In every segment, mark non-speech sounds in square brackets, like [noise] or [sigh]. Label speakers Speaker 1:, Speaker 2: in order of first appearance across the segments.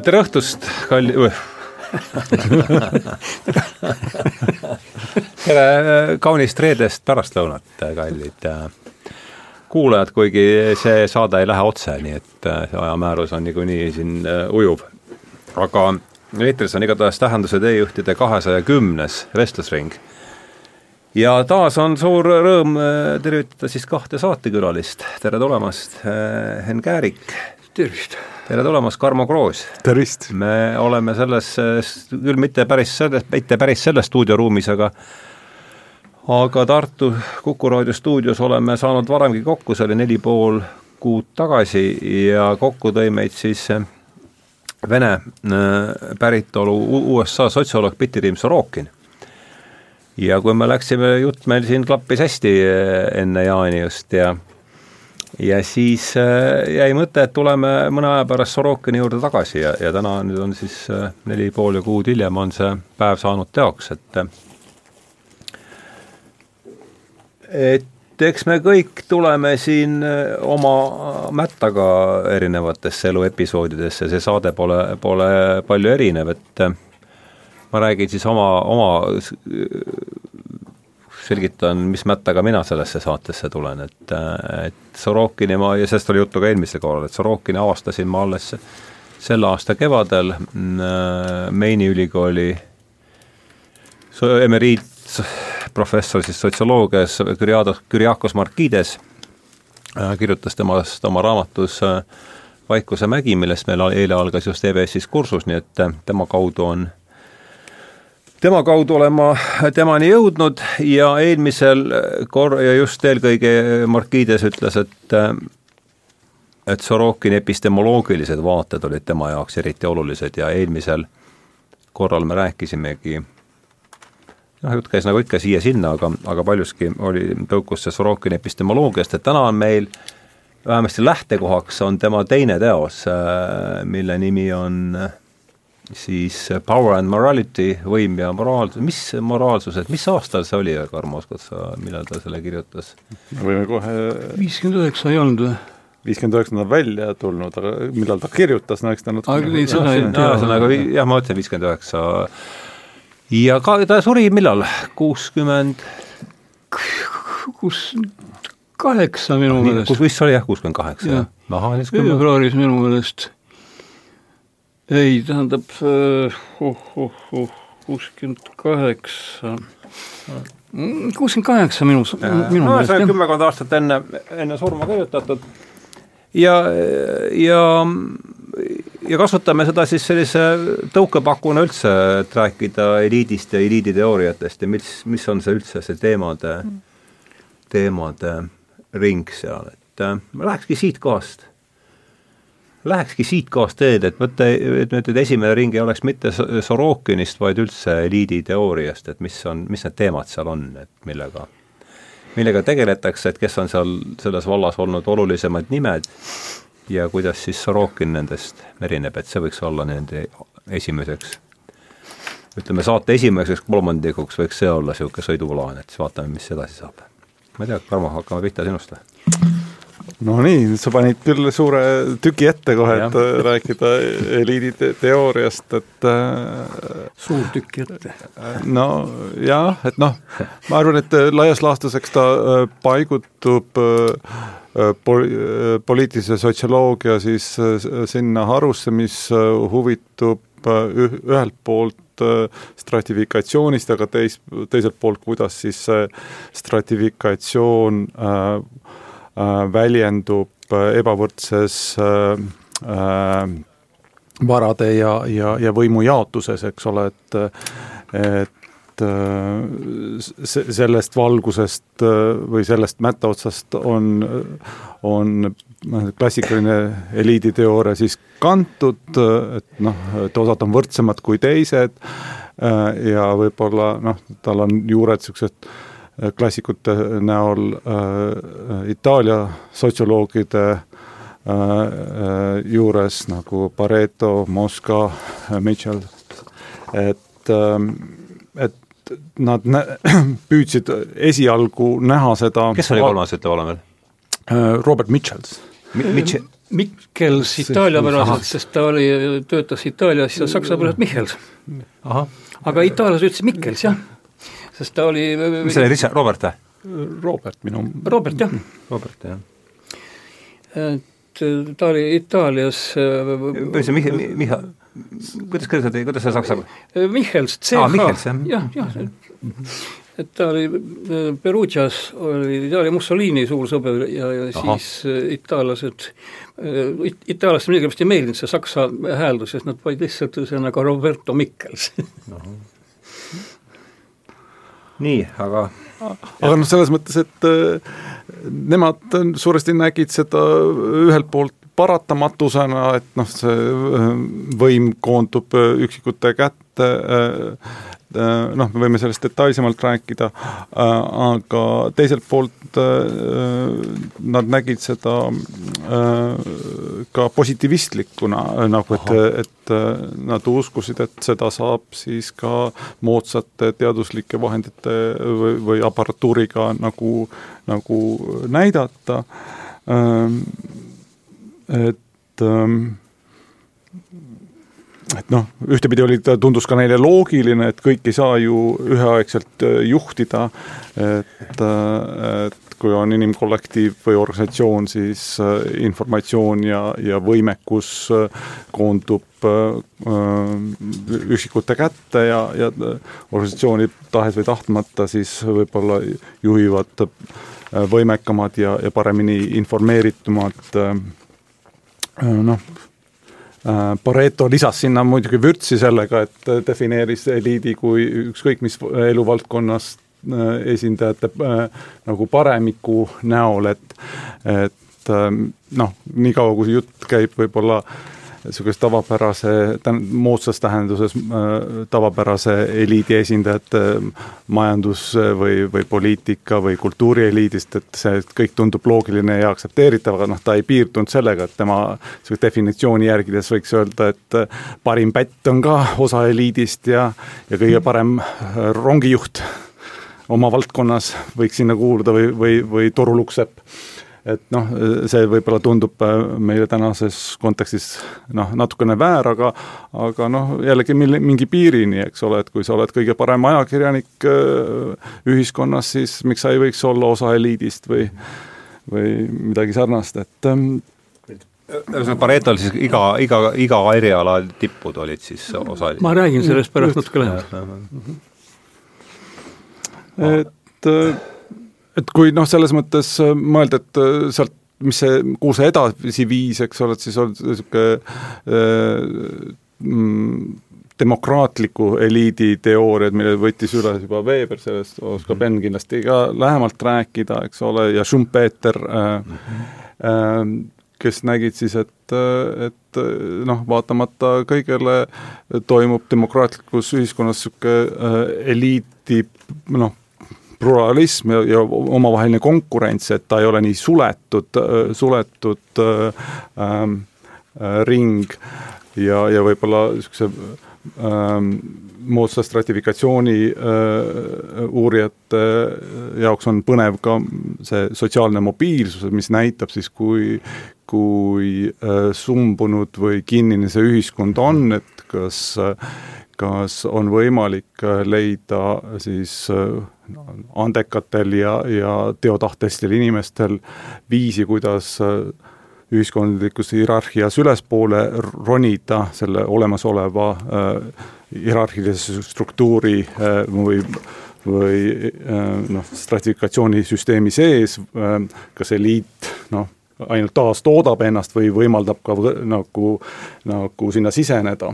Speaker 1: tere õhtust, kalli [laughs] tere kaunist reedest pärastlõunat, kallid kuulajad, kuigi see saade ei lähe otse, nii et see ajamäärus on niikuinii siin ujuv. aga eetris on igatahes Tähenduse teejuhtide kahesaja kümnes vestlusring. ja taas on suur rõõm tervitada siis kahte saatekülalist, tere tulemast, Henn Käärik.
Speaker 2: Tervist
Speaker 1: tere tulemast, Tarmo Kroos!
Speaker 3: tervist!
Speaker 1: me oleme selles, küll mitte päris selles, mitte päris selles stuudioruumis, aga aga Tartu Kuku raadio stuudios oleme saanud varemgi kokku, see oli neli pool kuud tagasi ja kokku tõi meid siis Vene äh, päritolu USA sotsioloog Pitirim Sorokin. ja kui me läksime, jutt meil siin klappis hästi äh, enne jaani just ja ja siis äh, jäi mõte, et tuleme mõne aja pärast Sorokini juurde tagasi ja, ja täna nüüd on siis äh, neli pool kuud hiljem on see päev saanud teoks, et et eks me kõik tuleme siin äh, oma mättaga erinevatesse eluepisoodidesse, see saade pole, pole palju erinev, et ma räägin siis oma, oma selgitan, mis mättaga mina sellesse saatesse tulen, et, et Sorokini ma, ja sellest oli juttu ka eelmisel korral, et Sorokini avastasin ma alles selle aasta kevadel Maini ülikooli emeriitprofessor siis sotsioloogias, Kyriakos Markides, kirjutas temast oma raamatus Vaikuse mägi, millest meil eile algas just EBS-is kursus, nii et tema kaudu on tema kaudu olen ma temani jõudnud ja eelmisel kor- ja just eelkõige Markides ütles, et et Sorokini epistemoloogilised vaated olid tema jaoks eriti olulised ja eelmisel korral me rääkisimegi noh, jutt käis nagu ikka siia-sinna, aga, aga paljuski oli, tõukus see Sorokini epistemoloogiast, et täna on meil vähemasti lähtekohaks on tema teine teos, mille nimi on äh, siis Power and Morality, võim ja moraalsus, mis moraalsused, mis aastal see oli, Karmo, oskad sa, millal ta selle kirjutas?
Speaker 3: me võime kohe
Speaker 2: viiskümmend üheksa ei olnud või?
Speaker 3: viiskümmend üheksa on välja tulnud, aga millal ta kirjutas, no eks ta natuke
Speaker 1: ühesõnaga jah, ma ütlen viiskümmend üheksa ja ka ta suri millal, kuuskümmend?
Speaker 2: kus, kaheksa minu meelest.
Speaker 1: kus vist oli jah, kuuskümmend kaheksa, jah?
Speaker 2: veebruaris minu meelest ei, tähendab kuuskümmend kaheksa, kuuskümmend kaheksa minu, minu
Speaker 1: no, meelest. kümmekond aastat enne, enne surma kirjutatud. Ja, ja ja kasutame seda siis sellise tõukepakuna üldse, et rääkida eliidist ja eliiditeooriatest ja mis, mis on see üldse see teemade, teemade ring seal, et äh, lähekski siit kohast lähekski siitkohast teed, et mõtle, et nüüd, esimene ring ei oleks mitte Sorokinist, vaid üldse eliiditeooriast, et mis on, mis need teemad seal on, et millega, millega tegeletakse, et kes on seal selles vallas olnud olulisemad nimed ja kuidas siis Sorokin nendest erineb, et see võiks olla nende esimeseks ütleme, saate esimeseks kolmandikuks võiks see olla niisugune sõiduplaan, et siis vaatame, mis edasi saab. ma ei tea, Tarmo, hakkame pihta sinust või?
Speaker 3: No nii, sa panid küll suure tüki ette kohe, et ja. rääkida eliidi te teooriast, et
Speaker 2: äh, suur tükk ette.
Speaker 3: no jah, et noh, ma arvan, et laias laastus, eks ta äh, paigutub äh, pol-, poliitilise sotsioloogia siis sinna harusse, mis huvitub ühelt poolt stratifikatsioonist, aga teis, teiselt poolt, kuidas siis see stratifikatsioon äh, Äh, väljendub äh, ebavõrdses äh, varade ja, ja, ja võimu jaotuses, eks ole, et et sellest valgusest või sellest mättaotsast on, on noh, klassikaline eliiditeooria siis kantud, et noh, et osad on võrdsemad kui teised ja võib-olla noh, tal on juured niisugused klassikute näol äh, Itaalia sotsioloogide äh, äh, juures nagu Pareto, Mosca, Mitchell, et, ähm, et nad nä-, [clears throat] püüdsid esialgu näha seda
Speaker 1: kes oli kolmas, ütle palun veel?
Speaker 3: Robert Mitchells
Speaker 1: Mitch-?
Speaker 2: Mikkels itaaliapäraselt, sest ta oli, töötas Itaalias ja saksa pärast Michels. aga itaallased ütlesid Mikkels, jah, sest ta oli
Speaker 1: mis see oli, Richard, Robert või?
Speaker 3: Robert minu
Speaker 2: Robert, jah.
Speaker 1: Robert, jah.
Speaker 2: et ta oli Itaalias
Speaker 1: mis see Michal, Michal, kuidas kirjutati, kuidas see saksa
Speaker 2: Michels,
Speaker 1: CH,
Speaker 2: jah, jah, et ta oli Perugias, oli, ta oli Mussolini suur sõber ja, ja Aha. siis itaallased, itaallastel millegipärast ei meeldinud see saksa hääldus, sest nad panid lihtsalt ühesõnaga Roberto Mikkels
Speaker 1: nii, aga
Speaker 3: aga noh, selles mõttes, et äh, nemad suuresti nägid seda ühelt poolt paratamatusena, et noh, see äh, võim koondub äh, üksikute kätte, noh, me võime sellest detailsemalt rääkida, aga teiselt poolt nad nägid seda ka positiivistlikuna, nagu et, et nad uskusid, et seda saab siis ka moodsate teaduslike vahendite või, või aparatuuriga nagu, nagu näidata, et et noh, ühtepidi oli ta, tundus ka neile loogiline, et kõik ei saa ju üheaegselt juhtida, et, et kui on inimkollektiiv või organisatsioon, siis äh, informatsioon ja, ja võimekus äh, koondub äh, üksikute kätte ja, ja organisatsiooni tahes või tahtmata siis võib-olla juhivad võimekamad ja, ja paremini informeeritumad noh, Pareto lisas sinna muidugi vürtsi sellega, et defineeris eliidi kui ükskõik mis eluvaldkonnast Äh, esindajate äh, nagu paremiku näol, et, et noh, niikaua kui jutt käib võib-olla niisuguse tavapärase, moodsas tähenduses äh, tavapärase eliidi esindajate majandus- või, või poliitika või kultuurieliidist, et see kõik tundub loogiline ja aktsepteeritav, aga noh, ta ei piirdunud sellega, et tema niisuguse definitsiooni järgides võiks öelda, et parim pätt on ka osa eliidist ja, ja kõige parem rongijuht oma valdkonnas võiks sinna kuuluda või, või, või torulukksepp. Et noh, see võib-olla tundub äh, meile tänases kontekstis noh, natukene väär, aga aga noh, jällegi mille, mingi piirini, eks ole, et kui sa oled kõige parem ajakirjanik äh, ühiskonnas, siis miks sa ei võiks olla osa eliidist või või midagi sarnast, et ähm,
Speaker 1: ühesõnaga Paretol siis iga, iga, iga eriala tippud olid siis osa
Speaker 2: ma räägin sellest pärast natuke lähemalt.
Speaker 3: Et, et kui noh, selles mõttes äh, mõelda, et äh, sealt mis see, kuhu see edasi viis, eks ole, et siis on niisugune äh, mm, demokraatliku eliidi teooriad, mille võttis üles juba Weber, sellest oskab Enn kindlasti ka lähemalt rääkida, eks ole, ja Schumpeter äh, äh, kes nägid siis, et, et noh, vaatamata kõigele toimub demokraatlikus ühiskonnas niisugune eliiti noh, pluralism ja, ja omavaheline konkurents, et ta ei ole nii suletud, suletud ähm, äh, ring ja, ja võib-olla niisuguse ähm, moodsa stratifikatsiooni äh, uurijate jaoks on põnev ka see sotsiaalne mobiilsus, mis näitab siis, kui, kui äh, sumbunud või kinnine see ühiskond on, et kas äh, kas on võimalik äh, leida siis äh, andekatel ja, ja teotahtelistel inimestel viisi, kuidas äh, ühiskondlikus hierarhias ülespoole ronida selle olemasoleva äh, hierarhilise struktuuri äh, või või noh, stratifikatsioonisüsteemi sees, kas eliit noh, ainult taastoodab ennast või võimaldab ka nagu, nagu sinna siseneda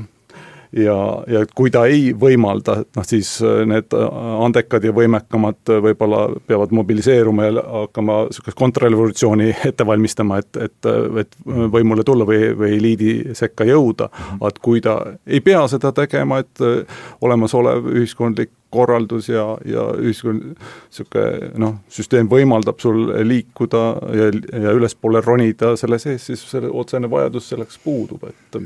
Speaker 3: ja, ja kui ta ei võimalda, noh siis äh, need äh, andekad ja võimekamad äh, võib-olla peavad mobiliseeruma ja hakkama niisugust kontrrevolutsiooni [laughs] ette valmistama, et, et, et võimule tulla või, või eliidi sekka jõuda. et kui ta ei pea seda tegema, et olemasolev ühiskondlik korraldus ja, ja ühiskond, niisugune noh, süsteem võimaldab sul liikuda ja, ja ülespoole ronida selle sees, siis selle otsene vajadus selleks puudub, et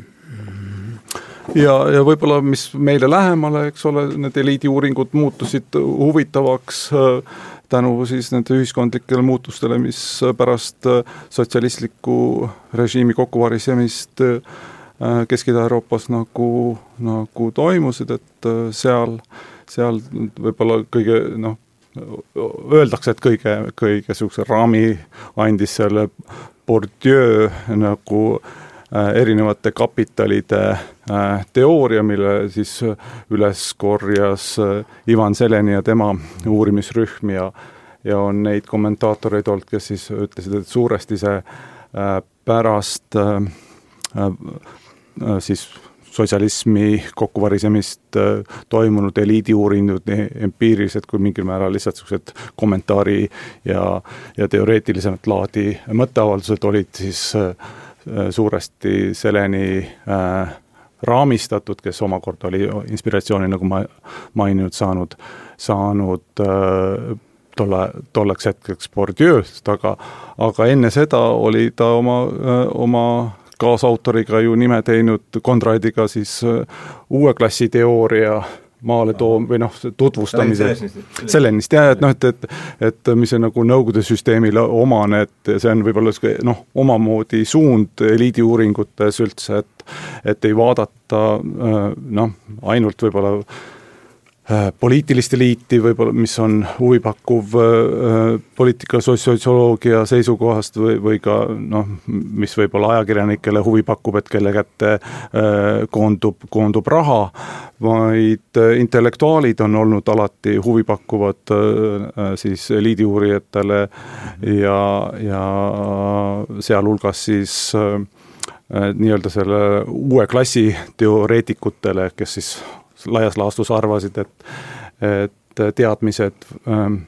Speaker 3: ja, ja võib-olla, mis meile lähemale, eks ole, need eliidiuuringud muutusid huvitavaks äh, tänu siis nende ühiskondlikele muutustele, mis pärast äh, sotsialistliku režiimi kokkuvarisemist Kesk- Ida-Euroopas nagu, nagu toimusid, et seal, seal võib-olla kõige noh, öeldakse, et kõige, kõige niisuguse raami andis selle Bourdieu nagu äh, erinevate kapitalide äh, teooria, mille siis üles korjas äh, Ivan Seleni ja tema uurimisrühm ja ja on neid kommentaatoreid olnud, kes siis ütlesid, et suuresti see äh, pärast äh, äh, siis sotsialismi kokkuvarisemist äh, toimunud eliidiuuringud, empiirilised kui mingil määral lihtsalt niisugused kommentaari ja, ja teoreetilisemat laadi mõtteavaldused olid siis äh, suuresti Seleni äh, raamistatud, kes omakorda oli inspiratsiooni, nagu ma maininud, saanud, saanud äh, tolle, tolleks hetkeks Bourdieu'st, aga aga enne seda oli ta oma, äh, oma kaasautoriga ju nime teinud, Konradiga siis äh, uue klassi teooria maale toom- või noh, tutvustamise, Selenist jah, et noh, et, et et mis on nagu Nõukogude süsteemile omane, et see on võib-olla niisugune noh, omamoodi suund eliidiuuringutes üldse, et et ei vaadata äh, noh, ainult võib-olla poliitilist eliiti võib-olla, mis on huvipakkuv äh, poliitika sotsioloogia seisukohast või, või ka noh, mis võib-olla ajakirjanikele huvi pakub, et kelle kätte äh, koondub, koondub raha, vaid intellektuaalid on olnud alati huvipakkuvad siis eliidiuurijatele ja, ja sealhulgas siis nii-öelda selle uue klassi teoreetikutele, kes siis laias laastus arvasid, et, et teadmised, ähm,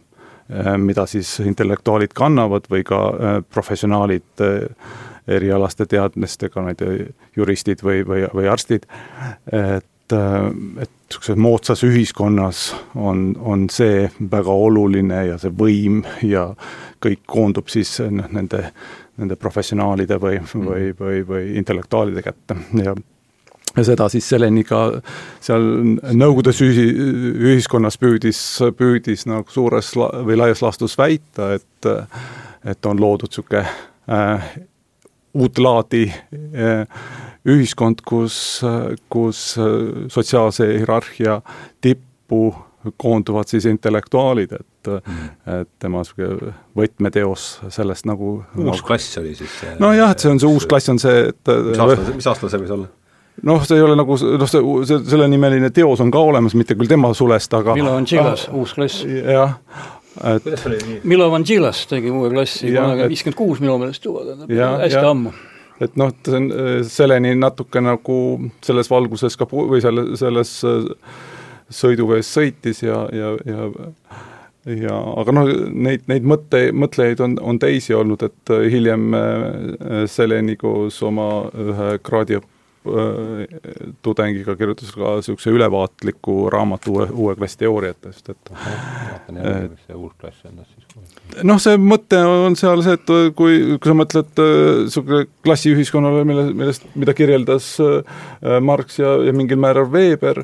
Speaker 3: äh, mida siis intellektuaalid kannavad või ka äh, professionaalid äh, erialaste teadmistega, ma ei tea, juristid või, või, või arstid, et et niisuguses moodsas ühiskonnas on, on see väga oluline ja see võim ja kõik koondub siis noh, nende, nende professionaalide või, või, või, või intellektuaalide kätte. Ja ja seda siis Seleniga seal Nõukogude süsi, ühiskonnas püüdis, püüdis nagu suures la, või laias laastus väita, et et on loodud niisugune äh, uut laadi äh, ühiskond, kus, kus sotsiaalse hierarhia tippu koonduvad siis intellektuaalid, et mm. et tema niisugune võtmeteos sellest nagu
Speaker 1: uus nagu, klass oli siis see
Speaker 3: nojah, et see on see uus klass, on see, et
Speaker 1: mis aasta, mis aasta see võis olla?
Speaker 3: Noh, see ei ole nagu noh, see, see, sellenimeline teos on ka olemas, mitte küll tema sulest, aga
Speaker 2: Milo Vangilas ah,, uus klass.
Speaker 3: jah,
Speaker 2: et Milo Vangilas tegi uue klassi kunagi viiskümmend kuus minu meelest hästi ammu.
Speaker 3: Et noh, see on selleni natuke nagu selles valguses ka või selle, selles äh, sõiduvees sõitis ja, ja, ja ja aga noh, neid, neid mõtte, mõtlejaid on, on teisi olnud, et hiljem äh, Seleni koos oma ühe kraadiõppe Äh, tudengiga kirjutas ka niisuguse ülevaatliku raamatu uue, uue klassi teooriatest, et noh, see mõte on seal see, et kui, kui sa mõtled niisugune äh, klassiühiskonnale, mille, millest, mida kirjeldas äh, Marx ja, ja mingil määral Weber,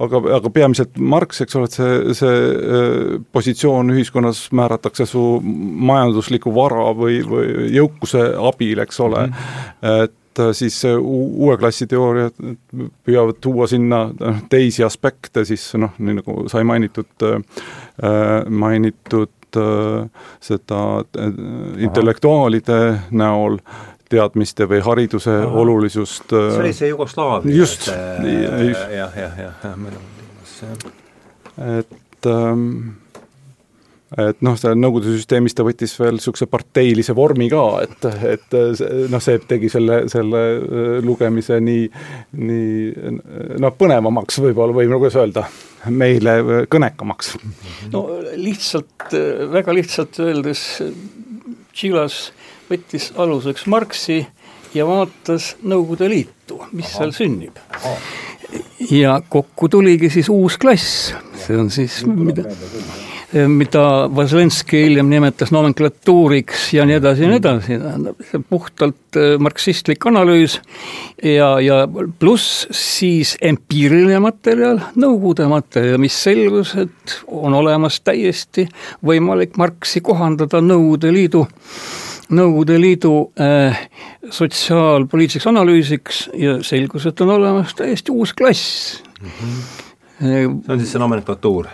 Speaker 3: aga, aga peamiselt Marx, eks ole, et see, see positsioon ühiskonnas määratakse su majandusliku vara või, või jõukuse abil, eks ole mm, -hmm. et äh, siis uue klassi teooriad püüavad tuua sinna noh, teisi aspekte, siis noh, nii nagu sai mainitud, äh, mainitud äh, seda intellektuaalide näol, teadmiste või hariduse Aha. olulisust.
Speaker 1: see oli see Jugoslaavia.
Speaker 3: just,
Speaker 1: just. jah, jah, jah, meil on see.
Speaker 3: et ähm, et noh, seal Nõukogude süsteemis ta võttis veel niisuguse parteilise vormi ka, et, et noh, see tegi selle, selle äh, lugemise nii, nii noh, põnevamaks võib-olla, või kuidas öelda, meile kõnekamaks.
Speaker 2: no lihtsalt, väga lihtsalt öeldes, Tšilas võttis aluseks Marxi ja vaatas Nõukogude Liitu, mis Aha. seal sünnib. ja kokku tuligi siis uus klass, see on siis mida mida Vaslenski hiljem nimetas nomenklatuuriks ja nii edasi ja nii edasi, tähendab, see puhtalt marksistlik analüüs ja, ja pluss siis empiiriline materjal, Nõukogude materjal, mis selgus, et on olemas täiesti võimalik Marxi kohandada Nõukogude Liidu Nõukogude Liidu äh, sotsiaalpoliitiliseks analüüsiks ja selgus, et on olemas täiesti uus klass mm. -hmm
Speaker 1: see on siis see nomenklatuur?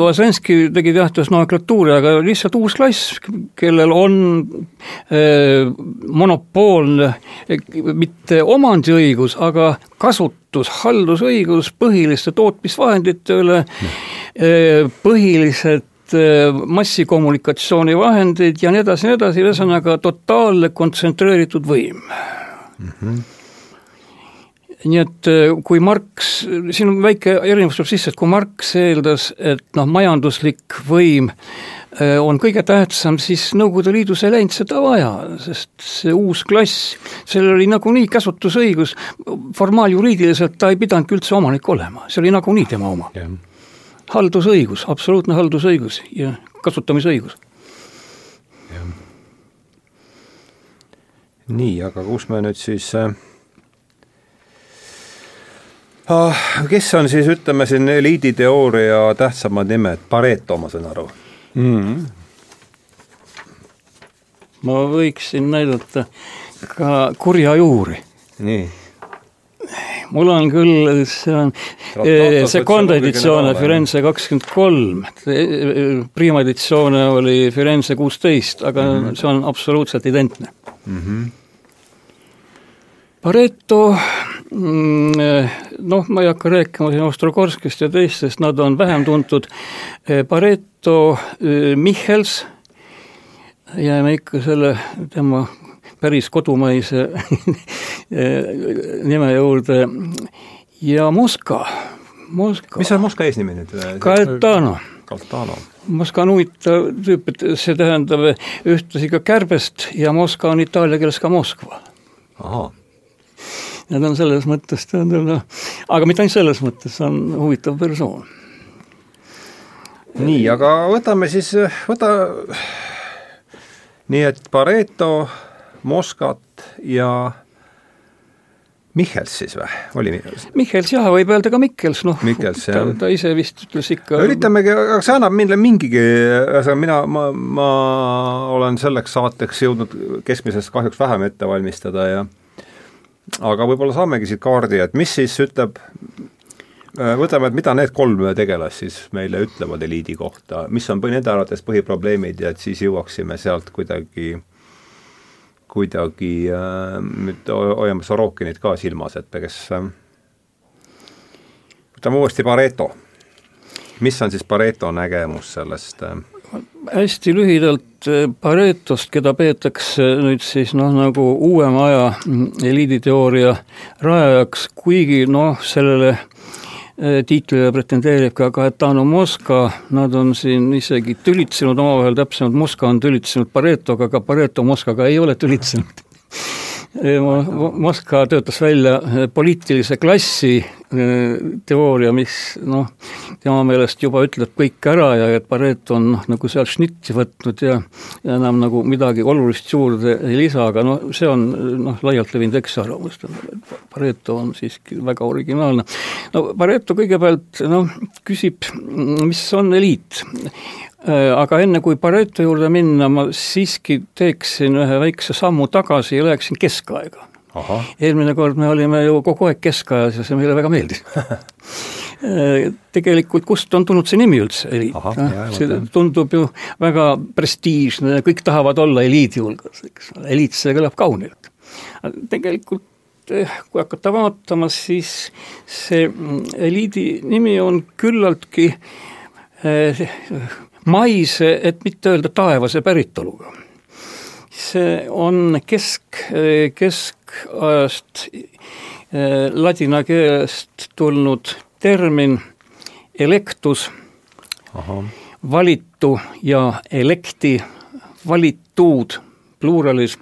Speaker 2: Vasenski tegi teatavasti nomenklatuuri, aga lihtsalt uus klass, kellel on äh, monopoolne mitte omandiõigus, aga kasutus, haldusõigus põhiliste tootmisvahendite üle äh,, põhilised massikommunikatsioonivahendeid ja nii edasi nii edasi, ühesõnaga totaalne kontsentreeritud võim mm. -hmm nii et äh, kui Marx, siin on väike erinevus tuleb sisse, et kui Marx eeldas, et noh, majanduslik võim äh, on kõige tähtsam, siis Nõukogude Liidus ei läinud seda vaja, sest see uus klass, sellel oli nagunii käsutusõigus, formaaljuriidiliselt ta ei pidanudki üldse omanik olema, see oli nagunii tema oma. Haldusõigus, absoluutne haldusõigus ja kasutamisõigus.
Speaker 1: nii, aga kus me nüüd siis äh, kes on siis, ütleme siin eliiditeooria tähtsamad nimed, Pareto, ma saan aru mm?
Speaker 2: ma võiksin näidata ka kurja juuri.
Speaker 1: nii
Speaker 2: mul on küll, see on seconda editsioone Firenze kakskümmend kolm, prima editsioone oli Firenze kuusteist, aga mm -hmm. see on absoluutselt identne mm. -hmm. Pareto, noh, ma ei hakka rääkima siin Ostrogorskist ja teistest, nad on vähem tuntud, Pareto, Michels, jääme ikka selle tema päris kodumaise [laughs] nime juurde ja Moskva, Moskva.
Speaker 1: mis on Moskva eesnimi nüüd?
Speaker 2: Gaetano.
Speaker 1: Gaetano.
Speaker 2: Moskva on huvitav tüüp, et see tähendab ühtlasi ka kärbest ja Moskva on itaalia keeles ka Moskva.
Speaker 1: ahah
Speaker 2: ja ta on selles mõttes, tähendab noh, aga mitte ainult selles mõttes, see on huvitav persoon.
Speaker 1: nii, aga võtame siis, võta, nii et Pareto Moskat ja Michels siis või, oli Michels?
Speaker 2: Michels jah, võib öelda ka Michels, noh,
Speaker 1: ta,
Speaker 2: ta ise vist ütles ikka
Speaker 1: üritamegi, aga see annab meile mingigi, ühesõnaga mina, ma, ma olen selleks saateks jõudnud keskmisest kahjuks vähem ette valmistada ja aga võib-olla saamegi siit kaardi, et mis siis ütleb, võtame, et mida need kolm tegelast siis meile ütlevad eliidi kohta, mis on nende arvates põhiprobleemid ja et siis jõuaksime sealt kuidagi kuidagi äh, nüüd hoiame Sorokinit ka silmas, et kes äh, võtame uuesti Pareto. mis on siis Pareto nägemus sellest äh?
Speaker 2: Hästi lühidalt Paretost, keda peetakse nüüd siis noh, nagu uuema aja eliiditeooria rajajaks, kuigi noh, sellele Äh, tiitlile pretendeerib ka Gaetano Mosca, nad on siin isegi tülitsenud omavahel, täpsemalt Mosca on tülitsenud Paretoga, aga Pareto Moscaga ei ole tülitsenud [laughs] Moskva töötas välja eh, poliitilise klassi eh, teooria, mis noh, tema meelest juba ütleb kõik ära ja et Pareto on noh, nagu seal šnitti võtnud ja, ja enam nagu midagi olulist juurde ei lisa, aga noh, see on noh, laialt levinud eksarvamus, Pareto on siiski väga originaalne. no Pareto kõigepealt noh, küsib, mis on eliit Äh, aga enne kui Pareto juurde minna, ma siiski teeksin ühe väikse sammu tagasi ja läheksin keskaega. eelmine kord me olime ju kogu aeg keskajas ja see meile väga meeldis. [laughs] Äh, tegelikult kust on tulnud see nimi üldse, eliit, noh, see tundub ju väga prestiižne ja kõik tahavad olla eliidi hulgas, eks ole, eliit, see kõlab kaunilt. tegelikult eh, kui hakata vaatama, siis see mm, eliidi nimi on küllaltki eh, maise, et mitte öelda taevase päritoluga. see on kesk, keskajast ladina keelest tulnud termin electus, valitu ja electi, valitud pluuralis.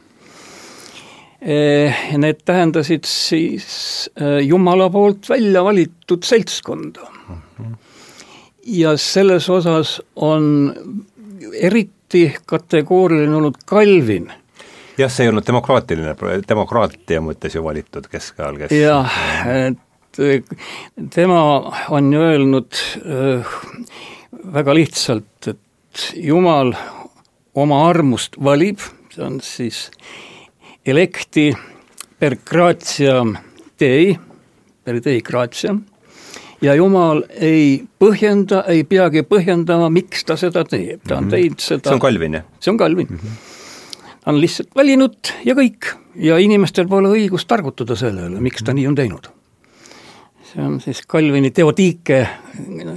Speaker 2: Need tähendasid siis Jumala poolt välja valitud seltskonda ja selles osas on eriti kategooriline olnud Calvin
Speaker 1: jah, see ei olnud demokraatiline, demokraatia mõttes ju valitud keskajal, kes
Speaker 2: jah, et eh, tema on ju öelnud äh, väga lihtsalt, et Jumal oma armust valib, see on siis electi per gratiam dei, per dei gratiam, ja Jumal ei põhjenda, ei peagi põhjendama, miks ta seda teeb, ta on mhm. teinud seda
Speaker 1: see on Calvin, jah?
Speaker 2: see on Calvin mm. -hmm ta on lihtsalt valinud ja kõik ja inimestel pole õigust targutada selle üle, miks ta nii on teinud. see on siis Calvini teotiike,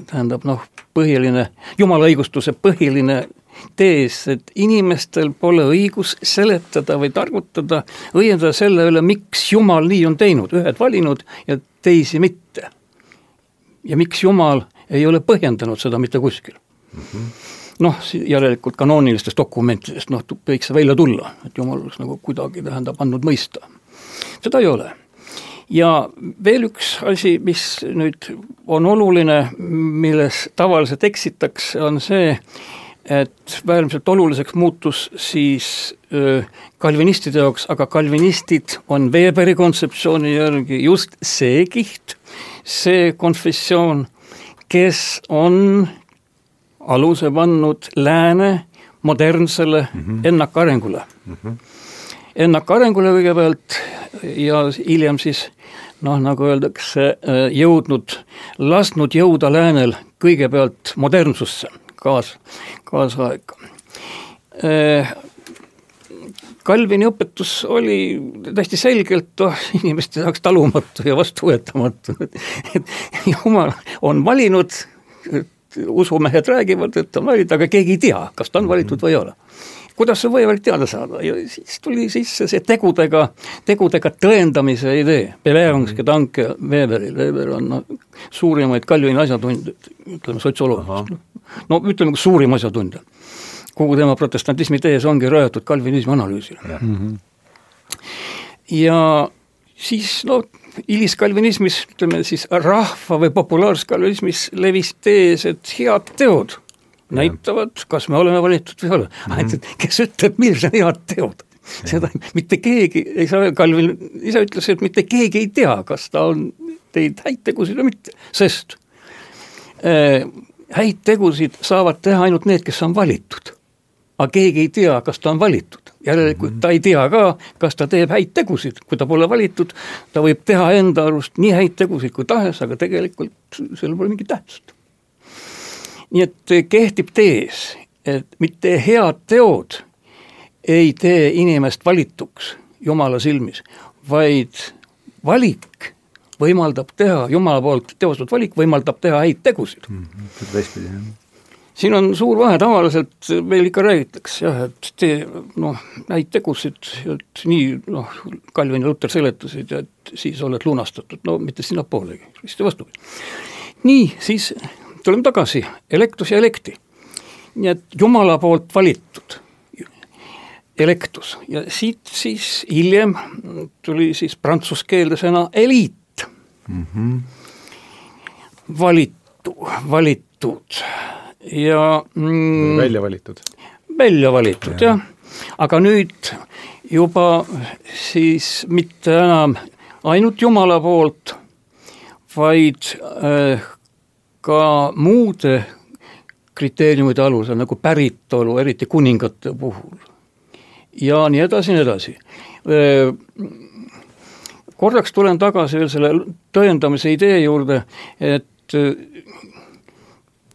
Speaker 2: tähendab noh, põhiline, jumala õigustuse põhiline tees, et inimestel pole õigus seletada või targutada, õiendada selle üle, miks Jumal nii on teinud, ühed valinud ja teisi mitte. Ja miks Jumal ei ole põhjendanud seda mitte kuskil mm. -hmm noh, järelikult kanoonilistest dokumentidest noh, võiks see välja tulla, et jumal oleks nagu kuidagi, tähendab, andnud mõista. seda ei ole. ja veel üks asi, mis nüüd on oluline, milles tavaliselt eksitakse, on see, et äärmiselt oluliseks muutus siis kalvinistide jaoks, aga kalvinistid on Weberi kontseptsiooni järgi just see kiht, see konfessioon, kes on aluse pannud lääne modernsele mm -hmm. ennakarengule mm. -hmm. ennakarengule kõigepealt ja hiljem siis noh, nagu öeldakse, jõudnud, lasknud jõuda läänel kõigepealt modernsusse, kaas, kaasaega. Kalvini õpetus oli täiesti selgelt oh, inimeste jaoks talumatu ja vastuvõetamatu, et jumal on valinud usumehed räägivad, et on valitud, aga keegi ei tea, kas ta on valitud või ei ole. kuidas see võimalik teada saada? Ja siis tuli sisse see tegudega, tegudega tõendamise idee, Bewährungsgedanke Weberil, Weber on noh, suurimaid Calvini asjatundjaid, ütleme sotsioloogist, no ütleme, suurim asjatundja. Kogu tema protestantismi tees ongi rajatud kalvinismi analüüsile mm. -hmm. ja siis no hiliskalvinismis, ütleme siis rahva- või populaarskalvinismis levis tees, et head teod näitavad, kas me oleme valitud või ei ole mm. -hmm. ainult, kes ütleb, millised on head teod. seda mitte keegi ei saa, Kalvin ise ütles, et mitte keegi ei tea, kas ta on teinud häid tegusid või mitte, sest äh, häid tegusid saavad teha ainult need, kes on valitud. Aga keegi ei tea, kas ta on valitud järelikult ta ei tea ka, kas ta teeb häid tegusid, kui ta pole valitud, ta võib teha enda arust nii häid tegusid kui tahes, aga tegelikult sellel pole mingit tähtsust. nii et kehtib tees, et mitte head teod ei tee inimest valituks Jumala silmis, vaid valik võimaldab teha, Jumala poolt teostatud valik võimaldab teha häid tegusid mm.
Speaker 1: -hmm.
Speaker 2: Siin on suur vahe, tavaliselt meil ikka räägitakse jah, et tee noh, häid tegusid, et nii noh, Calvin ja Luther seletasid ja et siis oled lunastatud, no mitte sinnapoolegi, vist vastupidi. nii, siis tuleme tagasi, elektus ja elekti. nii et Jumala poolt valitud elektus ja siit siis hiljem tuli siis prantsuse keelde sõna eliit mm. -hmm. valitu, valitud ja
Speaker 3: mm, välja valitud.
Speaker 2: välja valitud ja. jah, aga nüüd juba siis mitte enam ainult Jumala poolt, vaid äh, ka muude kriteeriumide alusel nagu päritolu, eriti kuningate puhul. ja nii edasi, nii edasi äh,. korraks tulen tagasi veel selle tõendamise idee juurde, et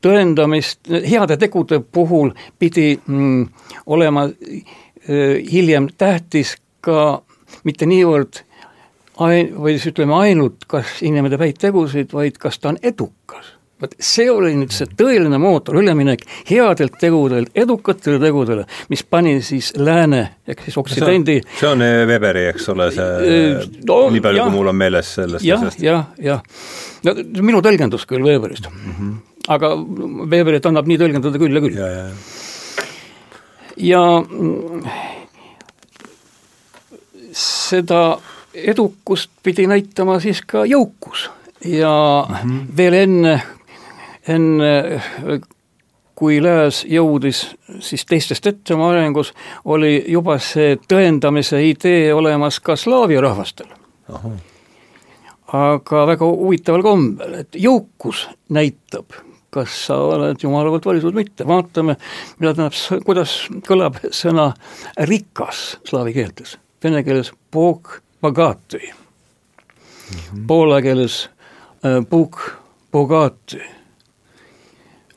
Speaker 2: tõendamist, heade tegude puhul pidi mm, olema äh, hiljem tähtis ka mitte niivõrd ain-, või siis ütleme ainult, kas inimene teeb häid tegusid, vaid kas ta on edukas. vot see oli nüüd see tõeline mootor, üleminek headelt tegudelt edukatele tegudele, mis pani siis lääne ehk siis oksidendi
Speaker 1: see on Weberi, eks ole, see no, nii palju, kui mul on meeles sellest
Speaker 2: ja, asjast. jah, jah, no minu tõlgendus küll Weberist mm. -hmm aga Weberit annab nii tõlgendada küll ja küll. ja, ja, ja seda edukust pidi näitama siis ka jõukus ja mm -hmm. veel enne enne kui lääs jõudis siis teistest ette oma arengus, oli juba see tõendamise idee olemas ka slaavi rahvastel. aga väga huvitaval kombel, et jõukus näitab, kas sa oled Jumala poolt valitud või mitte, vaatame, mida tähendab, kuidas kõlab sõna rikas slaavi keeltes, vene keeles bog bogatõi mm -hmm., poola keeles bog äh, bogatõi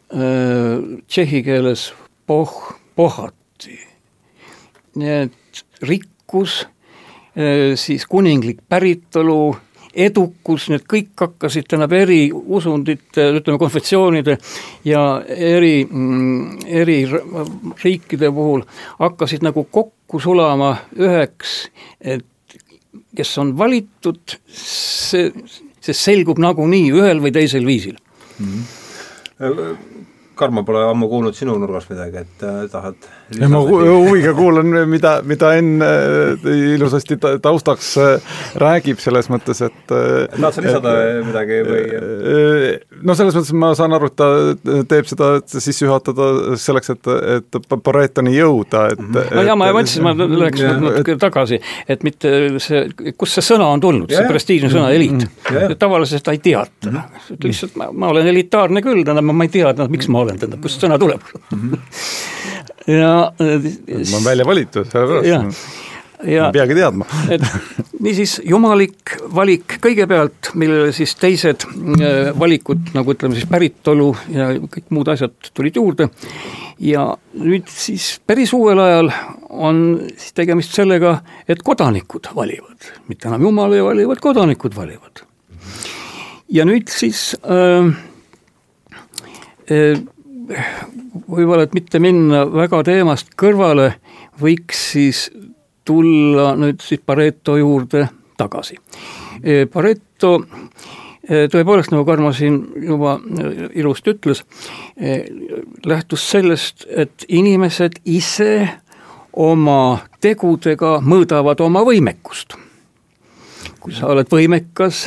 Speaker 2: Äh, tšehhi keeles poh, pohati. nii et rikkus, äh, siis kuninglik päritolu, edukus, need kõik hakkasid tähendab eri usundite, ütleme konfessioonide ja eri, mm, eri riikide puhul hakkasid nagu kokku sulama üheks, et kes on valitud, see, see selgub nagunii ühel või teisel viisil mm.
Speaker 1: -hmm Karmo pole ammu kuulnud sinu nurgast midagi, et äh, tahad
Speaker 3: ja ma huviga kuulan, mida, mida Enn äh, ilusasti taustaks äh, räägib, selles mõttes, et
Speaker 1: tahad sa lisada midagi või?
Speaker 3: no selles mõttes ma saan aru, et ta teeb seda, et sissejuhatada selleks, et, et Paretoni jõuda, et mm -hmm.
Speaker 2: no jaa, ma mõtlesin, ma läheks natuke tagasi, et mitte see, kust see sõna on tulnud, see prestiižne sõna eliit mm. -hmm. tavaliselt ei teata mm, -hmm. lihtsalt ma, ma olen elitaarne küll, tähendab, ma ei tea, miks ma olen, tähendab, kust sõna tuleb mm. -hmm. Ja
Speaker 3: ma olen välja valitud, sellepärast ja, peagi teadma.
Speaker 2: et niisiis, jumalik valik kõigepealt, millele siis teised äh, valikud, nagu ütleme siis päritolu ja kõik muud asjad tulid juurde, ja nüüd siis päris uuel ajal on siis tegemist sellega, et kodanikud valivad, mitte enam jumal ei vali, vaid kodanikud valivad. ja nüüd siis äh, äh, võib-olla, et mitte minna väga teemast kõrvale, võiks siis tulla nüüd siis Pareto juurde tagasi. E, Pareto e, tõepoolest, nagu Karmo siin juba ilusti ütles, lähtus sellest, et inimesed ise oma tegudega mõõdavad oma võimekust. kui sa oled võimekas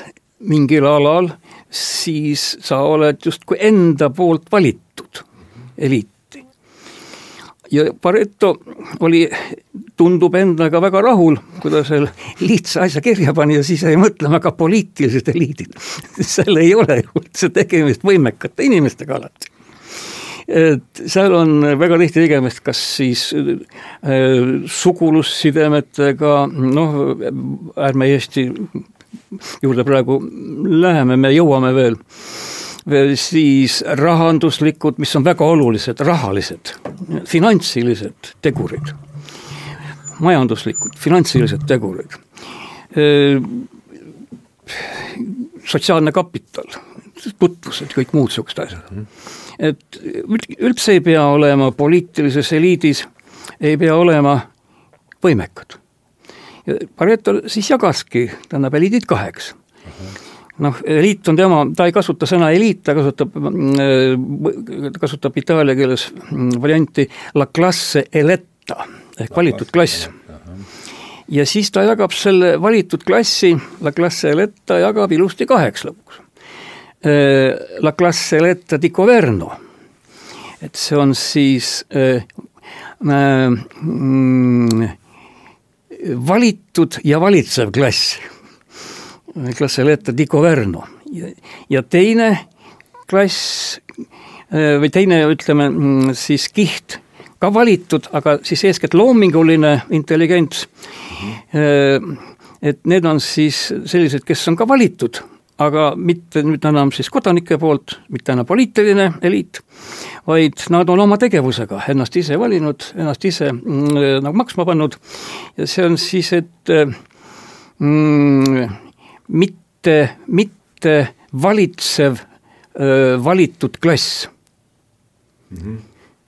Speaker 2: mingil alal, siis sa oled justkui enda poolt valitud eliiti. ja Pareto oli, tundub endaga väga rahul, kui ta selle lihtsa asja kirja pani ja siis jäi mõtlema ka poliitilised eliidid. [laughs] seal ei ole ju üldse tegemist võimekate inimestega alati et seal on väga tihti tegemist kas siis äh, sugulussidemetega, noh, ärme Eesti juurde praegu läheme, me jõuame veel siis rahanduslikud, mis on väga olulised, rahalised, finantsilised tegurid, majanduslikud, finantsilised tegurid, sotsiaalne kapital, tutvused, kõik muud niisugused asjad. et üldse ei pea olema poliitilises eliidis, ei pea olema võimekad. Pareto siis jagaski, tähendab, eliidid kaheks noh, eliit on tema, ta ei kasuta sõna eliit, ta kasutab, mm, kasutab itaalia keeles mm, varianti la classe eletta ehk valitud klass. ja siis ta jagab selle valitud klassi, la classe eletta jagab ilusti kaheks lõpuks. La classe eletta di governo, et see on siis äh, äh, valitud ja valitsev klass Classeletta di Governo ja, teine klass äh, või teine, ütleme mm, siis kiht, ka valitud, aga siis eeskätt loominguline intelligents mm. -hmm. et need on siis sellised, kes on ka valitud, aga mitte nüüd enam siis kodanike poolt, mitte enam poliitiline eliit, vaid nad on oma tegevusega ennast ise valinud, ennast ise mm, nagu maksma pannud ja see on siis, et mm, mitte, mitte valitsev valitud klass mm. -hmm.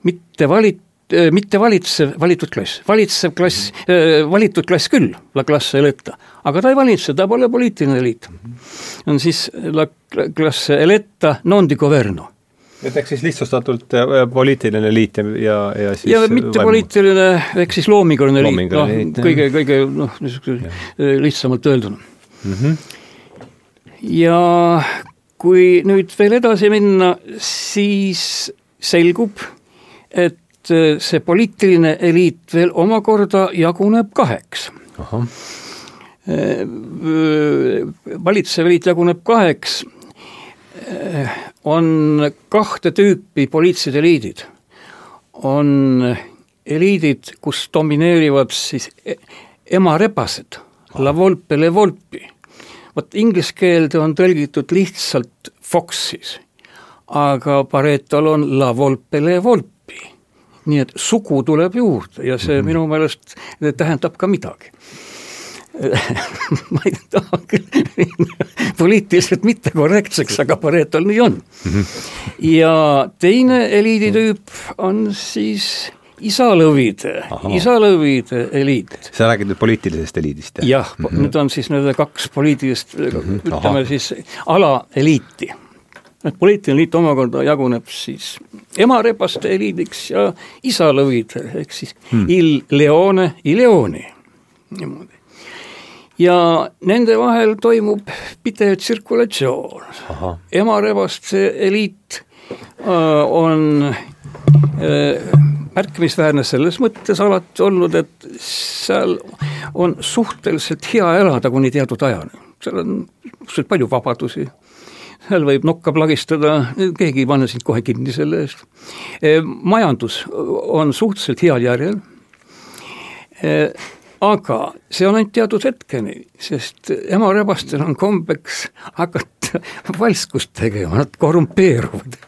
Speaker 2: mitte valit-, mitte valitsev valitud klass, valitsev klass mm, -hmm. valitud klass küll, la classe eletta, aga ta ei valitse, ta pole poliitiline eliit mm. -hmm. on siis la classe eletta non di governo
Speaker 1: et ehk siis lihtsustatult poliitiline liit ja, ja, ja siis
Speaker 2: ja mitte vaimu. poliitiline, ehk siis loominguline liit, noh, kõige, kõige noh, niisuguse lihtsamalt öelduna mm. -hmm ja kui nüüd veel edasi minna, siis selgub, et see poliitiline eliit veel omakorda jaguneb kaheks. valitsev eliit jaguneb kaheks, on kahte tüüpi poliitilised eliidid. on eliidid, kus domineerivad siis e-, emarebased, la volpe le volpi. Vot inglise keelde on tõlgitud lihtsalt fox'is, aga Paretol on la volpe le volpi. nii et sugu tuleb juurde ja see mm -hmm. minu meelest tähendab ka midagi [laughs] ma ei taha küll [laughs] poliitiliselt mittekorrektseks, aga Paretol nii on. -hmm. ja teine eliiditüüp on siis isalõvide, isalõvide eliit.
Speaker 1: sa räägid nüüd poliitilisest eliidist,
Speaker 2: jah? jah mm, -hmm. nüüd on siis need kaks poliitilist mm, -hmm. ütleme Aha. siis alaeliiti. et poliitiline eliit omakorda jaguneb siis emarebaste eliidiks ja isalõvide ehk siis hmm. il leone, il leoni, niimoodi ja nende vahel toimub pidev tsirkulatsioon. emarebaste eliit äh, on äh, märkimisväärne selles mõttes alati olnud, et seal on suhteliselt hea elada kuni teatud ajani. seal on suhteliselt palju vabadusi, seal võib nokka plagistada, keegi ei pane sind kohe kinni selle eest. Äh, majandus on suhteliselt heal järjel aga see on ainult teatud hetkeni, sest emarebastel on kombeks hakata [laughs] valskust tegema, nad korrumpeeruvad.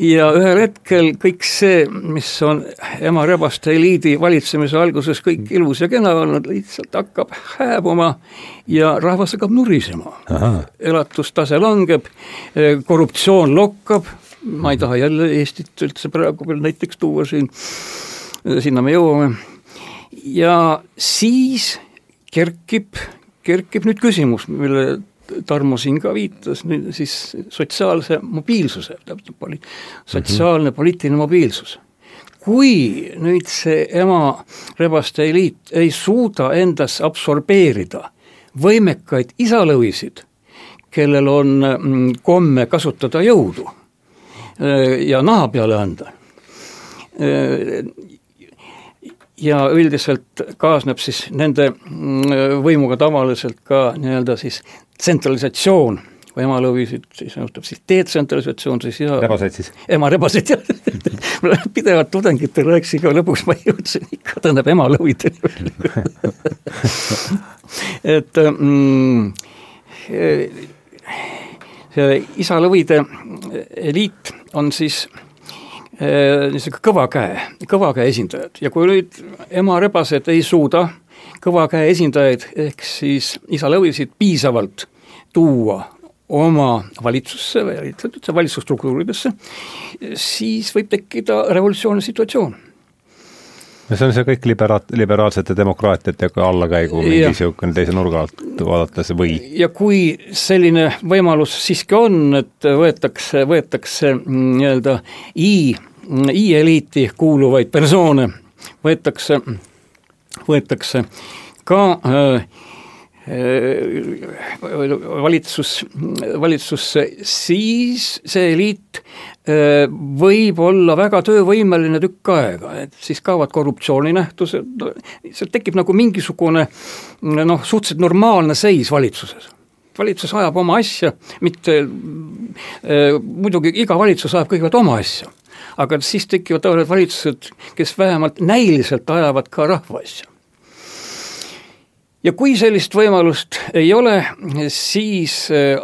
Speaker 2: Ja ühel hetkel kõik see, mis on emarebaste eliidi valitsemise alguses kõik ilus ja kena olnud, lihtsalt hakkab hääbuma ja rahvas hakkab nurisema. elatustase langeb, korruptsioon lokkab, ma ei taha jälle Eestit üldse praegu veel näiteks tuua siin, sinna me jõuame. Ja siis kerkib, kerkib nüüd küsimus, mille Tarmo siin ka viitas, nüüd siis sotsiaalse mobiilsuse, täpselt poli-, sotsiaalne mm -hmm. poliitiline mobiilsus. kui nüüd see ema rebaste eliit ei suuda endas absorbeerida võimekaid isalõvisid, kellel on mm, komme kasutada jõudu äh, ja naha peale anda, äh, ja üldiselt kaasneb siis nende mm, võimuga tavaliselt ka nii-öelda siis tsentralisatsioon, kui ema lõvisid, siis nõustub siis detsentralisatsioon, siis ja
Speaker 1: rebaseid siis?
Speaker 2: ema rebaseid, jah [laughs] pidevalt tudengitele rääkisin ka, lõpuks ma jõudsin ikka, tähendab ema lõvideni [laughs] et mm, see isa lõvide eliit on siis Äh, niisugune kõva käe, kõva käe esindajad. Ja kui nüüd ema rebased ei suuda kõva käe esindajaid ehk siis isa lõvisid piisavalt tuua oma valitsusse või üldse valitsusstruktuuridesse, siis võib tekkida revolutsioonne situatsioon
Speaker 1: no see on see kõik libera-, liberaalsete demokraatiatega allakäigu mingi niisugune teise nurga alt vaadates või?
Speaker 2: ja kui selline võimalus siiski on, et võetakse, võetakse nii-öelda i, i-eliiti kuuluvaid persoone, võetakse, võetakse ka äh, valitsus, valitsusse, siis see eliit äh, võib olla väga töövõimeline tükk aega, et siis kaovad korruptsiooninähtused, sealt tekib nagu mingisugune noh, suhteliselt normaalne seis valitsuses. Valitsus ajab oma asja, mitte äh, muidugi iga valitsus ajab kõigepealt oma asja, aga siis tekivad tavaliselt valitsused, kes vähemalt näiliselt ajavad ka rahva asja ja kui sellist võimalust ei ole, siis äh,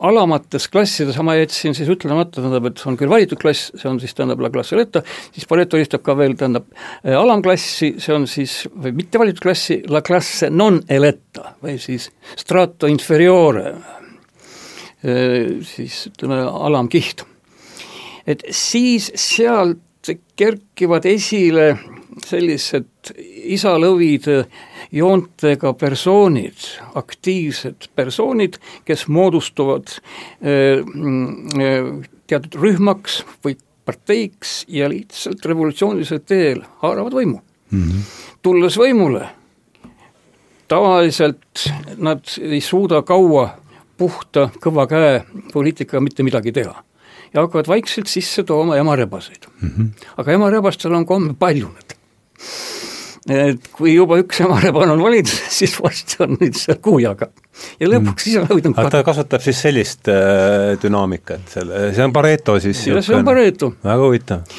Speaker 2: alamates klassides, ma jätsin siis ütlemata, tähendab, et on küll valitud klass, see on siis tähendab la classe eletta, siis Pareto helistab ka veel, tähendab, äh, alamklassi, see on siis, või mitte valitud klassi, la classe non eletta või siis strato inferiore, äh, siis ütleme, alamkiht. Et siis sealt kerkivad esile sellised isalõvid joontega persoonid, aktiivsed persoonid, kes moodustuvad eh, mm, teatud rühmaks või parteiks ja lihtsalt revolutsioonilisel teel haaravad võimu mm. -hmm. tulles võimule, tavaliselt nad ei suuda kaua puhta kõva käe poliitikaga mitte midagi teha. Ja hakkavad vaikselt sisse tooma emarebaseid mm. -hmm. aga emarebastel on komme paljuneda et kui juba üks emarebane on valitsuses, siis varsti on nüüd seal kuujaga. ja lõpuks siis on hoidnud
Speaker 1: aga ta kasutab siis sellist äh, dünaamikat, selle, see on Pareto siis?
Speaker 2: jah, see on Pareto.
Speaker 1: väga huvitav.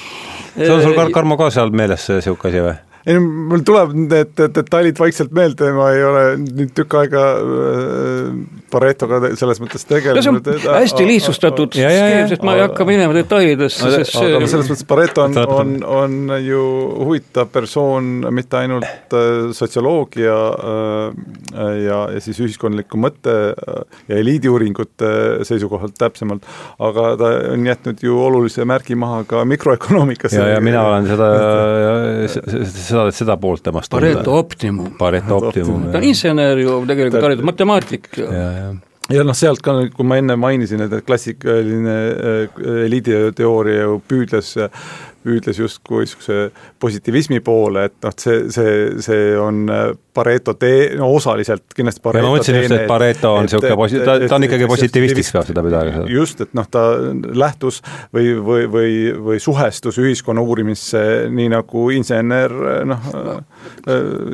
Speaker 1: see on sul, Karmo, ka seal meeles niisugune asi või?
Speaker 3: ei no mul tuleb need detailid vaikselt meelde, ma ei ole nüüd tükk aega äh, Paretoga selles mõttes tegelenud.
Speaker 2: see on hästi lihtsustatud skeem, sest ma ei hakka minema detailidesse,
Speaker 3: sest see aga selles mõttes Pareto on, on, on ju huvitav persoon mitte ainult äh, sotsioloogia äh, ja, ja siis ühiskondliku mõtte ja eliidiuuringute seisukohalt täpsemalt, aga ta on jätnud ju olulise märgi maha ka mikroökonoomikas.
Speaker 1: ja, ja mina olen seda seda, seda poolt temast
Speaker 2: Pareto optimum.
Speaker 1: Pareto optimum.
Speaker 2: ta on insener ju tegelikult haritud, matemaatik.
Speaker 3: ja, ja ja noh, sealt ka, kui ma enne mainisin, et klassikaline äh, eliiditeooria ju püüdles püüdles justkui niisuguse positiivismi poole, et noh, see, see, see on Pareto tee, no osaliselt kindlasti Pareto
Speaker 1: ja ma mõtlesin just, et Pareto on niisugune posi-, ta, ta on ikkagi positiivistiks peab seda pidama.
Speaker 3: just, et noh, ta lähtus või, või, või, või suhestus ühiskonna uurimisse, nii nagu insener noh,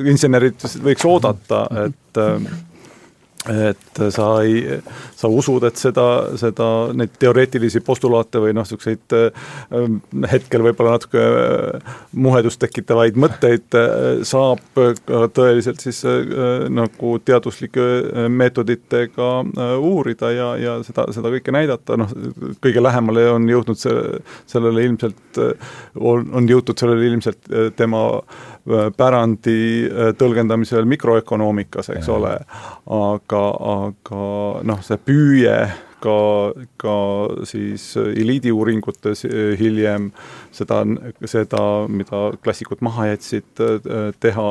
Speaker 3: insenerid võiks oodata, et et sa ei, sa usud, et seda, seda, neid teoreetilisi postulaate või noh, niisuguseid äh, hetkel võib-olla natuke äh, muhedust tekitavaid mõtteid äh, saab tõeliselt siis nagu teaduslike meetoditega uurida ja, ja seda, seda kõike näidata, noh, kõige lähemale on jõudnud see, sellele ilmselt, on, on jõutud sellele ilmselt tema pärandi tõlgendamisel mikroökonoomikas, eks ja. ole, aga, aga noh, see püüe ka, ka siis eliidiuuringutes hiljem seda, seda, mida klassikud maha jätsid, teha,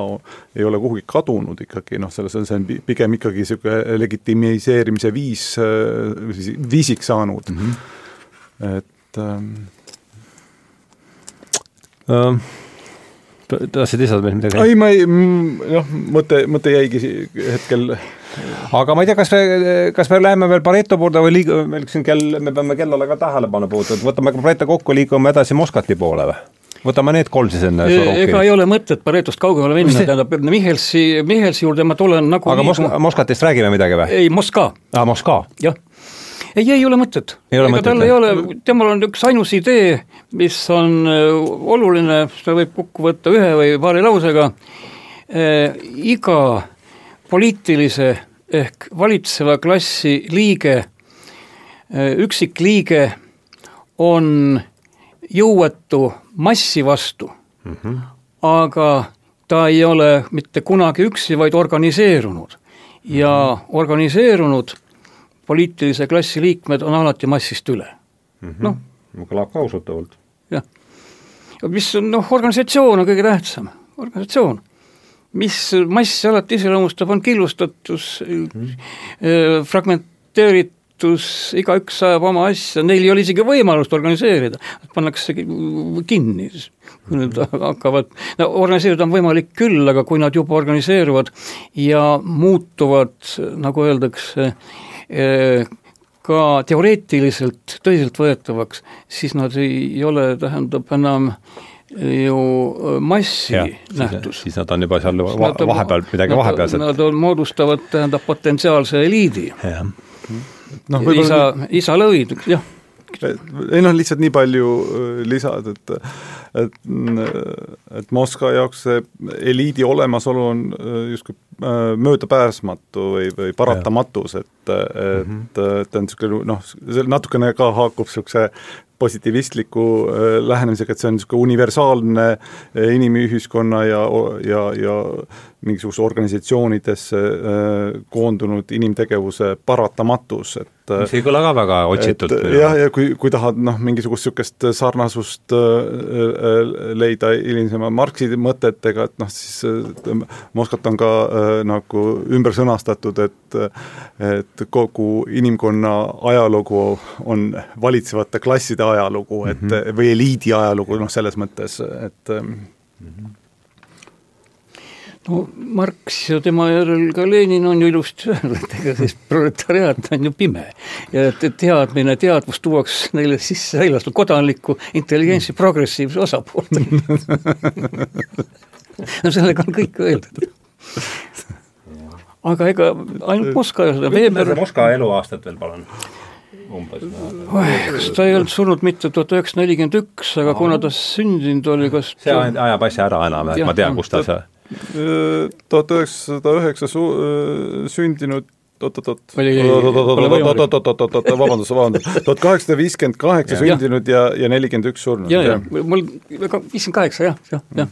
Speaker 3: ei ole kuhugi kadunud ikkagi, noh, selles on, see on pigem ikkagi niisugune legitimiseerimise viis, viisiks saanud mm, -hmm. et ähm,
Speaker 1: um tahtsid lisada veel midagi?
Speaker 3: ei, ma ei, noh, mõte, mõte jäigi hetkel
Speaker 1: aga ma ei tea, kas me, kas me läheme veel Pareto poole või liigu-, meil siin kell, me peame kellale ka tähelepanu puutuma, võtame Pareto kokku, liigume edasi Moskati poole või? võtame need kolm siis enne
Speaker 2: ega ei ole mõtet Paretost kaugemale minna, tähendab Michelsi, Michelsi juurde ma tulen nagu
Speaker 1: aga Mosk-, Moskatist räägime midagi või?
Speaker 2: ei, Moskva.
Speaker 1: aa, Moskva?
Speaker 2: jah ei, ei ole mõtet.
Speaker 1: ega
Speaker 2: tal ei ole, temal on üks ainus idee, mis on äh, oluline, seda võib kokku võtta ühe või paari lausega äh,, iga poliitilise ehk valitseva klassi liige äh,, üksikliige on jõuetu massi vastu mm, -hmm. aga ta ei ole mitte kunagi üksi, vaid organiseerunud ja -hmm. organiseerunud poliitilise klassi liikmed on alati massist üle
Speaker 1: mm -hmm.. noh. kõlab ka usutavalt.
Speaker 2: jah. mis on noh, organisatsioon on kõige tähtsam, organisatsioon. mis massi alati iseloomustab, on killustatus mm, -hmm. fragmenteeritus, igaüks ajab oma asja, neil ei ole isegi võimalust organiseerida, pannakse kinni kui nad hakkavad, no organiseerida on võimalik küll, aga kui nad juba organiseeruvad ja muutuvad, nagu öeldakse, ka teoreetiliselt tõsiseltvõetavaks, siis nad ei ole, tähendab, enam ju massi ja, nähtus.
Speaker 1: siis nad on juba seal va vahepeal, midagi vahepealset.
Speaker 2: Nad on, moodustavad, tähendab, potentsiaalse eliidi.
Speaker 3: noh,
Speaker 2: isa, isa lõid, jah.
Speaker 3: Ei noh, lihtsalt nii palju lisada, et et, et Moskva jaoks see eliidi olemasolu on justkui möödapääsmatu või, või paratamatus, et et mm, -hmm. et ta on niisugune noh, see natukene ka haakub niisuguse positiivistliku lähenemisega, et see on niisugune universaalne inimühiskonna ja, ja, ja mingisuguse organisatsioonidesse koondunud inimtegevuse paratamatus, et
Speaker 1: mis ei kõla ka väga otsitult.
Speaker 3: jah, ja kui, kui tahad noh, mingisugust niisugust sarnasust leida hilisema Marxi mõtetega, et noh, siis Moskvat on ka nagu ümber sõnastatud, et et kogu inimkonna ajalugu on valitsevate klasside ajalugu, et mm -hmm. või eliidi ajalugu, noh selles mõttes, et mm -hmm
Speaker 2: no Marx ja tema järel ka Lenin on ju ilusti öelnud, et ega siis proletariaat on ju pime. ja teadmine, teadvus tuuakse neile sisse väljaspool kodanliku intelligentsi progressiivse osapoolte [laughs] no sellega on kõik öeldud. aga ega ainult Moskva
Speaker 1: Veber Moskva eluaastat veel palun umbes?
Speaker 2: kas ta ei olnud surnud mitte tuhat üheksasada nelikümmend üks, aga Aa. kuna ta sündinud oli, kas
Speaker 1: see ajab asja ära enam, et ma tean, kus ta see
Speaker 3: tuhat üheksasada üheksa sündinud oot-oot-oot, oot-oot-oot-oot-oot-oot-oot, vabandust, vabandust, [laughs] tuhat kaheksasada viiskümmend kaheksa sündinud ja, ja nelikümmend üks surnud.
Speaker 2: ja, ja mul viiskümmend kaheksa jah, jah, jah.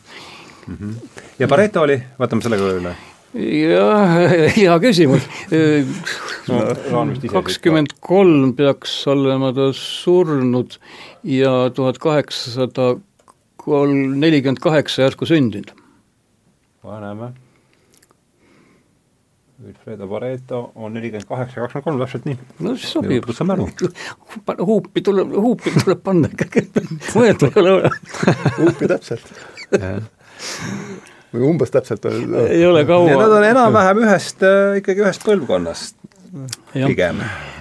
Speaker 1: ja Pareto oli, vaatame selle ka üle
Speaker 2: jah, [laughs] hea küsimus. kakskümmend kolm peaks olema ta surnud ja tuhat kaheksasada kolm, nelikümmend kaheksa järsku sündinud.
Speaker 1: paneme. Wilfredo Pareto on nelikümmend kaheksa, kakskümmend kolm, täpselt nii.
Speaker 2: no siis sobib.
Speaker 1: saame aru.
Speaker 2: huupi tuleb, huupi tuleb panna ikkagi, [laughs] mõelda ei ole
Speaker 3: huupi täpselt või umbes täpselt?
Speaker 2: ei ole kaua.
Speaker 1: Nad on enam-vähem ühest, äh, ikkagi ühest põlvkonnast pigem.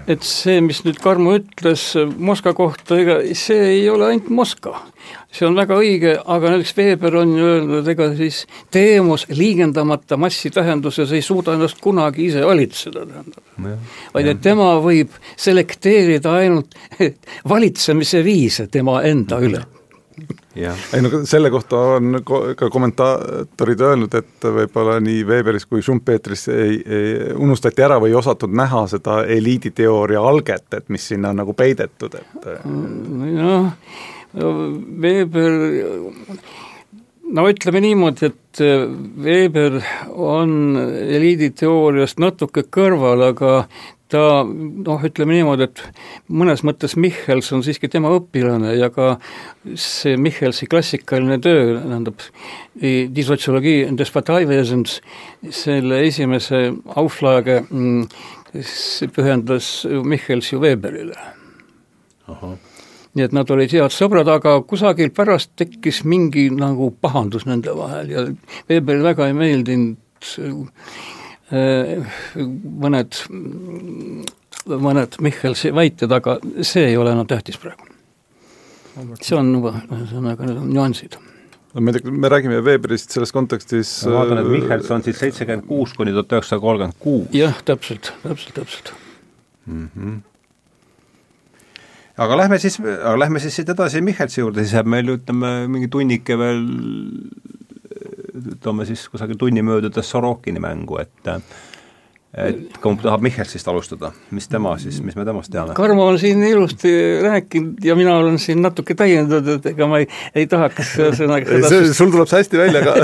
Speaker 2: et see, mis nüüd Karmo ütles Moskva kohta, ega see ei ole ainult Moskva. see on väga õige, aga näiteks Weber on ju öelnud, ega siis teemos liigendamata massi tähenduses ei suuda ennast kunagi ise valitseda, tähendab. vaid et tema võib selekteerida ainult [laughs] valitsemise viise tema enda üle
Speaker 3: ei no selle kohta on ka kommentaatorid öelnud, et võib-olla nii Weberis kui Schumpeteris ei, ei, unustati ära või ei osatud näha seda eliiditeooria alget, et mis sinna on nagu peidetud, et
Speaker 2: noh, Weber no ütleme niimoodi, et Weber on eliiditeooriast natuke kõrval, aga ta noh, ütleme niimoodi, et mõnes mõttes Michals on siiski tema õpilane ja ka see Michalsi klassikaline töö, tähendab, Die Soziologie des Parteiwesens, selle esimese Auflage mm, pühendas Michals ju Weberile. nii et nad olid head sõbrad, aga kusagil pärast tekkis mingi nagu pahandus nende vahel ja Weberile väga ei meeldinud mõned, mõned Michalsi väited, aga see ei ole enam tähtis praegu. see on juba, ühesõnaga need on nüansid
Speaker 3: no tea, me räägime Weberist selles kontekstis
Speaker 1: ma vaatan, et äh, Michals on siis seitsekümmend kuus kuni tuhat üheksasada kolmkümmend kuus.
Speaker 2: jah, täpselt, täpselt, täpselt mm. -hmm.
Speaker 1: aga lähme siis, aga lähme siis siit edasi Michalsi juurde, siis jääb meil ütleme mingi tunnike veel toome siis kusagil tunni möödudes Sorokini mängu, et et kumb tahab Michelsist alustada, mis tema siis, mis me temast teame?
Speaker 2: Karmo on siin ilusti rääkinud ja mina olen siin natuke täiendanud, et ega ma ei, ei tahaks ühesõnaga [laughs]
Speaker 3: seda sul tuleb see hästi välja ka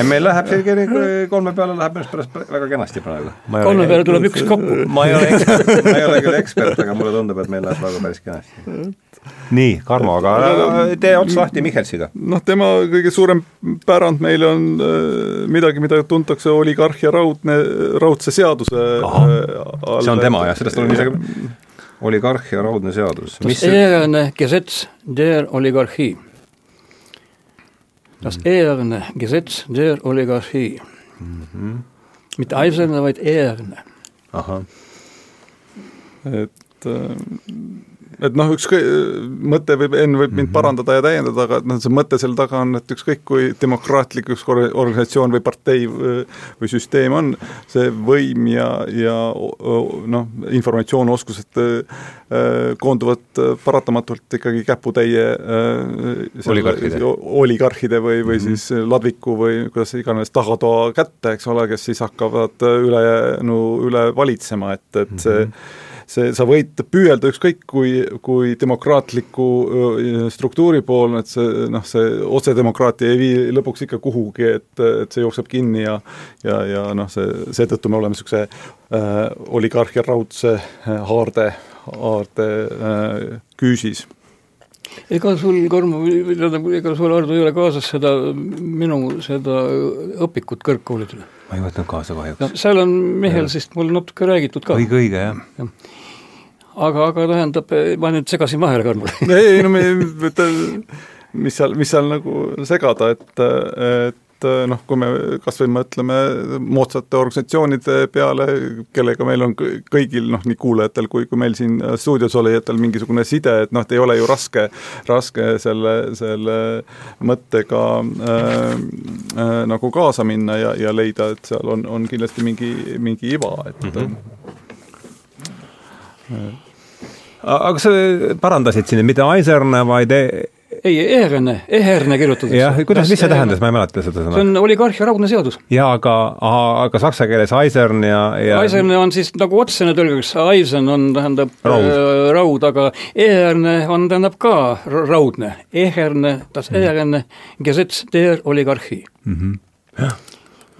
Speaker 3: [laughs] [laughs]
Speaker 1: meil läheb see kolme peale läheb minu arust pärast väga kenasti praegu.
Speaker 2: kolme peale tuleb üks kokku.
Speaker 1: ma ei ole ekspert, ma ei ole küll ekspert, aga mulle tundub, et meil läheb praegu päris kenasti nii, Karmo, aga tee ots lahti Michelsiga.
Speaker 3: noh, tema kõige suurem pärand meile on äh, midagi, mida tuntakse oligarhia raudne, raudse seaduse
Speaker 1: all. see on tema jah, sellest olen isegi, oligarhia raudne seadus.
Speaker 2: Das eherne Gesetz der Oligarchie. Das mm. eherne Gesetz der Oligarchie mm. -hmm. mitte eiserne, vaid eherne. ahah.
Speaker 3: et äh, et noh, ükskõik, mõte võib, Enn võib mind -hmm. parandada ja täiendada, aga noh, see mõte selle taga on, et ükskõik kui demokraatlik üks organisatsioon või partei või süsteem on, see võim ja, ja noh, informatsioonioskused äh, koonduvad paratamatult ikkagi käputäie äh,
Speaker 1: oligarhide,
Speaker 3: oligarhide või, või mm -hmm. siis ladviku või kuidas iganes tagatoa kätte, eks ole, kes siis hakkavad ülejäänu üle valitsema, et, et see mm -hmm see, sa võid püüelda ükskõik kui, kui demokraatliku struktuuri poole, et see noh, see otsedemokraatia ei vii lõpuks ikka kuhugi, et, et see jookseb kinni ja ja, ja noh, see, seetõttu me oleme niisuguse äh, oligarhia raudse haarde, haarde äh, küüsis
Speaker 2: ega sul, Karmo, tähendab, ega sul, Hardo, ei ole kaasas seda minu seda õpikut kõrgkoolidele?
Speaker 1: ma ei võtnud kaasa kahjuks no,.
Speaker 2: seal on Mihhelsist mul natuke räägitud ka.
Speaker 1: õige, õige, jah ja
Speaker 2: aga, aga tähendab, ma nüüd segasin vahele,
Speaker 3: Karmul [laughs] ei, no me, mis seal, mis seal nagu segada, et, et et noh, kui me kas või mõtleme moodsate organisatsioonide peale, kellega meil on kõigil noh, nii kuulajatel kui, kui meil siin stuudios olijatel mingisugune side, et noh, et ei ole ju raske, raske selle, selle mõttega äh, äh, nagu kaasa minna ja, ja leida, et seal on, on kindlasti mingi, mingi iva, et mm -hmm.
Speaker 1: Aga sa parandasid siin, mitte Eiserne, vaid e
Speaker 2: ei, Eherne, Eherne kirjutatud.
Speaker 1: jah, kuidas, mis see tähendas, ma ei mäleta seda sõna.
Speaker 2: see on oligarhia raudne seadus.
Speaker 1: jaa, aga, aga saksa keeles Eisern ja, ja
Speaker 2: Eisern on siis nagu otsene tõlgeks, Eisen on, tähendab raud, äh, raud, aga Eherne on, tähendab ka raudne. Eherne, das mm. Eherne, Gesetz der Oligarchie mm. -hmm.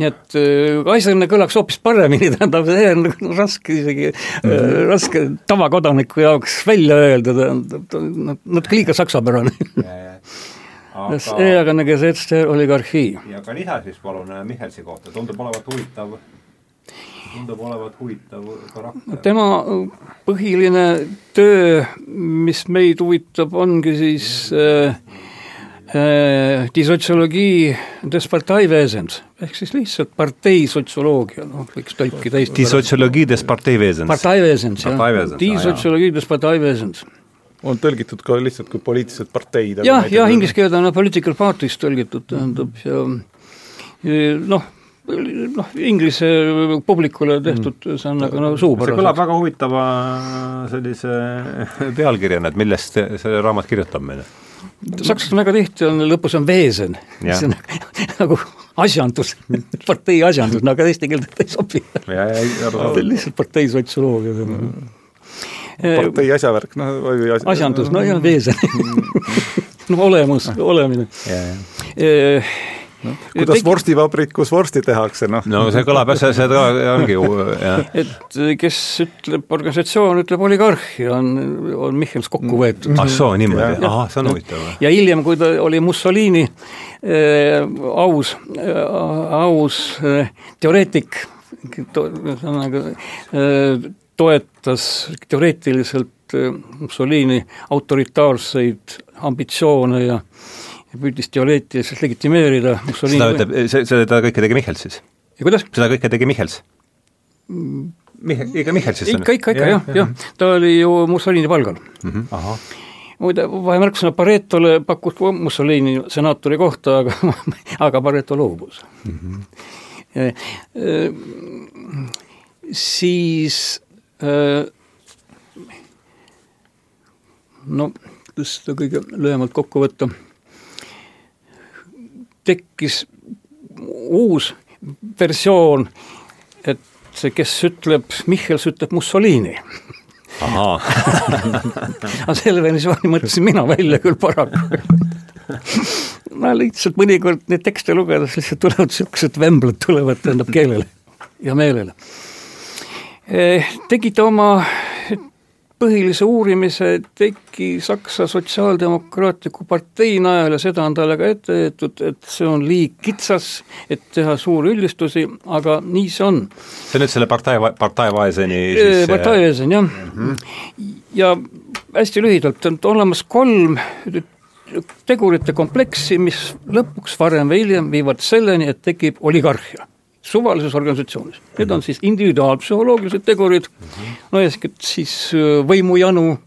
Speaker 2: Nii et äh, Eiserne kõlaks hoopis paremini, [laughs] tähendab, see on nagu raske isegi mm, -hmm. raske tavakodaniku jaoks välja öelda, tähendab, natuke liiga saksapärane. Das Ehrene Gesetz der Oligarchie.
Speaker 1: ja ka lisa siis palun äh, Michelsi kohta, tundub olevat huvitav, tundub olevat huvitav karakter.
Speaker 2: tema põhiline töö, mis meid huvitab, ongi siis äh, äh, die Soziologie des Parteiwesens ehk siis lihtsalt parteisotsioloogia, noh, võiks tõlkida eesti
Speaker 3: on tõlgitud ka lihtsalt kui poliitilised parteid.
Speaker 2: jah, jah, inglise keelde on political parties tõlgitud, tähendab, ja noh, noh, inglise publikule tehtud mm., see on nagu no, suupärane.
Speaker 1: see kõlab väga huvitava sellise [laughs] pealkirjana, et millest see raamat kirjutab meile
Speaker 2: sakslastel väga tihti on, lõpus on veesen, see on [laughs] nagu asjandus, partei asjandus, no aga eesti keelde ta ei sobi. lihtsalt partei sotsioloogia mm..
Speaker 3: partei asjavärk, noh,
Speaker 2: asjandus, no jah, veesen. [laughs] No olemus, olemine
Speaker 3: no, kuidas tegi... vorstivabrikus vorsti tehakse, noh.
Speaker 1: no see kõlab jah, see, see ongi ju, jah.
Speaker 2: et kes ütleb, organisatsioon ütleb oligarhia, on, on Michals kokku mm. võetud.
Speaker 1: ah soo, niimoodi, ahah, see on huvitav.
Speaker 2: ja hiljem, kui ta oli Mussolini äh, aus äh,, aus äh, teoreetik, ühesõnaga äh, toetas teoreetiliselt äh, Mussolini autoritaarseid ambitsioone ja ja püüdis teoreetiliselt legitimeerida
Speaker 1: Mussolini seda ütleb, see, seda kõike tegi Michals siis?
Speaker 2: ja kuidas?
Speaker 1: seda kõike tegi Michals? Mih-, ikka Michals siis
Speaker 2: ikka, ikka, ikka jah, jah, jah., ta oli ju Mussolini palgal mm. -hmm. Ahah muide, vahemärkusena Paretole pakkus Mussolini senaatori kohta, aga [laughs] aga Pareto loobus mm. -hmm. E, e, siis e, no, kuidas seda kõige lühemalt kokku võtta tekkis uus versioon, et see, kes ütleb, Michals ütleb Mussolini. [laughs] aga selle versiooni mõtlesin mina välja küll paraku no lihtsalt mõnikord neid tekste lugedes lihtsalt tulevad niisugused vämblad tulevad, tähendab, keelele ja meelele. Eh, tegite oma põhilise uurimise tegi Saksa Sotsiaaldemokraatliku Partei najal ja seda on talle ka ette heidetud, et see on liig kitsas, et teha suuri üldistusi, aga nii see on.
Speaker 1: see on nüüd selle partei, partei vaeseni
Speaker 2: siis partei vaesen, jah mm. -hmm. ja hästi lühidalt, on olemas kolm tegurite kompleksi, mis lõpuks varem või hiljem viivad selleni, et tekib oligarhia suvalises organisatsioonis. Need on siis individuaalpsühholoogilised tegurid -hmm. no eeskätt siis äh, võimujanu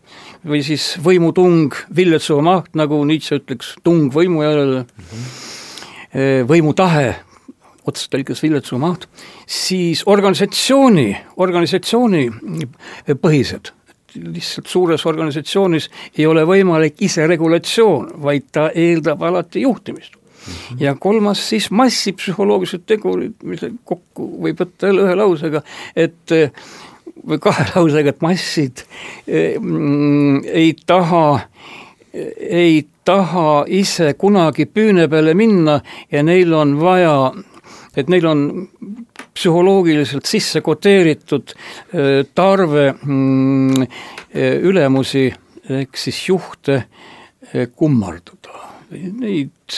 Speaker 2: või siis võimutung, viletsõva maht, nagu Nietzsche ütleks, tung võimu järele mm, -hmm. võimutahe, otsest tõlkes viletsõva maht, siis organisatsiooni, organisatsiooni põhised lihtsalt suures organisatsioonis ei ole võimalik iseregulatsioon, vaid ta eeldab alati juhtimist ja kolmas siis massipsühholoogilised tegurid, mis kokku võib võtta jälle ühe lausega, et või kahe [laughs] lausega, et massid mm, ei taha, ei taha ise kunagi püüne peale minna ja neil on vaja, et neil on psühholoogiliselt sisse koteeritud tarve mm, ülemusi ehk siis juhte kummardada. Neid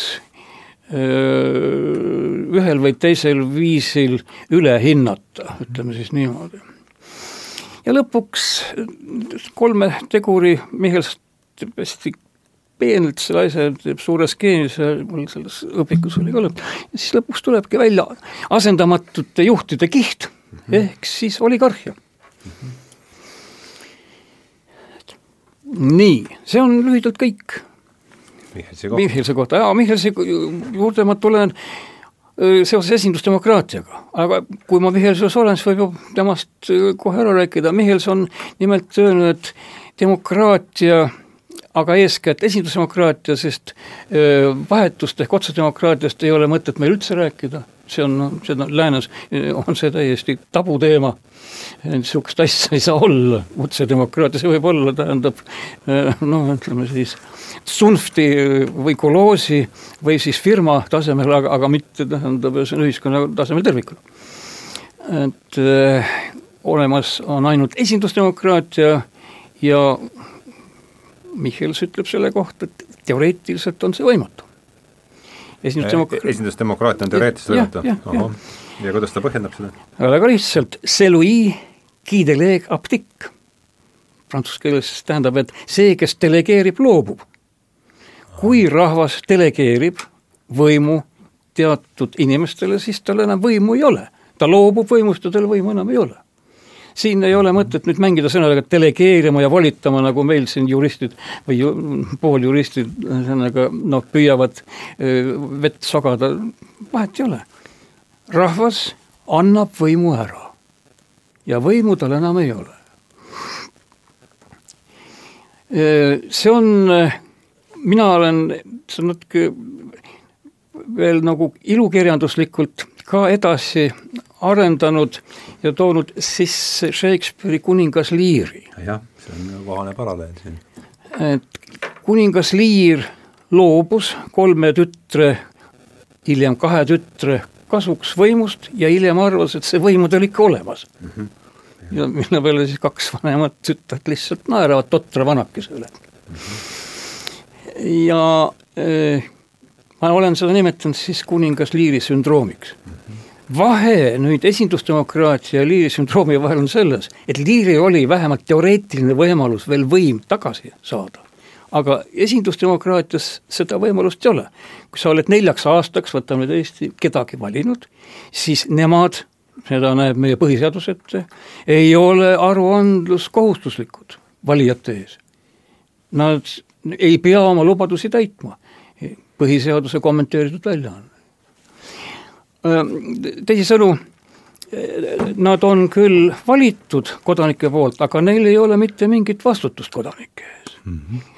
Speaker 2: ühel või teisel viisil üle hinnata, ütleme siis niimoodi. ja lõpuks kolme teguri Mihhail hästi peenelt selle asja, teeb suure skeemi, see mul selles õpikus oli ka lõpp, ja siis lõpuks tulebki välja asendamatute juhtide kiht mm -hmm. ehk siis oligarhia mm. -hmm. nii, see on lühidalt kõik.
Speaker 1: Michelsi kohta.
Speaker 2: Michelsi kohta, jaa, Michelsi juurde ma tulen seoses esindusdemokraatiaga, aga kui ma Michelsi juures olen, siis võib ju temast kohe ära rääkida, Michels on nimelt öelnud, et demokraatia aga eeskätt esindusdemokraatia, sest vahetust ehk otsedemokraatiast ei ole mõtet meil üldse rääkida, see on, seda läänes on see täiesti tabuteema, niisugust asja ei saa olla, otsedemokraatia, see võib olla, tähendab noh, ütleme siis Sunfti või Koloosi või siis firma tasemel, aga, aga mitte tähendab, ühiskonna tasemel tervikuna. et äh, olemas on ainult esindusdemokraatia ja Michals ütleb selle kohta, et teoreetiliselt on see võimatu.
Speaker 1: esindusdemok-. esindusdemokraatia on teoreetiliselt võimatu? ja kuidas ta põhjendab seda?
Speaker 2: väga lihtsalt, c'est lui qui délègue aptique. Prantsuse keeles tähendab, et see, kes delegeerib, loobub. kui rahvas delegeerib võimu teatud inimestele, siis tal enam võimu ei ole. ta loobub võimust ja tal võimu enam ei ole siin ei ole mõtet nüüd mängida sõnadega delegeerima ja volitama, nagu meil siin juristid või ju, pooljuristid ühesõnaga noh, püüavad vett sogada, vahet ei ole. rahvas annab võimu ära ja võimu tal enam ei ole. see on, mina olen, natuke veel nagu ilukirjanduslikult ka edasi arendanud ja toonud sisse Shakespeare'i kuningas Leari.
Speaker 1: jah, see on kohane paralleel siin.
Speaker 2: et kuningas Lear loobus kolme tütre, hiljem kahe tütre kasuks võimust ja hiljem arvas, et see võim on tal ikka olemas mm. -hmm. ja mille peale siis kaks vanemat tütart lihtsalt naeravad totra vanakese üle mm. -hmm. ja eh, ma olen seda nimetanud siis kuningas Leari sündroomiks vahe nüüd esindusdemokraatia ja Liiri sündroomi vahel on selles, et Liiril oli vähemalt teoreetiline võimalus veel võim tagasi saada. aga esindusdemokraatias seda võimalust ei ole. kui sa oled neljaks aastaks, võtame tõesti, kedagi valinud, siis nemad, seda näeb meie põhiseadus ette, ei ole aruandluskohustuslikud valijate ees. Nad ei pea oma lubadusi täitma, põhiseaduse kommenteeritud väljaanne teisisõnu, nad on küll valitud kodanike poolt, aga neil ei ole mitte mingit vastutust kodanike ees mm. -hmm.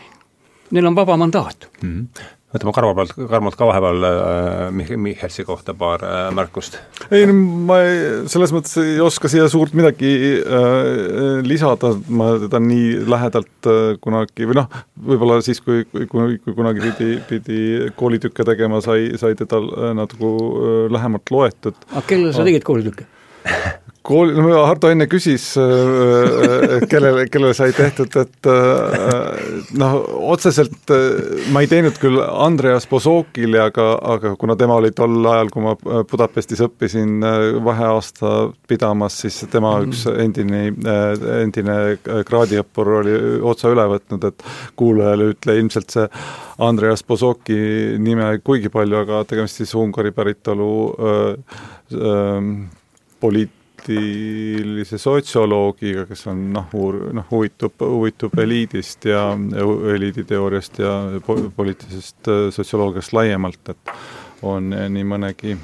Speaker 2: Neil on vaba mandaat mm.
Speaker 1: -hmm võtame Karmo pealt, Karmolt ka vahepeal äh, Michelsi kohta paar äh, märkust.
Speaker 3: ei no ma ei, selles mõttes ei oska siia suurt midagi äh, lisada, ma teda nii lähedalt äh, kunagi või noh, võib-olla siis, kui, kui, kui, kui kunagi pidi, pidi koolitükke tegema, sai, sai teda äh, natuke äh, lähemalt loetud.
Speaker 2: aga kellele sa tegid koolitükke [laughs]
Speaker 3: kool, no Hardo enne küsis, äh, äh, kellele, kellele sai tehtud, et äh, noh, otseselt ma ei teinud küll Andreas Bozokile, aga, aga kuna tema oli tol ajal, kui ma Budapestis õppisin vaheaasta pidamas, siis tema mhm. üks endine, endine kraadiõppur oli otsa üle võtnud, et kuulajale ütle ilmselt see Andreas Bozoki nime kuigi palju, aga tegemist siis Ungari päritolu äh, äh, poliit-, poliitilise sotsioloogiga, kes on noh, uur-, noh, huvitub, huvitub eliidist ja eliiditeooriast ja poliitilisest äh, sotsioloogiast laiemalt, et on nii mõnegi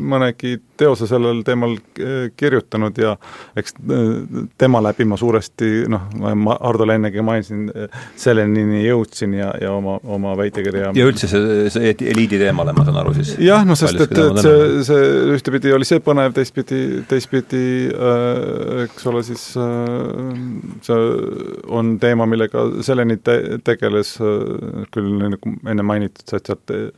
Speaker 3: mõnegi teose sellel teemal äh, kirjutanud ja eks äh, tema läbi ma suuresti noh, ma Hardole ennegi mainisin, selleni jõudsin ja, ja oma, oma väitekirja
Speaker 1: ja üldse see, see eliidi teemale, ma saan aru siis?
Speaker 3: jah, noh sest et, et see, see ühtepidi oli see põnev, teistpidi, teistpidi äh, eks ole, siis äh, see on teema, millega selleni te, tegeles äh, küll nagu enne mainitud, Äh,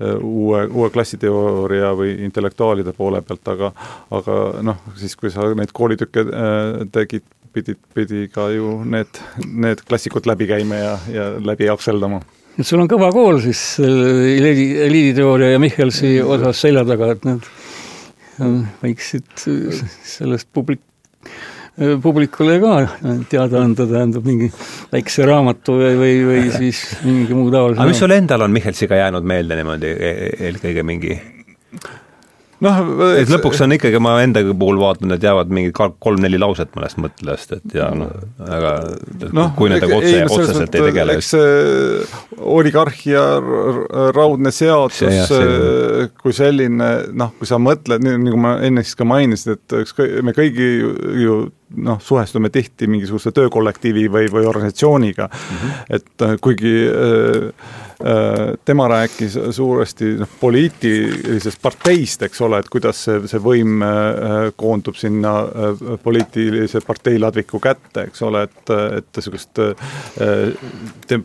Speaker 3: uue, uue klassiteooria või intellektuaalide poole pealt, aga aga noh, siis kui sa neid koolitükke äh, tegid, pidid, pidi ka ju need, need klassikud läbi käima ja, ja läbi jakseldama
Speaker 2: et sul on kõva kool siis äh, eliiditeooria ja Michelsi osas selja taga, et need võiksid sellest publik-, publikule ka teada anda, tähendab mingi väikse raamatu või, või, või siis mingi muu taolise.
Speaker 1: aga mis sul endal on Michelsiga jäänud meelde niimoodi e-, e-, eelkõige mingi noh, et lõpuks on ikkagi, ma enda puhul vaatan, et jäävad mingid kolm-neli lauset mõnest mõttest, et ja noh, aga no, kui nendega otse, otseselt ei tegele.
Speaker 3: eks see oligarhia raudne seadus see, kui selline noh, kui sa mõtled, nii nagu ma enne siis ka mainisin, et eks me kõigi ju noh, suhestume tihti mingisuguse töökollektiivi või, või organisatsiooniga mm, -hmm. et kuigi äh, Äh, tema rääkis suuresti noh, poliitilisest parteist, eks ole, et kuidas see, see võim äh, koondub sinna äh, poliitilise partei ladviku kätte, eks ole, et, et te,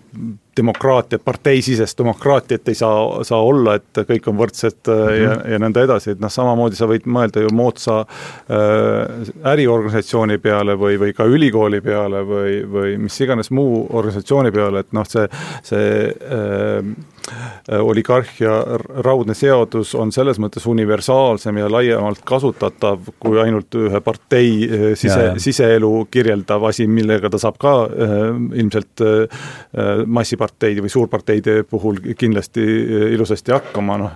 Speaker 3: demokraatiat, parteisisest demokraatiat ei saa, saa olla, et kõik on võrdsed mm -hmm. ja, ja nõnda edasi, et noh, samamoodi sa võid mõelda ju moodsa äh, äriorganisatsiooni peale või, või ka ülikooli peale või, või mis iganes muu organisatsiooni peale, et noh, see, see Äh, oligarhia raudne seadus on selles mõttes universaalsem ja laiemalt kasutatav kui ainult ühe partei äh, sise, siseelu kirjeldav asi, millega ta saab ka äh, ilmselt äh, massiparteide või suurparteide puhul kindlasti äh, ilusasti hakkama, noh,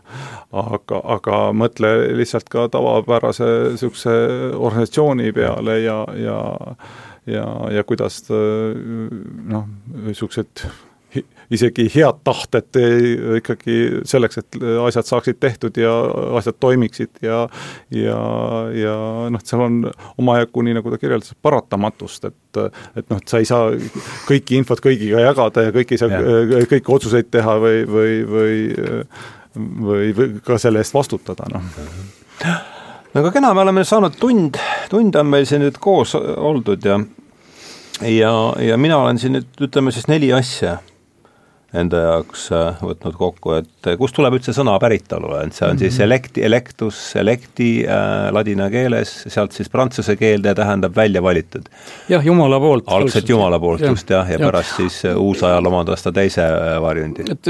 Speaker 3: aga, aga mõtle lihtsalt ka tavapärase niisuguse organisatsiooni peale ja, ja ja, ja kuidas noh, niisugused isegi head tahtet ikkagi selleks, et asjad saaksid tehtud ja asjad toimiksid ja ja, ja noh, seal on omajagu, nii nagu ta kirjeldas, paratamatust, et et noh, et sa ei saa kõiki infot kõigiga jagada ja kõik ei saa ja. kõiki otsuseid teha või, või, või või, või ka selle eest vastutada, noh
Speaker 1: no aga kena, me oleme saanud tund, tund on meil siin nüüd koos oldud ja ja, ja mina olen siin nüüd, ütleme siis neli asja enda jaoks äh, võtnud kokku, et äh, kust tuleb üldse sõna päritolu, et see on mm -hmm. siis electi, electus, electi äh, ladina keeles, sealt siis prantsuse keelde tähendab välja valitud.
Speaker 2: jah, Jumala poolt.
Speaker 1: algselt Jumala poolt ja, just jah, ja, ja pärast siis äh, uusajal omandas ta teise varjundi.
Speaker 2: et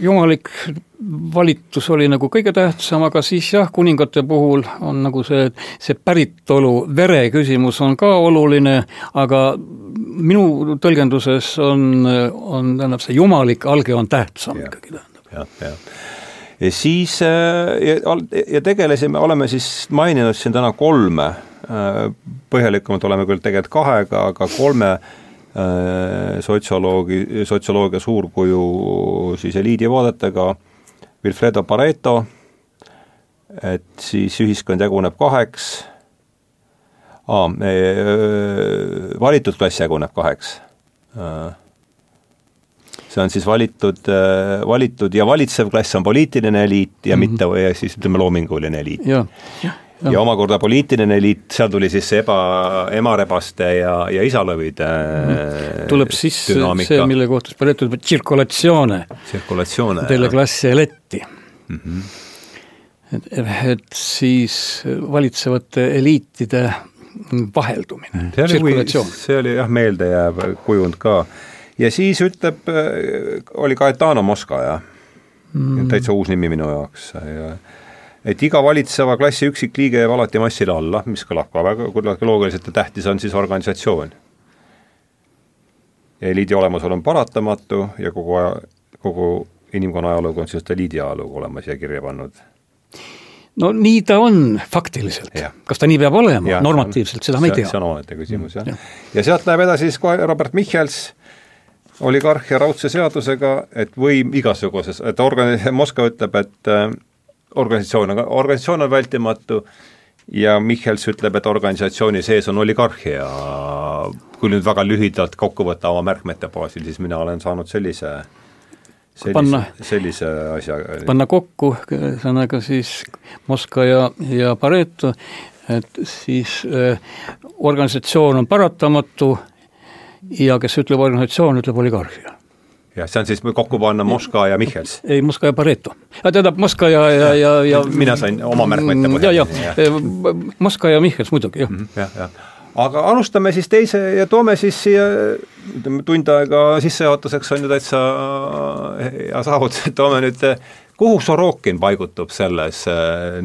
Speaker 2: jumalik valitus oli nagu kõige tähtsam, aga siis jah, kuningate puhul on nagu see, see päritolu, vere küsimus on ka oluline, aga minu tõlgenduses on, on, tähendab, see jumalik alge on tähtsam ja. ikkagi, tähendab.
Speaker 1: jah, jah ja siis äh, ja, ja tegelesime, oleme siis maininud siin täna kolme, äh, põhjalikumalt oleme küll tegelikult kahega, aga kolme äh, sotsioloogi, sotsioloogia suurkuju siis eliidivaadetega Wilfredo Pareto, et siis ühiskond jaguneb kaheks, valitud klass jaguneb kaheks. see on siis valitud, valitud ja valitsev klass on poliitiline eliit ja mm -hmm. mitte, või siis ütleme, loominguline eliit.
Speaker 2: ja, jah
Speaker 1: ja. ja omakorda poliitiline eliit, seal tuli siis see eba, emarebaste ja, ja isalõvide
Speaker 2: mm. tuleb siis dünaamika. see, mille kohta Pareto ütleb, tsirkulatsioone.
Speaker 1: tsirkulatsioone.
Speaker 2: Delle klassi eletti mm. -hmm. et, et siis valitsevate eliitide vaheldumine,
Speaker 1: tsirkulatsioon. see oli jah, meeldejääv kujund ka. ja siis ütleb, oli Gaetano Mosca, jah mm., täitsa uus nimi minu jaoks ja et iga valitseva klassi üksikliige jääb alati massile alla, mis kõlab ka väga kuidagi loogiliselt ja tähtis on siis organisatsioon. ja eliidi olemasolu on paratamatu ja kogu aja, kogu inimkonna ajalugu on siis eliidi ajalugu olema siia kirja pannud.
Speaker 2: No nii ta on faktiliselt, kas ta nii peab olema, normatiivselt, seda me ei tea.
Speaker 1: see on omaette küsimus jah ja. ja sealt läheb edasi siis kohe Robert Michals, oligarhia raudse seadusega, et võim igasuguses, et organ-, [laughs] Moskva ütleb, et organisatsioon, aga organisatsioon on vältimatu ja Michals ütleb, et organisatsiooni sees on oligarhia. kui nüüd väga lühidalt kokku võtta oma märkmete baasil, siis mina olen saanud sellise sellise, panna, sellise asja.
Speaker 2: panna kokku, ühesõnaga siis Moskva ja, ja Pareto, et siis äh, organisatsioon on paratamatu ja kes ütleb organisatsioon, ütleb oligarhia
Speaker 1: jah, see on siis kokku panna Moskva ja Michals?
Speaker 2: ei, Moskva ja Pareto. tähendab, Moskva ja, ja, ja, ja
Speaker 1: mina sain oma märkmete põhjal.
Speaker 2: ja, ja Moskva ja Michals muidugi, jah.
Speaker 1: Mhm, jah, jah. Aga alustame siis teise ja toome siis siia, ütleme tund aega sissejuhatuseks on ju täitsa hea saavutus, et toome nüüd kuhu Sorokin paigutub selles,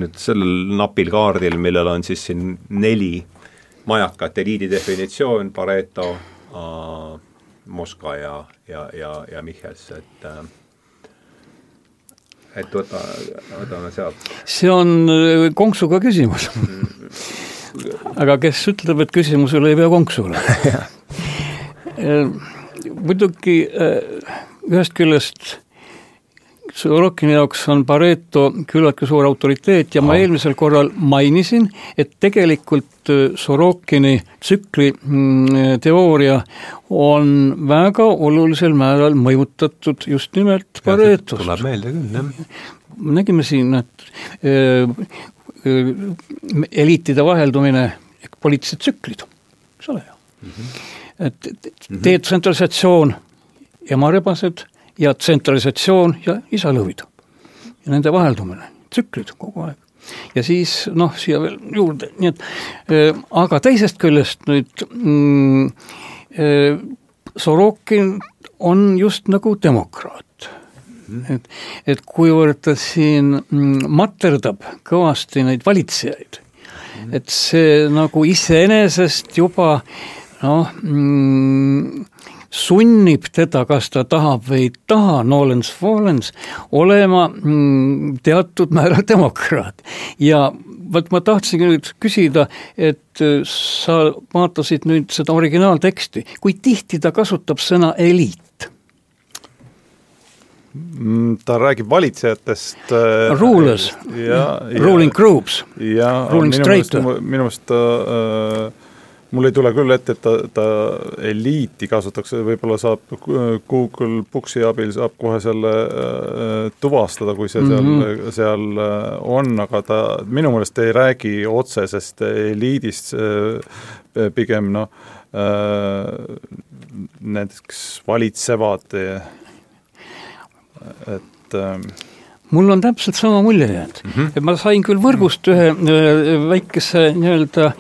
Speaker 1: nüüd sellel napil kaardil, millel on siis siin neli majakat eliidi definitsioon, Pareto äh,, Moskva ja, ja, ja, ja Michals, et äh, et võta, võtame sealt.
Speaker 2: see on konksuga küsimus aga kes ütleb, et küsimusele ei pea konksu olema [laughs] äh, muidugi äh, ühest küljest Sorokini jaoks on Pareto küllaltki suur autoriteet ja ma eelmisel korral mainisin, et tegelikult Sorokini tsükli mm, teooria on väga olulisel määral mõjutatud just nimelt Paretost.
Speaker 1: tuleb meelde küll, jah.
Speaker 2: nägime siin, et äh, äh, eliitide vaheldumine, poliitilised tsüklid, eks ole ju mm. -hmm. et detsentralisatsioon, emarebased ja tsentralisatsioon ja isalõvid. ja nende vaheldumine, tsüklid kogu aeg. ja siis noh, siia veel juurde, nii et äh, aga teisest küljest nüüd mm, äh, Sorokin on just nagu demokraat. Et, et kuivõrd ta siin mm, materdab kõvasti neid valitsejaid, et see nagu iseenesest juba noh mm,, sunnib teda, kas ta tahab või ei taha, nolens volens, olema mm, teatud määral demokraat. ja vot ma tahtsingi nüüd küsida, et äh, sa vaatasid nüüd seda originaalteksti, kui tihti ta kasutab sõna eliit?
Speaker 3: Mm, ta räägib valitsejatest
Speaker 2: äh, Rulers, ruling groups, ruling straight.
Speaker 3: minu meelest ta äh, mul ei tule küll ette, et ta, ta eliiti kasutatakse, võib-olla saab Google Booksi abil saab kohe selle äh, tuvastada, kui see seal mm, -hmm. seal äh, on, aga ta minu meelest ei räägi otsesest eliidist pigem noh näiteks valitsevad, et äh,
Speaker 2: mul on täpselt sama mulje jäänud mm, -hmm. et ma sain küll võrgust ühe äh, väikese nii-öelda äh,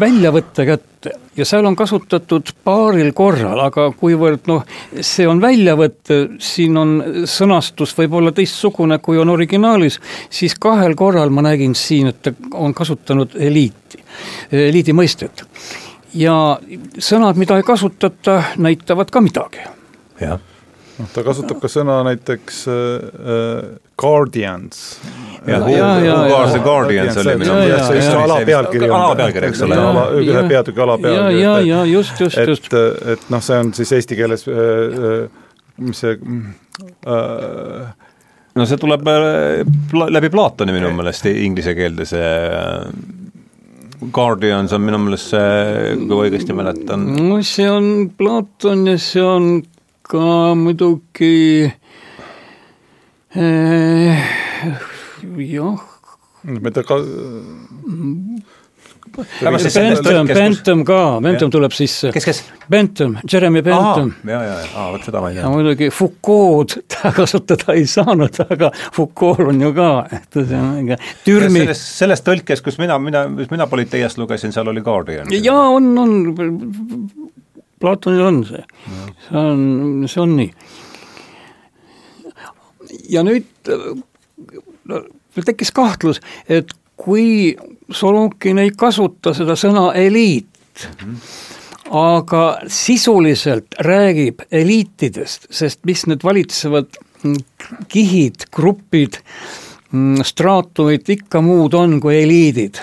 Speaker 2: väljavõtte kätte ja seal on kasutatud paaril korral, aga kuivõrd noh, see on väljavõte, siin on sõnastus võib-olla teistsugune, kui on originaalis, siis kahel korral ma nägin siin, et on kasutanud eliiti, eliidi mõistet. ja sõnad, mida ei kasutata, näitavad ka midagi.
Speaker 1: jah
Speaker 3: noh, ta kasutab ka sõna näiteks äh, guardians.
Speaker 1: Who are the guardians oli minu
Speaker 3: meelest. alapealkiri
Speaker 1: alapealkiri, eks ole.
Speaker 3: ühe peatüki alapealkiri.
Speaker 2: ja, ja, just, just, just.
Speaker 3: et, et noh, see on siis eesti keeles äh, äh, mis see äh,
Speaker 1: no see tuleb läbi Platoni minu meelest inglise keelde see Guardians on minu meelest see, kui õigesti mäletan.
Speaker 2: no see on Platon ja see on ka muidugi eh, jah.
Speaker 3: ma ei tea, ka
Speaker 2: Bentham, Bentham ka, Bentham tuleb sisse.
Speaker 1: kes, kes?
Speaker 2: Bentham, Jeremy Bentham.
Speaker 1: ja, ja, ja, vot seda ma ei tea.
Speaker 2: muidugi Foucault [laughs] ta kasutada ei saanud, aga Foucault on ju ka, et see on mingi türmi.
Speaker 1: selles, selles tõlkes, kus mina, mina, mis mina Politeiast lugesin, seal oli Guardian.
Speaker 2: jaa, on, on, Platonil on see, see on, see on nii. ja nüüd no, tekkis kahtlus, et kui Sorokin ei kasuta seda sõna eliit mm, -hmm. aga sisuliselt räägib eliitidest, sest mis need valitsevad kihid, grupid, straatumid ikka muud on kui eliidid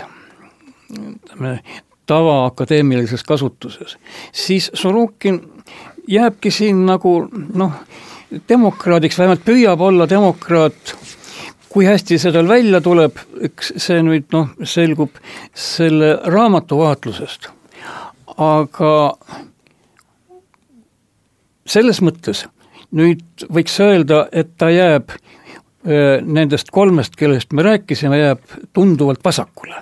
Speaker 2: tavaakadeemilises kasutuses, siis Sorokin jääbki siin nagu noh, demokraadiks, vähemalt püüab olla demokraat, kui hästi see tal välja tuleb, eks see nüüd noh, selgub selle raamatu vaatlusest. aga selles mõttes nüüd võiks öelda, et ta jääb äh, nendest kolmest, kellest me rääkisime, jääb tunduvalt vasakule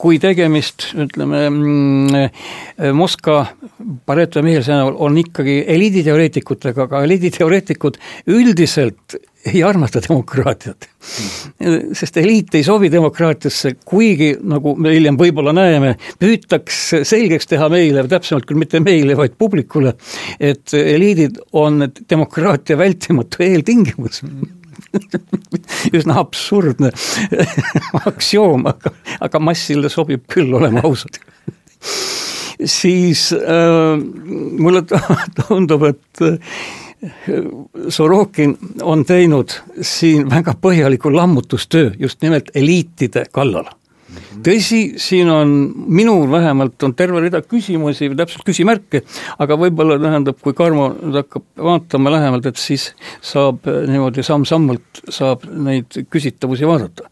Speaker 2: kui tegemist, ütleme, mm, Moskva Pareto meelse näol on ikkagi eliiditeoreetikutega, aga eliiditeoreetikud üldiselt ei armasta demokraatiat. Sest eliit ei sobi demokraatiasse, kuigi nagu me hiljem võib-olla näeme, püütakse selgeks teha meile, täpsemalt küll mitte meile, vaid publikule, et eliidid on demokraatia vältimatu eeltingimus üsna absurdne [laughs] aktsioom, aga, aga massile sobib küll, oleme ausad. Siis äh, mulle [laughs] tundub, et äh, Sorokin on teinud siin väga põhjaliku lammutustöö just nimelt eliitide kallal tõsi, siin on, minul vähemalt on terve rida küsimusi või täpselt küsimärke, aga võib-olla tähendab, kui Karmo nüüd hakkab vaatama lähemalt, et siis saab niimoodi samm-sammult saab neid küsitavusi vaadata.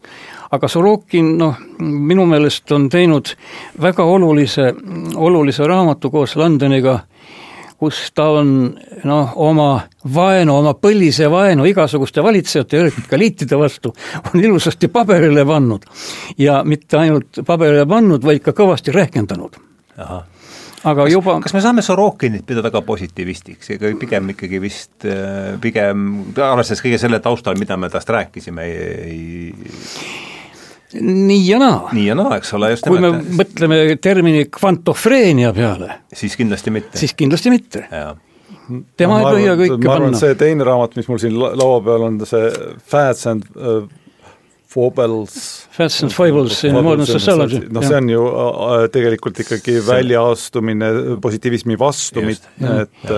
Speaker 2: Aga Sorokin noh, minu meelest on teinud väga olulise, olulise raamatu koos Londoniga, kus ta on noh, oma vaenu, oma põlise vaenu igasuguste valitsejate ja ka liitide vastu on ilusasti paberile pannud. ja mitte ainult paberile pannud, vaid ka kõvasti rehkendanud.
Speaker 1: aga kas, juba kas me saame Sorokinit pidada ka positiivistiks, ega pigem ikkagi vist, äh, pigem arvestades kõige selle taustal, mida me tast rääkisime, ei
Speaker 2: nii ja naa.
Speaker 1: nii ja naa, eks ole, just
Speaker 2: kui nimelt. kui me mõtleme termini kvantofreenia peale,
Speaker 1: siis kindlasti mitte.
Speaker 2: siis kindlasti mitte. tema no, ei püüa kõike panna. ma arvan,
Speaker 3: see teine raamat, mis mul siin laua peal on, see Fads and uh, Foibles.
Speaker 2: Fads and Foibles in modern sociology.
Speaker 3: noh, see on ju uh, tegelikult ikkagi väljaastumine positiivismi vastu, et,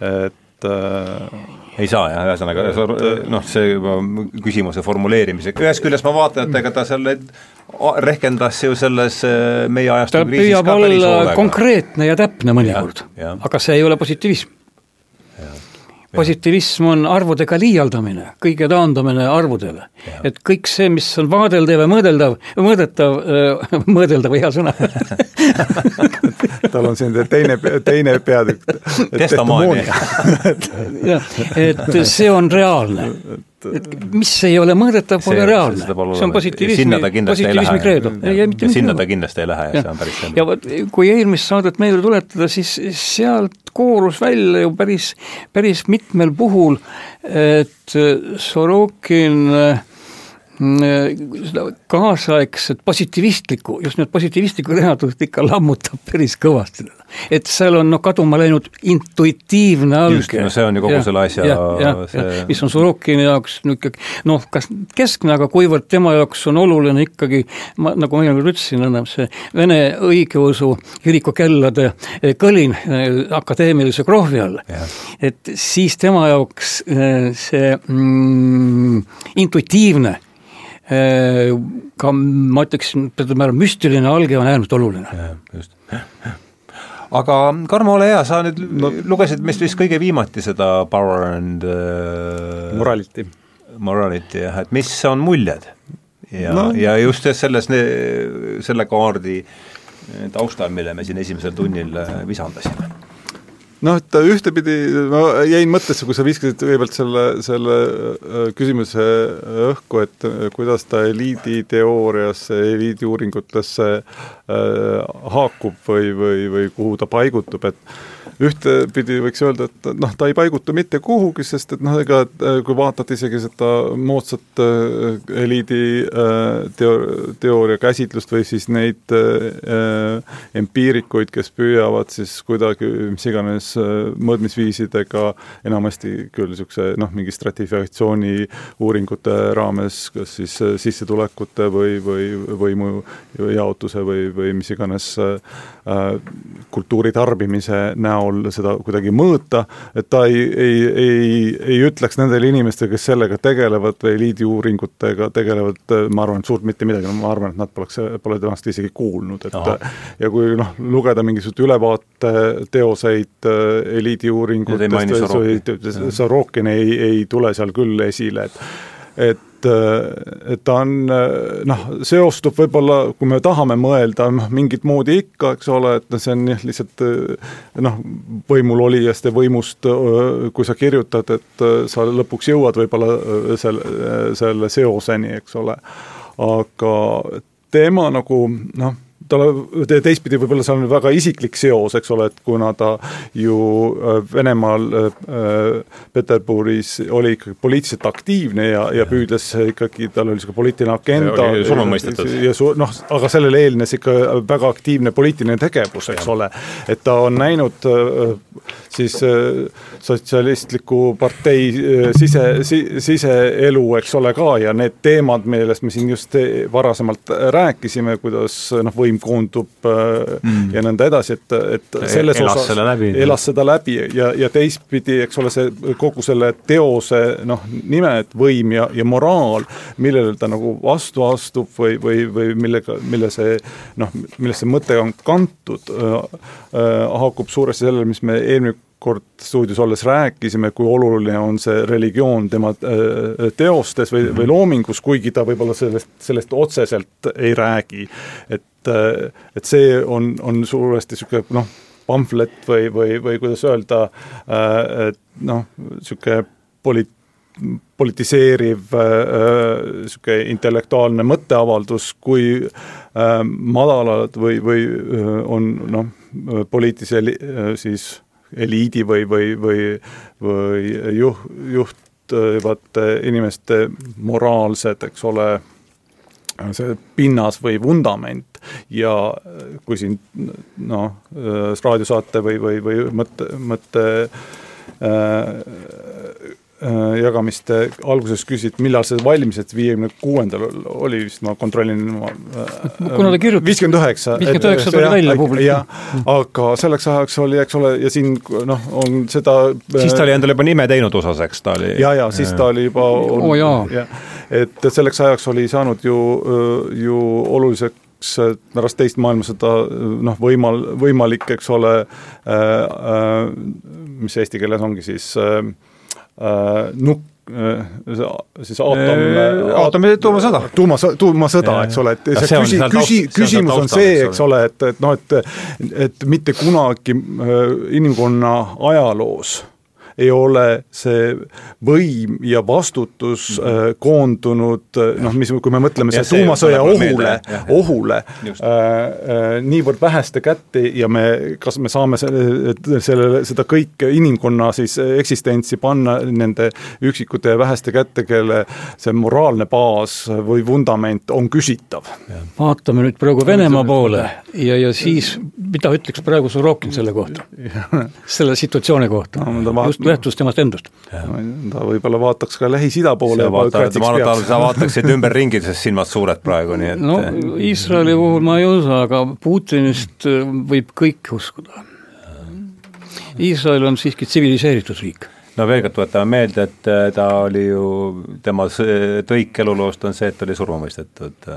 Speaker 3: et uh,
Speaker 1: ei saa jah, ühesõnaga noh, see juba küsimuse formuleerimise, ühest küljest ma vaatan, et ega ta selle rehkendas ju selles äh, meie ajastu
Speaker 2: ta püüab olla konkreetne ja täpne mõnikord, aga see ei ole positiivism positiivism on arvudega liialdamine, kõige taandamine arvudele. et kõik see, mis on vaadeldav ja mõõdeldav, mõõdetav, [laughs] mõõdeldav, hea sõna [laughs]
Speaker 3: tal on siin teine, teine peatükk.
Speaker 1: testamoonia. [laughs]
Speaker 2: jah, et see on reaalne et mis ei ole mõõdetav, pole reaalne, see on positiivismi, positiivismi kreedo.
Speaker 1: ja sinna ta kindlasti ei lähe ja see on päris selge.
Speaker 2: ja vot, kui eelmist saadet meelde tuletada, siis sealt koorus välja ju päris, päris mitmel puhul, et Sorokin äh, seda kaasaegset positiivistlikku, just nimelt positiivistlikku teadust ikka lammutab päris kõvasti. Et seal on noh, kaduma läinud intuitiivne alge.
Speaker 1: no see on ju kogu ja, selle asja ja, ja,
Speaker 2: see... mis on Sorokini jaoks niisugune noh, kas keskne, aga kuivõrd tema jaoks on oluline ikkagi, ma nagu ma eelmine ütlesin, enam see Vene õigeusu kiriku kellade eh, kõlin eh, akadeemilise krohvi all, et siis tema jaoks eh, see mm, intuitiivne ka ma ütleksin, teatud määral müstiline alge on äärmiselt oluline. just.
Speaker 1: aga Karmo, ole hea, sa nüüd no, lugesid vist vist kõige viimati seda Power and
Speaker 3: uh, Morality.
Speaker 1: Morality jah, et mis on muljed? ja no., ja just selles, selle kaardi taustal, mille me siin esimesel tunnil visandasime
Speaker 3: noh, et ühtepidi ma jäin mõttesse, kui sa viskasid kõigepealt selle, selle äh, küsimuse õhku, et äh, kuidas ta eliiditeooriasse, eliidiuuringutesse äh, haakub või, või, või kuhu ta paigutub, et ühtepidi võiks öelda, et noh, ta ei paigutu mitte kuhugi, sest et noh, ega kui vaatad isegi seda moodsat äh, eliidi äh, teo-, teooria käsitlust või siis neid äh, empiirikuid, kes püüavad siis kuidagi mis iganes mõõtmisviisidega enamasti küll niisuguse noh, mingi stratifikatsiooni uuringute raames, kas siis sissetulekute või, või võimu jaotuse või, või mis iganes kultuuri tarbimise näol näol seda kuidagi mõõta, et ta ei, ei, ei, ei ütleks nendele inimestele, kes sellega tegelevad või eliidiuuringutega tegelevad, ma arvan, et suurt mitte midagi, ma arvan, et nad poleks, pole temast isegi kuulnud, et Aha. ja kui noh, lugeda mingisuguseid ülevaateteoseid äh, eliidiuuringutest või Sorokin ei, ei tule seal küll esile, et et et, et ta on noh, seostub võib-olla, kui me tahame mõelda, noh, mingit moodi ikka, eks ole, et noh, see on jah, lihtsalt noh, võimul olijast ja võimust, kui sa kirjutad, et sa lõpuks jõuad võib-olla selle, selle seoseni, eks ole. aga tema nagu noh, tal teistpidi võib-olla seal on väga isiklik seos, eks ole, et kuna ta ju Venemaal äh, Peterburis oli ikkagi poliitiliselt aktiivne ja, ja püüdles ikkagi, tal oli niisugune poliitiline agenda. ja su-, noh, aga sellele eelnes ikka väga aktiivne poliitiline tegevus, eks ole, et ta on näinud siis sotsialistliku partei sise si,, siseelu, eks ole, ka ja need teemad, millest me siin just varasemalt rääkisime, kuidas noh, võim koondub mm. ja nõnda edasi, et, et
Speaker 1: selles elas osas selle läbi.
Speaker 3: elas seda läbi ja, ja teistpidi, eks ole, see kogu selle teose noh, nime, et võim ja, ja moraal, millele ta nagu vastu astub või, või, või millega, mille see noh, millest see mõte on kantud äh,, äh, haakub suuresti sellele, mis me eelmine kord stuudios olles rääkisime, kui oluline on see religioon tema äh, teostes või, või loomingus, kuigi ta võib-olla sellest, sellest otseselt ei räägi. et, äh, et see on, on suuresti niisugune noh, pamflet või, või, või kuidas öelda, äh, et noh, niisugune poli-, politiseeriv niisugune äh, intellektuaalne mõtteavaldus, kui äh, madalad või, või on noh, poliitilise siis eliidi või, või, või, või juh-, juhtivate inimeste moraalsed, eks ole, see pinnas või vundament. Ja kui siin noh, raadiosaate või, või, või mõtte, mõtte äh, Äh, jagamiste alguses küsisid, millal see valmis, et viiekümne kuuendal oli vist, ma kontrollin
Speaker 2: äh, kuna ta kirjutas
Speaker 3: viiskümmend üheksa.
Speaker 2: viiskümmend üheksa tuli välja
Speaker 3: publikum. aga selleks ajaks oli, eks ole, ja siin noh, on seda
Speaker 1: siis ta oli endale juba nime teinud osaseks, ta oli
Speaker 3: ja, ja siis ta oli juba
Speaker 2: on, oh, jaa.
Speaker 3: Ja, et selleks ajaks oli saanud ju, ju oluliseks pärast teist maailmasõda noh, võimal, võimalik, eks ole äh,, äh, mis eesti keeles ongi siis äh, Äh, nukk, äh, siis aatom
Speaker 1: aatomi tuumasõda.
Speaker 3: tuuma, tuumasõda, eks ole, et see, see küsi, küsi, küsimus on see, eks ole, et, et noh, et et mitte kunagi äh, inimkonna ajaloos ei ole see võim ja vastutus mm -hmm. koondunud noh, mis, kui me mõtleme see tuumasõja ohule, ohule äh, äh, niivõrd väheste kätte ja me, kas me saame selle, selle, seda kõike inimkonna siis eksistentsi panna nende üksikute ja väheste kätte, kelle see moraalne baas või vundament on küsitav.
Speaker 2: vaatame nüüd praegu Venemaa poole ja, ja siis mida ütleks praegu Sorokin selle kohta, [laughs] selle situatsiooni kohta no,? just lähtus temast endast.
Speaker 3: ta võib-olla vaataks ka Lähis-Ida poole.
Speaker 1: ma arvan, et sa vaataksid ümberringi, sest silmad suured praegu, nii et
Speaker 2: no Iisraeli puhul ma ei usu, aga Putinist äh, võib kõike uskuda. Iisrael on siiski tsiviliseeritud riik
Speaker 1: no veel kord tuletame meelde, et äh, ta oli ju, tema tõik eluloost on see, et ta oli surma mõistetud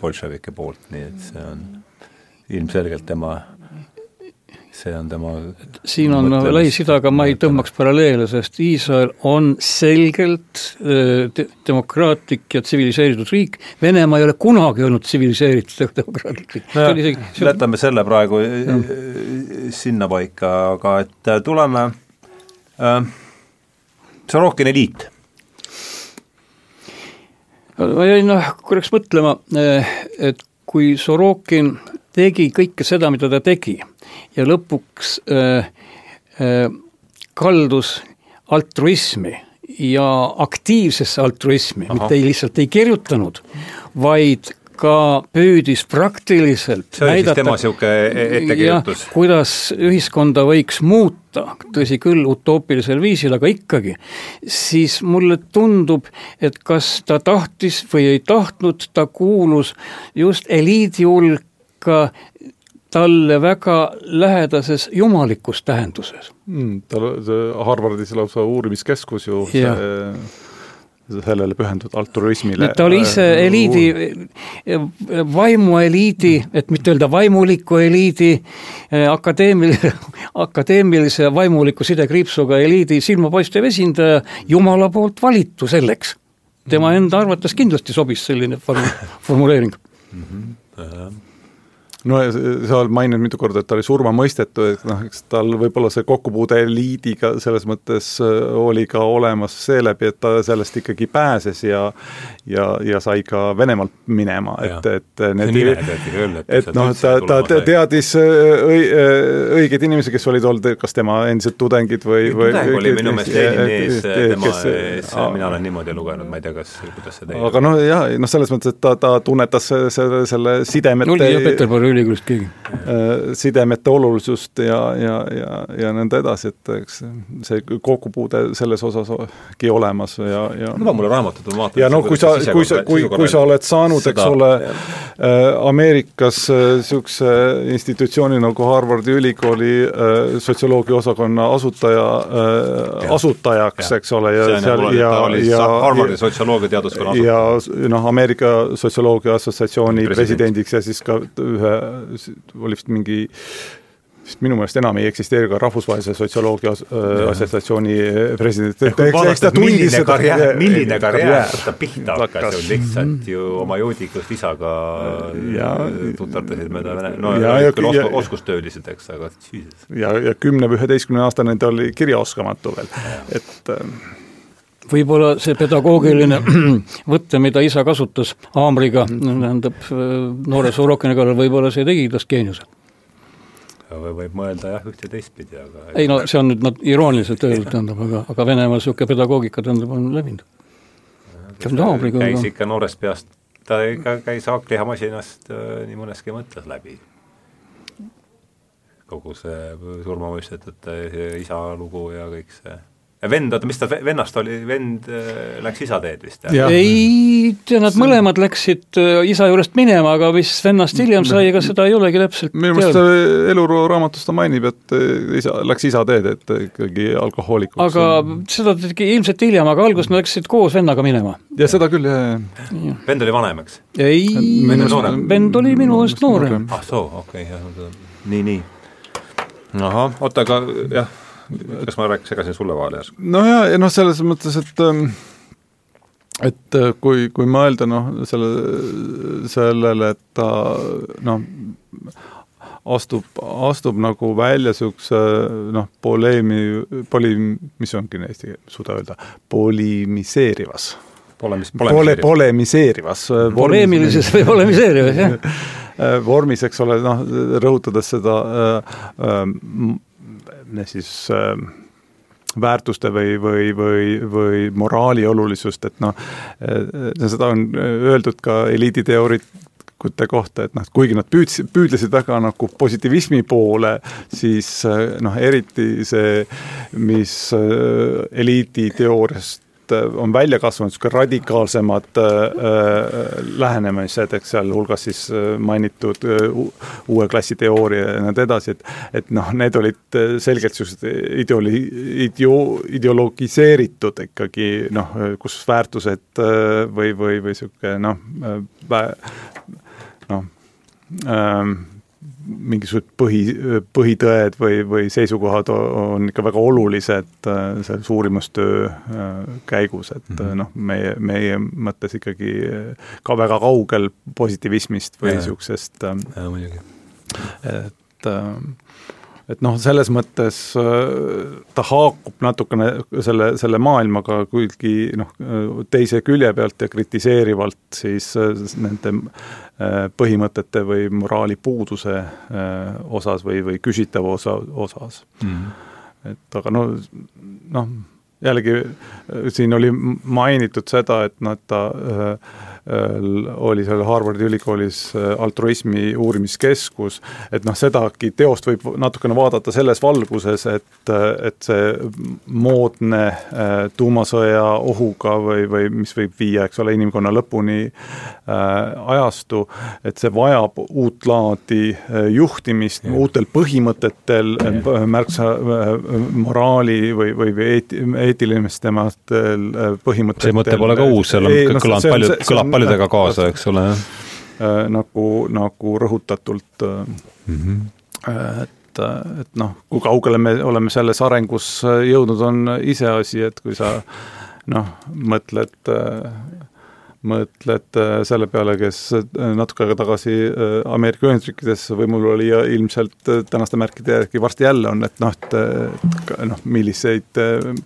Speaker 1: bolševike poolt, nii et see on ilmselgelt tema see on tema
Speaker 2: siin on no, Lähis-Idaga ma ei tõmbaks paralleele, sest Iisrael on selgelt de demokraatlik ja tsiviliseeritud riik, Venemaa ei ole kunagi olnud tsiviliseeritud ja demokraatlik riik
Speaker 1: no,. Isegi... jätame selle praegu ja. sinnapaika, aga et tuleme äh,, Sorokini liit.
Speaker 2: ma jäin noh, korraks mõtlema, et kui Sorokin tegi kõike seda, mida ta tegi ja lõpuks äh, äh, kaldus altruismi ja aktiivsesse altruismi, mitte ei lihtsalt ei kirjutanud, vaid ka püüdis praktiliselt
Speaker 1: see oli näidata, siis tema niisugune ettekirjutus?
Speaker 2: kuidas ühiskonda võiks muuta, tõsi küll, utoopilisel viisil, aga ikkagi, siis mulle tundub, et kas ta tahtis või ei tahtnud, ta kuulus just eliidi hulka, ka talle väga lähedases jumalikus tähenduses
Speaker 3: mm,. tal, Harvardis lausa uurimiskeskus ju ja. see, sellele pühendatud altruismile.
Speaker 2: ta oli ise äh, eliidi, vaimueliidi, et mitte öelda vaimuliku eliidi, äh, akadeemilise, [laughs] akadeemilise vaimuliku sidekriipsuga eliidi silmapaistev esindaja, Jumala poolt valitu selleks. tema enda arvates kindlasti sobis selline formuleering mm. -hmm
Speaker 3: no sa oled maininud mitu korda, et ta oli surmamõistetu, et noh, eks tal võib-olla see kokkupuude eliidiga selles mõttes äh, oli ka olemas seeläbi, et ta sellest ikkagi pääses ja ja, ja sai ka Venemaalt minema, et, et need
Speaker 1: nime
Speaker 3: et et noh, ta, ta teadis äh, õi, äh, õigeid inimesi, kes olid olnud kas tema endised tudengid või, või
Speaker 1: tudeng oli minu meelest Lenini ees, tema ees, mina olen niimoodi lugenud, ma ei tea, kas, kuidas see teie
Speaker 3: aga noh, jah, noh selles mõttes, et ta, ta tunnetas selle, selle sidemete
Speaker 2: oli jah, Peterburi ülikoolist keegi.
Speaker 3: sidemete olulisust ja, ja, ja, ja nõnda edasi, et eks see kokkupuude selles osas olemas ja, ja
Speaker 1: luba mulle raamatut, ma vaatan
Speaker 3: ja no kui sa, kui sa, kui, kui sa oled saanud, eks ole, äh, Ameerikas niisuguse äh, institutsiooni nagu Harvardi ülikooli äh, sotsioloogia osakonna asutaja, asutajaks, eks ole,
Speaker 1: ja seal ja, ja Harvardi sotsioloogia teaduskonna
Speaker 3: asutaja. ja noh, Ameerika Sotsioloogia Assotsiatsiooni presidendiks ja siis ka ühe, oli vist mingi sest minu meelest enam ei eksisteeri ka Rahvusvahelise Sotsioloogia äh, Assotsiatsiooni äh, president.
Speaker 1: milline karjäär, milline karjäär ta pihta hakkas ju lihtsalt ju oma joodikust isaga tutardasid mööda Vene, no küll osk-, oskustöölised, eks, aga
Speaker 3: jesus. ja, ja kümne või üheteistkümne aastane ta oli kirjaoskamatu veel, et äh,
Speaker 2: võib-olla see pedagoogiline [clears throat] võte, mida isa kasutas haamriga, tähendab noore Sorokini kallal, võib-olla see tegi tast geeniuse
Speaker 1: võib mõelda jah, üht ja teistpidi, aga
Speaker 2: ei no see on nüüd nad irooniliselt öeldud, tähendab, aga, aga Venemaal niisugune pedagoogika, tähendab, on levinud.
Speaker 1: käis ikka noorest peast, ta ikka käis haaklihamasinast äh, nii mõneski mõttes läbi. kogu see surmamõistetute isa lugu ja kõik see vend, oota, mis ta vennast oli, vend äh, läks isa teed vist?
Speaker 2: ei nad mõlemad läksid äh, isa juurest minema, aga mis vennast hiljem sai, ega seda ei olegi täpselt
Speaker 3: minu meelest eluloo raamatus ta mainib, et äh, isa, läks isa teed, et ikkagi alkohoolikuks
Speaker 2: aga seda tegi ilmselt hiljem, aga alguses nad läksid koos vennaga minema.
Speaker 3: ja seda küll, jah, jah.
Speaker 1: vend oli vanem, eks?
Speaker 2: ei, vend oli minu meelest noorem.
Speaker 1: ah soo, okei okay,, jah, nii, nii. ahah, oota, aga jah kas ma rääk-, segasin sulle vahele järsku?
Speaker 3: no ja, ja noh, selles mõttes, et ähm, et äh, kui, kui mõelda noh, selle, sellele, et ta noh, astub, astub nagu välja niisuguse noh, poleemi, poli-, mis ongi eesti keel, suuda öelda, polimiseerivas
Speaker 1: polemis-,
Speaker 3: pole, polemiseerivas.
Speaker 2: poleemilises või polemiseerivas, jah [laughs]
Speaker 3: vormis, eks ole, noh, rõhutades seda äh, äh, siis äh, väärtuste või, või, või, või moraali olulisust, et noh, äh, seda on öeldud ka eliiditeoorikute kohta, et noh, kuigi nad püüdsid, püüdlesid väga nagu positiivismi poole, siis äh, noh, eriti see, mis äh, eliiditeooriast Äh, on välja kasvanud niisugune radikaalsemad äh, äh, lähenemised, eks sealhulgas siis mainitud uue klassi teooria ja nõnda edasi, et et noh, need olid selgelt niisugused ideoli-, ideo-, ideologiseeritud ikkagi noh, kus väärtused või, või, või niisugune noh, noh ähm, mingisugused põhi, põhitõed või, või seisukohad on ikka väga olulised äh, selles uurimustöö äh, käigus, et mm -hmm. noh, meie, meie mõttes ikkagi ka väga kaugel positiivismist või niisugusest et et noh, selles mõttes ta haakub natukene selle, selle maailmaga, kuigi noh, teise külje pealt ja kritiseerivalt siis nende Äh, põhimõtete või moraali puuduse äh, osas või, või küsitava osa, osas mm. -hmm. et aga no noh, jällegi äh, siin oli mainitud seda, et noh, et ta äh, Äh, oli seal Harvardi ülikoolis äh, altruismi uurimiskeskus, et noh, sedagi teost võib natukene vaadata selles valguses, et, et see moodne äh, tuumasõja ohuga või, või mis võib viia, eks ole, inimkonna lõpuni ajastu, et see vajab uut laadi juhtimist ja. uutel põhimõtetel, märksa moraali või, või eeti-, eetilisematel põhimõtetel.
Speaker 1: see mõte pole ka uus, seal on ei, no, kõlanud palju, kõlab palju paljudega kaasa, eks ole, jah
Speaker 3: äh,. nagu, nagu rõhutatult mm, -hmm. et, et noh, kui kaugele me oleme selles arengus jõudnud, on iseasi, et kui sa noh, mõtled mõtled selle peale, kes natuke aega tagasi Ameerika Ühendriikides võimul oli ja ilmselt tänaste märkide järgi varsti jälle on, et noh, et noh, milliseid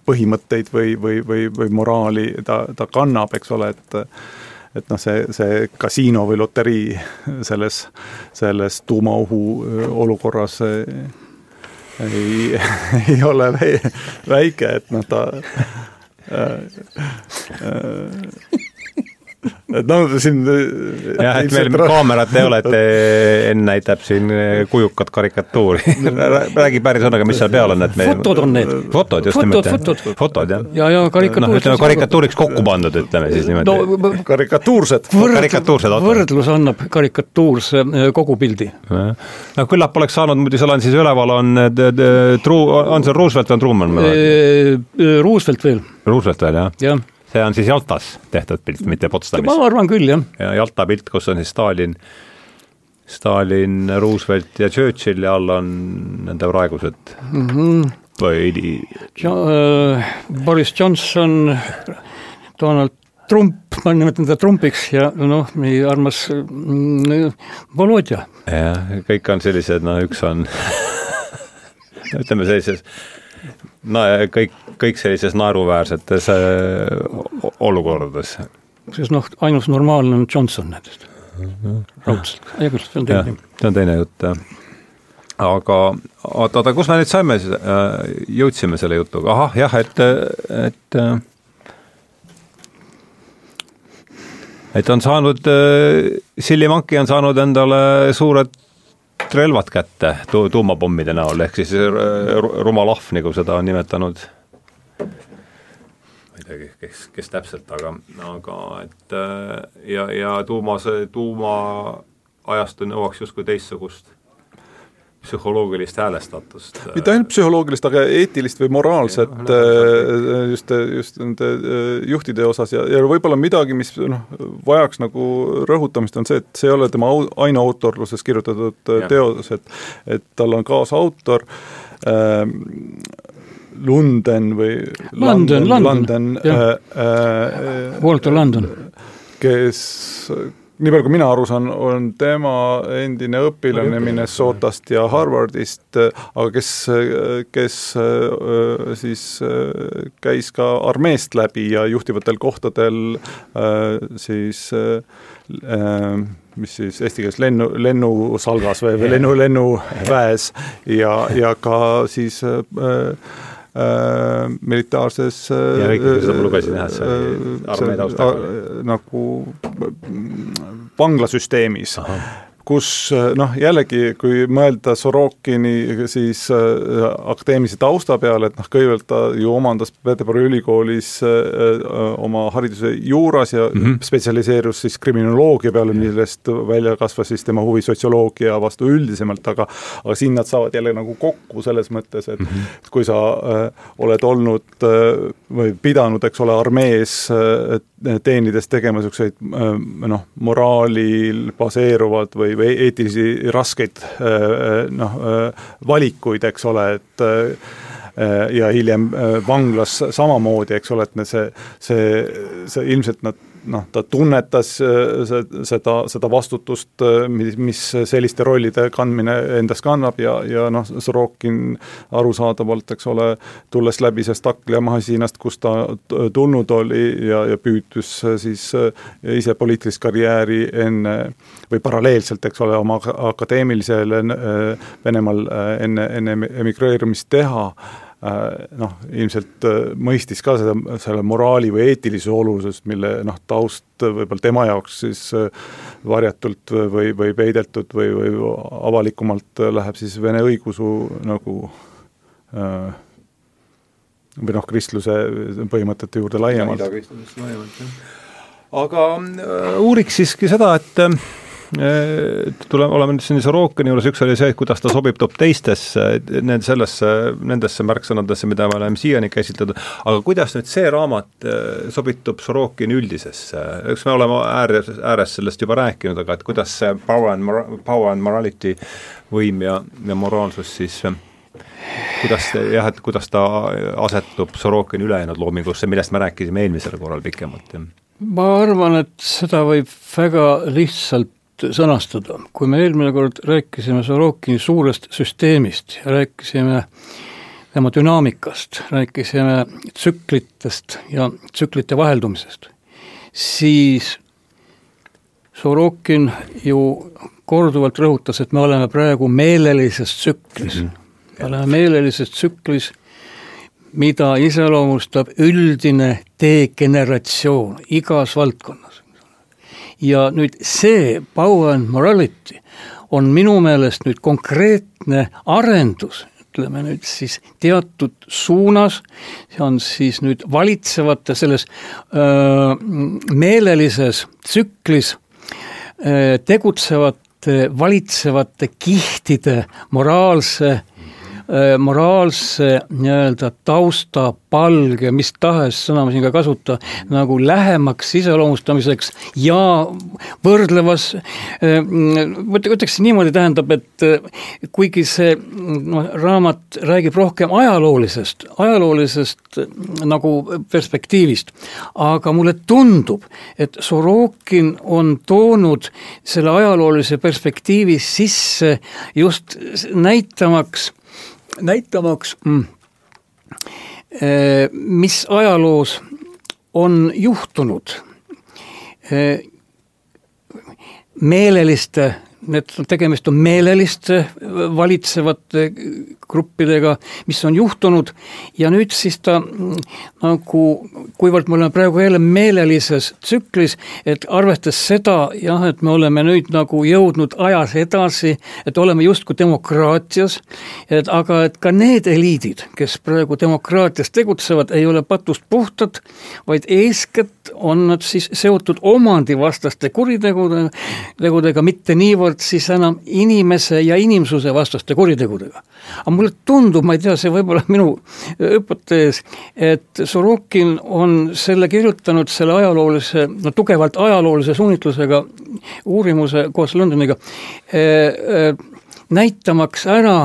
Speaker 3: põhimõtteid või, või, või, või moraali ta, ta kannab, eks ole, et et noh, see, see kasiino või loterii selles, selles tuumaohu olukorras ei, [laughs] ei ole väike, et noh, ta äh, äh, et noh, siin
Speaker 1: jah, et meil kaamerat ei ole, et [laughs] Enn näitab siin kujukat karikatuuri [laughs] räägi päris sõnaga, mis seal peal on, et
Speaker 2: me fotod on need.
Speaker 1: fotod, just
Speaker 2: nimelt, jah.
Speaker 1: fotod, jah.
Speaker 2: ja, ja karikatuur
Speaker 1: noh, ütleme karikatuuriks kokku pandud, ütleme siis niimoodi
Speaker 3: no,. [laughs] karikatuursed.
Speaker 1: karikatuursed
Speaker 2: võrdlus annab karikatuurse äh, kogupildi.
Speaker 1: no küllap oleks saanud, muidu seal on siis üleval on True, on see Roosevelt või on Truman?
Speaker 2: Roosevelt veel.
Speaker 1: Roosevelt veel, jah?
Speaker 2: jah
Speaker 1: see on siis Jaltas tehtud pilt, mitte Potsdamis.
Speaker 2: ma arvan küll, jah.
Speaker 1: ja Jalta pilt, kus on siis Stalin, Stalin, Roosevelt ja Churchill ja all on nende praegused mm -hmm. või
Speaker 2: jo, äh, Boris Johnson, Donald Trump, ma nimetan teda Trumpiks ja noh, meie armas mm, Volodja.
Speaker 1: jah, kõik on sellised, no üks on [laughs] ütleme sellises no kõik, kõik sellises naeruväärsetes äh, olukordades.
Speaker 2: sest noh, ainus normaalne on Johnson näiteks, raudselt, hea küll, see on teine.
Speaker 1: see on teine jutt, jah. aga oota, oota, kus me nüüd saime siis äh,, jõudsime selle jutuga, ahah, jah, et, et äh, et on saanud, Sillimanki on saanud endale suured relvad kätte tu-, tuumapommide näol, ehk siis rumal ahv, nagu seda on nimetanud. Ma ei teagi, kes, kes täpselt, aga, aga et ja, ja tuumas, tuumaajastu nõuaks justkui teistsugust psühholoogilist häälestatust.
Speaker 3: mitte ainult psühholoogilist, aga eetilist või moraalset ja, äh, just, just nende äh, juhtide osas ja, ja võib-olla midagi, mis noh, vajaks nagu rõhutamist, on see, et see ei ole tema au, ainuautorluses kirjutatud äh, ja. teos, et et tal on kaasautor ähm, Lunden või
Speaker 2: London, London,
Speaker 3: London,
Speaker 2: äh, äh, Walter London,
Speaker 3: kes nii palju, kui mina aru saan, on tema endine õpilane Minnesotast ja Harvardist, aga kes, kes äh, siis äh, käis ka armeest läbi ja juhtivatel kohtadel äh, siis mis siis eesti keeles lennu, lennusalgas või, või lennu, lennuväes ja, ja ka siis äh, Äh, militaarses
Speaker 1: ja kõik, seda ma lugesin jah, et see oli armee taustaga.
Speaker 3: nagu vanglasüsteemis kus noh, jällegi, kui mõelda Sorokini siis äh, akadeemilise tausta peale, et noh, kõigepealt ta ju omandas Peterburi ülikoolis äh, oma hariduse juuras ja mm -hmm. spetsialiseerus siis kriminoloogia peale, millest välja kasvas siis tema huvi sotsioloogia vastu üldisemalt, aga aga siin nad saavad jälle nagu kokku selles mõttes, et mm -hmm. kui sa äh, oled olnud äh, või pidanud, eks ole, armees äh, teenides tegema niisuguseid äh, noh, moraalil baseeruvad või, või eetilisi raskeid äh, noh, valikuid, eks ole, et ja hiljem vanglas samamoodi, eks ole, et see, see, see ilmselt nad noh, ta tunnetas äh, seda, seda vastutust, äh, mis, mis selliste rollide kandmine endas kannab ja, ja noh, Sorokin arusaadavalt, eks ole, tulles läbi sellest Aklia-masinast, kust ta tulnud oli ja, ja püüdis äh, siis ise poliitilist karjääri enne või paralleelselt, eks ole, oma akadeemilisele Venemaal enne, enne emigreerumist teha noh, ilmselt äh, mõistis ka seda, selle moraali või eetilise olulisust, mille noh, taust võib-olla tema jaoks siis äh, varjatult või, või peidetud või, või avalikumalt läheb siis vene õigeusu nagu või noh, kristluse põhimõtete juurde laiemalt.
Speaker 1: aga uuriks siiski seda, et tuleme, oleme nüüd siin Sorokini juures, üks oli see, kuidas ta sobitub teistesse, nende sellesse, nendesse märksõnadesse, mida me oleme siiani käsitlenud, aga kuidas nüüd see raamat äh, sobitub Sorokini üldisesse, eks me oleme ääres, ääres sellest juba rääkinud, aga et kuidas see power and power and morality võim ja, ja moraalsus siis kuidas jah, et kuidas ta asetub Sorokini ülejäänud loomingusse, millest me rääkisime eelmisel korral pikemalt, jah?
Speaker 2: Ma arvan, et seda võib väga lihtsalt sõnastada, kui me eelmine kord rääkisime Sorokini suurest süsteemist ja rääkisime tema dünaamikast, rääkisime tsüklitest ja tsüklite vaheldumisest, siis Sorokin ju korduvalt rõhutas, et me oleme praegu meelelises tsüklis mm. -hmm. me oleme meelelises tsüklis mida iseloomustab üldine degeneratsioon igas valdkonnas. Ja nüüd see power and morality on minu meelest nüüd konkreetne arendus, ütleme nüüd siis teatud suunas, see on siis nüüd valitsevate selles öö, meelelises tsüklis öö, tegutsevate valitsevate kihtide moraalse moraalse nii-öelda tausta, palge, mis tahes sõna ma siin ka kasuta, nagu lähemaks iseloomustamiseks ja võrdlevas, äh, ütleks niimoodi, tähendab, et äh, kuigi see noh, raamat räägib rohkem ajaloolisest, ajaloolisest nagu perspektiivist, aga mulle tundub, et Sorokin on toonud selle ajaloolise perspektiivi sisse just näitamaks näitamaks, mm, eh, mis ajaloos on juhtunud eh, meeleliste need, tegemist on meeleliste valitsevate gruppidega, mis on juhtunud ja nüüd siis ta nagu, kuivõrd me oleme praegu jälle meelelises tsüklis, et arvestades seda jah, et me oleme nüüd nagu jõudnud ajas edasi, et oleme justkui demokraatias, et aga et ka need eliidid, kes praegu demokraatias tegutsevad, ei ole patust puhtad, vaid eeskätt on nad siis seotud omandivastaste kuritegudega, tegudega, mitte niivõrd siis enam inimese ja inimsuse vastaste kuritegudega. aga mulle tundub, ma ei tea, see võib olla minu hüpotees, et Sorokin on selle kirjutanud selle ajaloolise, no tugevalt ajaloolise suunitlusega uurimuse koos Londoniga, eh, eh, näitamaks ära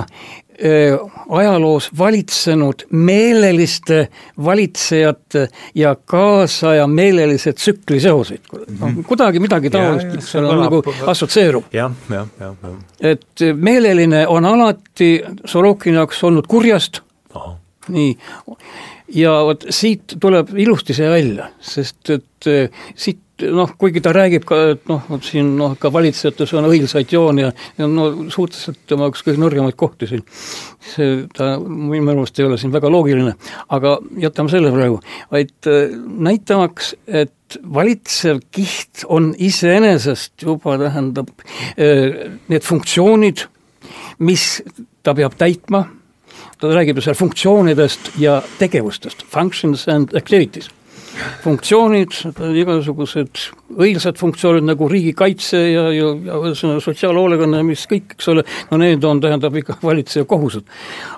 Speaker 2: ajaloos valitsenud meeleliste valitsejate ja kaasaja meelelise tsükli seoseid mm. -hmm. kuidagi midagi taolist, eks ole, nagu assotsieerub.
Speaker 1: jah, jah, jah, jah.
Speaker 2: et meeleline on alati Sorokini jaoks olnud kurjast, nii, ja vot siit tuleb ilusti see välja, sest et siit noh, kuigi ta räägib ka, et noh, siin noh, ka valitsejates on õilsaid jooni ja, ja no suhteliselt tema üks kõige nõrgemaid kohti siin. see, ta minu arust ei ole siin väga loogiline, aga jätame selle praegu, vaid äh, näitamaks, et valitsev kiht on iseenesest juba, tähendab, äh, need funktsioonid, mis ta peab täitma, ta räägib ju seal funktsioonidest ja tegevustest, functions and activities funktsioonid, igasugused õilsad funktsioonid nagu riigikaitse ja, ja, ja ühesõnaga sotsiaalhoolekanne, mis kõik, eks ole, no need on, tähendab ikka [laughs] valitseja kohused.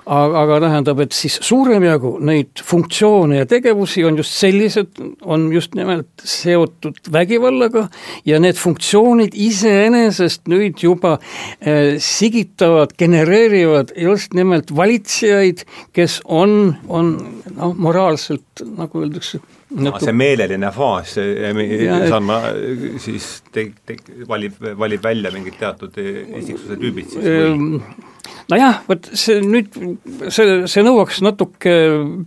Speaker 2: aga, aga tähendab, et siis suurem jagu neid funktsioone ja tegevusi on just sellised, on just nimelt seotud vägivallaga ja need funktsioonid iseenesest nüüd juba eh, sigitavad, genereerivad just nimelt valitsejaid, kes on, on noh, moraalselt nagu öeldakse
Speaker 1: no, see meeleline faas, saan ma siis te-, te-, valib, valib välja mingid teatud isiksuse tüübid siis või? Ehm,
Speaker 2: nojah, vot see nüüd, see, see nõuaks natuke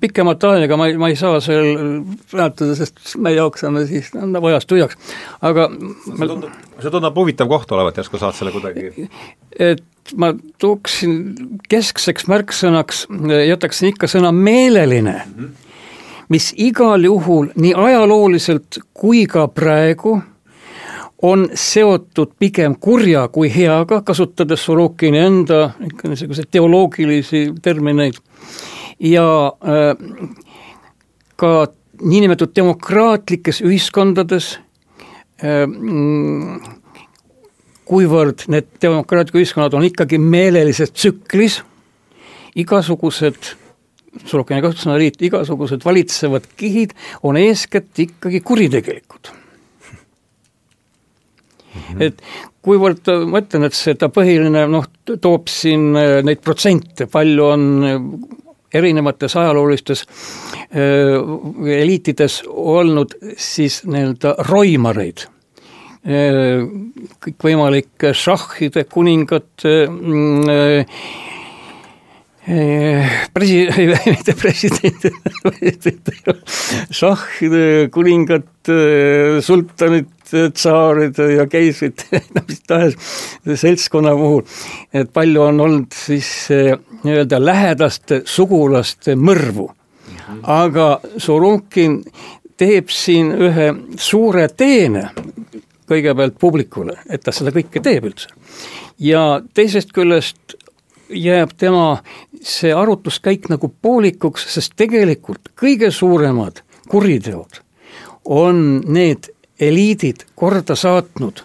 Speaker 2: pikemat aega, ma ei, ma ei saa seal rääkida, sest me jookseme siis nagu ajast tühjaks, aga
Speaker 1: see tundub, see tundub huvitav koht olevat, järsku saad selle kuidagi
Speaker 2: et ma tooksin keskseks märksõnaks, jätaksin ikka sõna meeleline. Mm, -hmm mis igal juhul nii ajalooliselt kui ka praegu on seotud pigem kurja kui heaga, kasutades Sorokini enda ikka niisuguseid teoloogilisi termineid. Ja äh, ka niinimetatud demokraatlikes ühiskondades äh, kuivõrd need demokraatlikud ühiskonnad on ikkagi meelelises tsüklis, igasugused Surokene kasutussõnaliit, igasugused valitsevad kihid on eeskätt ikkagi kuritegelikud Mm -hmm. et kuivõrd ma ütlen, et seda põhiline noh, toob siin äh, neid protsente, palju on äh, erinevates ajaloolistes äh, eliitides olnud siis nii-öelda roimareid äh, kõikvõimalike šahhide, kuningate mm, presi-, [laughs] mitte president, šahhide, kuningad, sultanid, tsaarid ja keisrid, [laughs] no mis tahes seltskonna puhul, et palju on olnud siis nii-öelda lähedaste sugulaste mõrvu. aga Sorokin teeb siin ühe suure teene kõigepealt publikule, et ta seda kõike teeb üldse. ja teisest küljest jääb tema see arutluskäik nagu poolikuks, sest tegelikult kõige suuremad kuriteod on need eliidid korda saatnud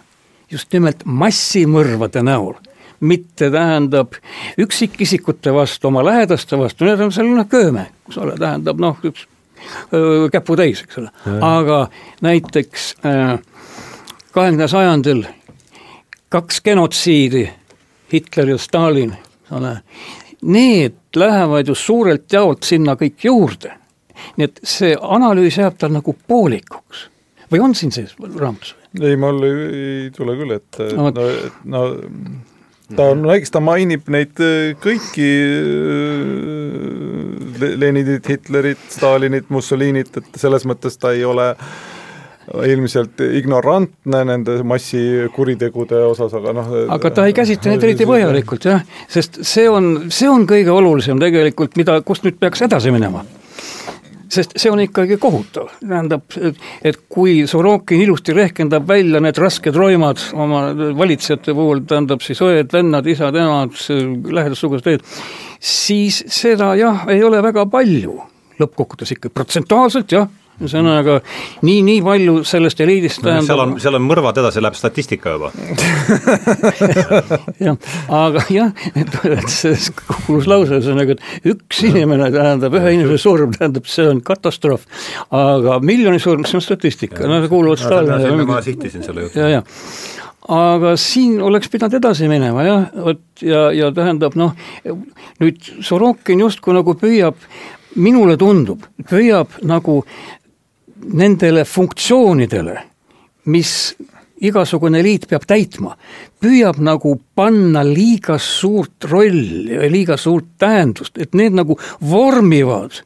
Speaker 2: just nimelt massimõrvade näol. Mitte tähendab üksikisikute vastu, oma lähedaste vastu, need on selline kööme, eks ole, tähendab noh, üks käputäis, eks ole, aga näiteks kahekümnendal sajandil kaks genotsiidi, Hitler ja Stalin, ole, need lähevad ju suurelt jaolt sinna kõik juurde. nii et see analüüs jääb tal nagu poolikuks või on siin sees raamatus?
Speaker 3: ei, mul ei, tule küll et no, no ta on, no eks ta mainib neid äh, kõiki äh, Leninit, Hitlerit, Stalinit, Mussolinit, et selles mõttes ta ei ole ilmselt ignorantne nende massikuritegude osas, aga noh
Speaker 2: aga ta ei käsitle neid eriti põhjalikult jah, sest see on, see on kõige olulisem tegelikult, mida, kust nüüd peaks edasi minema. Sest see on ikkagi kohutav, tähendab, et kui Sorokin ilusti rehkendab välja need rasked roimad oma valitsejate puhul, tähendab siis õed-vennad, isad-emad, lähedassugulased, siis seda jah, ei ole väga palju. Lõppkokkuvõttes ikka protsentuaalselt jah, ühesõnaga nii, nii palju sellest eliidist
Speaker 1: no, tähendab seal on, seal on mõrvad edasi, läheb statistika juba. [laughs]
Speaker 2: Jah, aga jah, et, see kuulus lause, ühesõnaga, et üks inimene tähendab, ühe inimese surm tähendab, see on katastroof, aga miljoni surm, see on statistika, no see kuuluvad
Speaker 1: no, ma sihtisin selle
Speaker 2: ja aga siin oleks pidanud edasi minema jah, vot ja, ja tähendab noh, nüüd Sorokin justkui nagu püüab minule tundub, püüab nagu nendele funktsioonidele, mis igasugune liit peab täitma, püüab nagu panna liiga suurt rolli ja liiga suurt tähendust, et need nagu vormivad,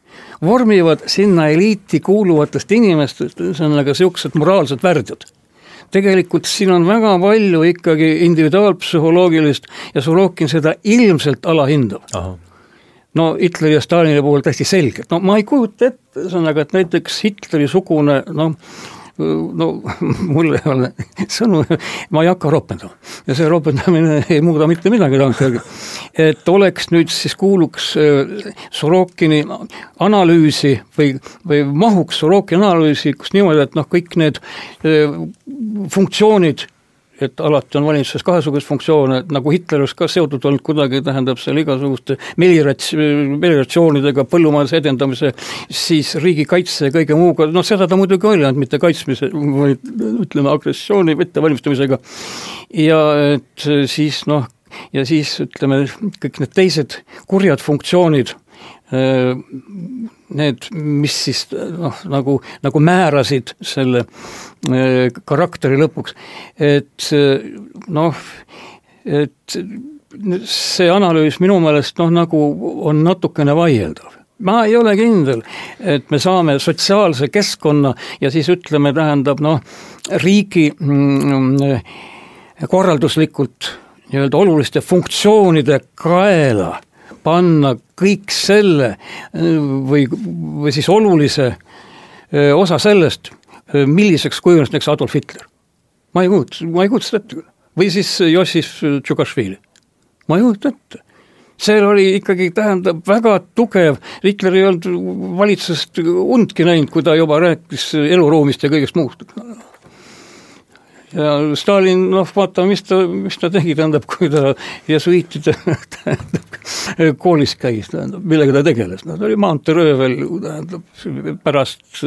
Speaker 2: vormivad sinna eliiti kuuluvatest inimestest, ühesõnaga niisugused moraalsed värdjad. Tegelikult siin on väga palju ikkagi individuaalpsühholoogilist ja Sorokin seda ilmselt alahindab no Hitleri ja Stalini puhul täiesti selgelt, no ma ei kujuta ette, ühesõnaga, et näiteks Hitleri-sugune noh, no [laughs] mul ei ole sõnu, ma ei hakka ropendama. ja see ropendamine ei muuda mitte midagi tagantjärgi. et oleks nüüd siis kuuluks äh, Sorokini analüüsi või, või mahuks Sorokini analüüsi, kus niimoodi, et noh, kõik need äh, funktsioonid et alati on valitsuses kahesuguseid funktsioone, nagu Hitleris ka seotud olnud kuidagi, tähendab seal igasuguste melirats-, meliratsioonidega, põllumajanduse edendamise, siis riigikaitse ja kõige muuga, noh seda ta muidugi oli, ainult mitte kaitsmise, vaid ütleme, agressiooni ettevalmistamisega. ja et siis noh, ja siis ütleme, kõik need teised kurjad funktsioonid need, mis siis noh, nagu, nagu määrasid selle äh, karakteri lõpuks, et noh, et see analüüs minu meelest noh, nagu on natukene vaieldav. Ma ei ole kindel, et me saame sotsiaalse keskkonna ja siis ütleme, tähendab noh, riigi mm, korralduslikult nii-öelda oluliste funktsioonide kaela panna kõik selle või, või siis olulise osa sellest, milliseks kujunes näiteks Adolf Hitler. ma ei kujuta, ma ei kujuta seda ette või siis Jossif Tšukašvili. ma ei kujuta ette seal oli ikkagi, tähendab, väga tugev, Hitler ei olnud valitsusest undki näinud, kui ta juba rääkis eluruumist ja kõigest muust ja Stalin, noh, vaata, mis ta, mis ta tegi, tähendab, kui ta jesuiitide tähendab, koolis käis, tähendab, millega ta tegeles, no ta oli maanteeröövel, tähendab, pärast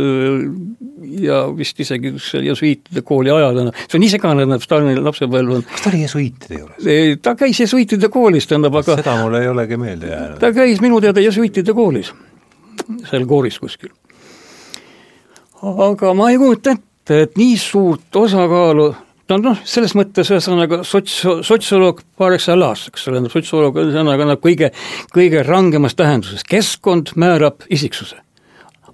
Speaker 2: ja vist isegi jesuiitide kooli ajal, see on nii segane, tähendab, Stalini lapsepõlv on.
Speaker 1: kas ta oli jesuiitide juures?
Speaker 2: ta käis jesuiitide koolis, tähendab, aga
Speaker 1: seda mul ei olegi meelde jäänud.
Speaker 2: ta käis minu teada jesuiitide koolis, seal kooris kuskil. aga ma ei kujuta ette, et nii suurt osakaalu no noh, selles mõttes ühesõnaga sots-, sotsioloog par excellence, eks ole, sotsioloog on ühesõnaga nagu kõige, kõige rangemas tähenduses, keskkond määrab isiksuse.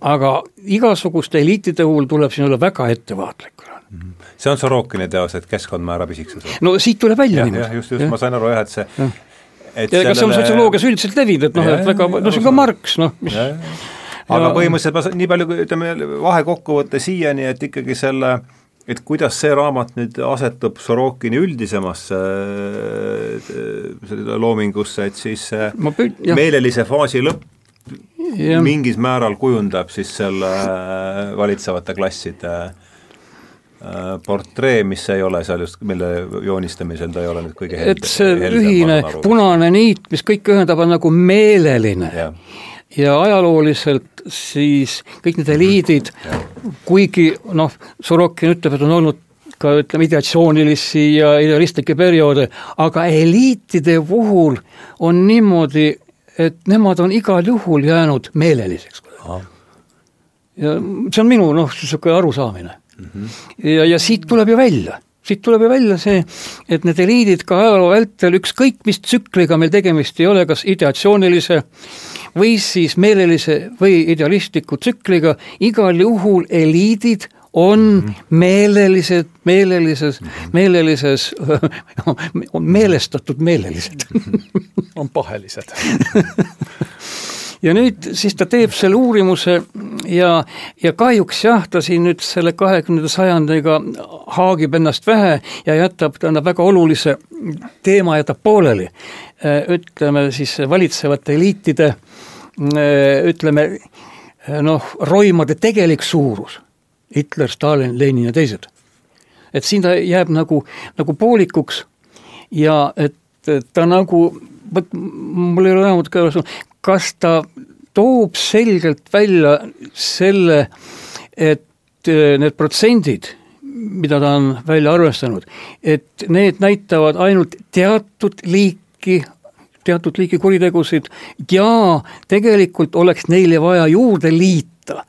Speaker 2: aga igasuguste eliitide puhul tuleb siin olla väga ettevaatlik.
Speaker 1: Mhm. see on Sorokini teos, et keskkond määrab isiksuse?
Speaker 2: no siit tuleb välja
Speaker 1: niimoodi. just, just, ma sain aru jah, et see ja.
Speaker 2: et ja ega see on sotsioloogias üldiselt levinud, et noh, et väga, no see on ka Marx, noh, mis ja, ja
Speaker 1: aga ja... põhimõtteliselt ma nii palju, ütleme, vahekokkuvõte siiani, et ikkagi selle et kuidas see raamat nüüd asetub Sorokini üldisemasse sellele loomingusse, et siis püüd, meelelise faasi lõpp ja. mingis määral kujundab siis selle valitsevate klasside äh, portree, mis ei ole seal just, mille joonistamisel ta ei ole nüüd kõige
Speaker 2: helde, et see ühine punane niit, mis kõike ühendab, on nagu meeleline ja ja ajalooliselt siis kõik need eliidid, kuigi noh, Sorokin ütleb, et on olnud ka ütleme, ideatsioonilisi ja idealistlikke perioode, aga eliitide puhul on niimoodi, et nemad on igal juhul jäänud meeleliseks. ja see on minu noh, niisugune arusaamine mm. -hmm. ja, ja siit tuleb ju välja siit tuleb ju välja see, et need eliidid ka ajaloo vältel, ükskõik mis tsükliga meil tegemist ei ole, kas ideatsioonilise või siis meelelise või idealistliku tsükliga, igal juhul eliidid on -hmm. meelelised, meelelises, meelelises, on [laughs] meelestatud meelelised. [laughs]
Speaker 3: On pahelised [laughs]
Speaker 2: ja nüüd siis ta teeb selle uurimuse ja, ja kahjuks jah, ta siin nüüd selle kahekümnenda sajandiga haagib ennast vähe ja jätab, tähendab, väga olulise teema jätab pooleli. ütleme siis valitsevate eliitide ütleme noh, roimade tegelik suurus, Hitler, Stalin, Lenin ja teised. et siin ta jääb nagu, nagu poolikuks ja et ta nagu, vot mul ei ole raamatut ka, kas ta toob selgelt välja selle, et äh, need protsendid, mida ta on välja arvestanud, et need näitavad ainult teatud liiki teatud liiki kuritegusid ja tegelikult oleks neile vaja juurde liita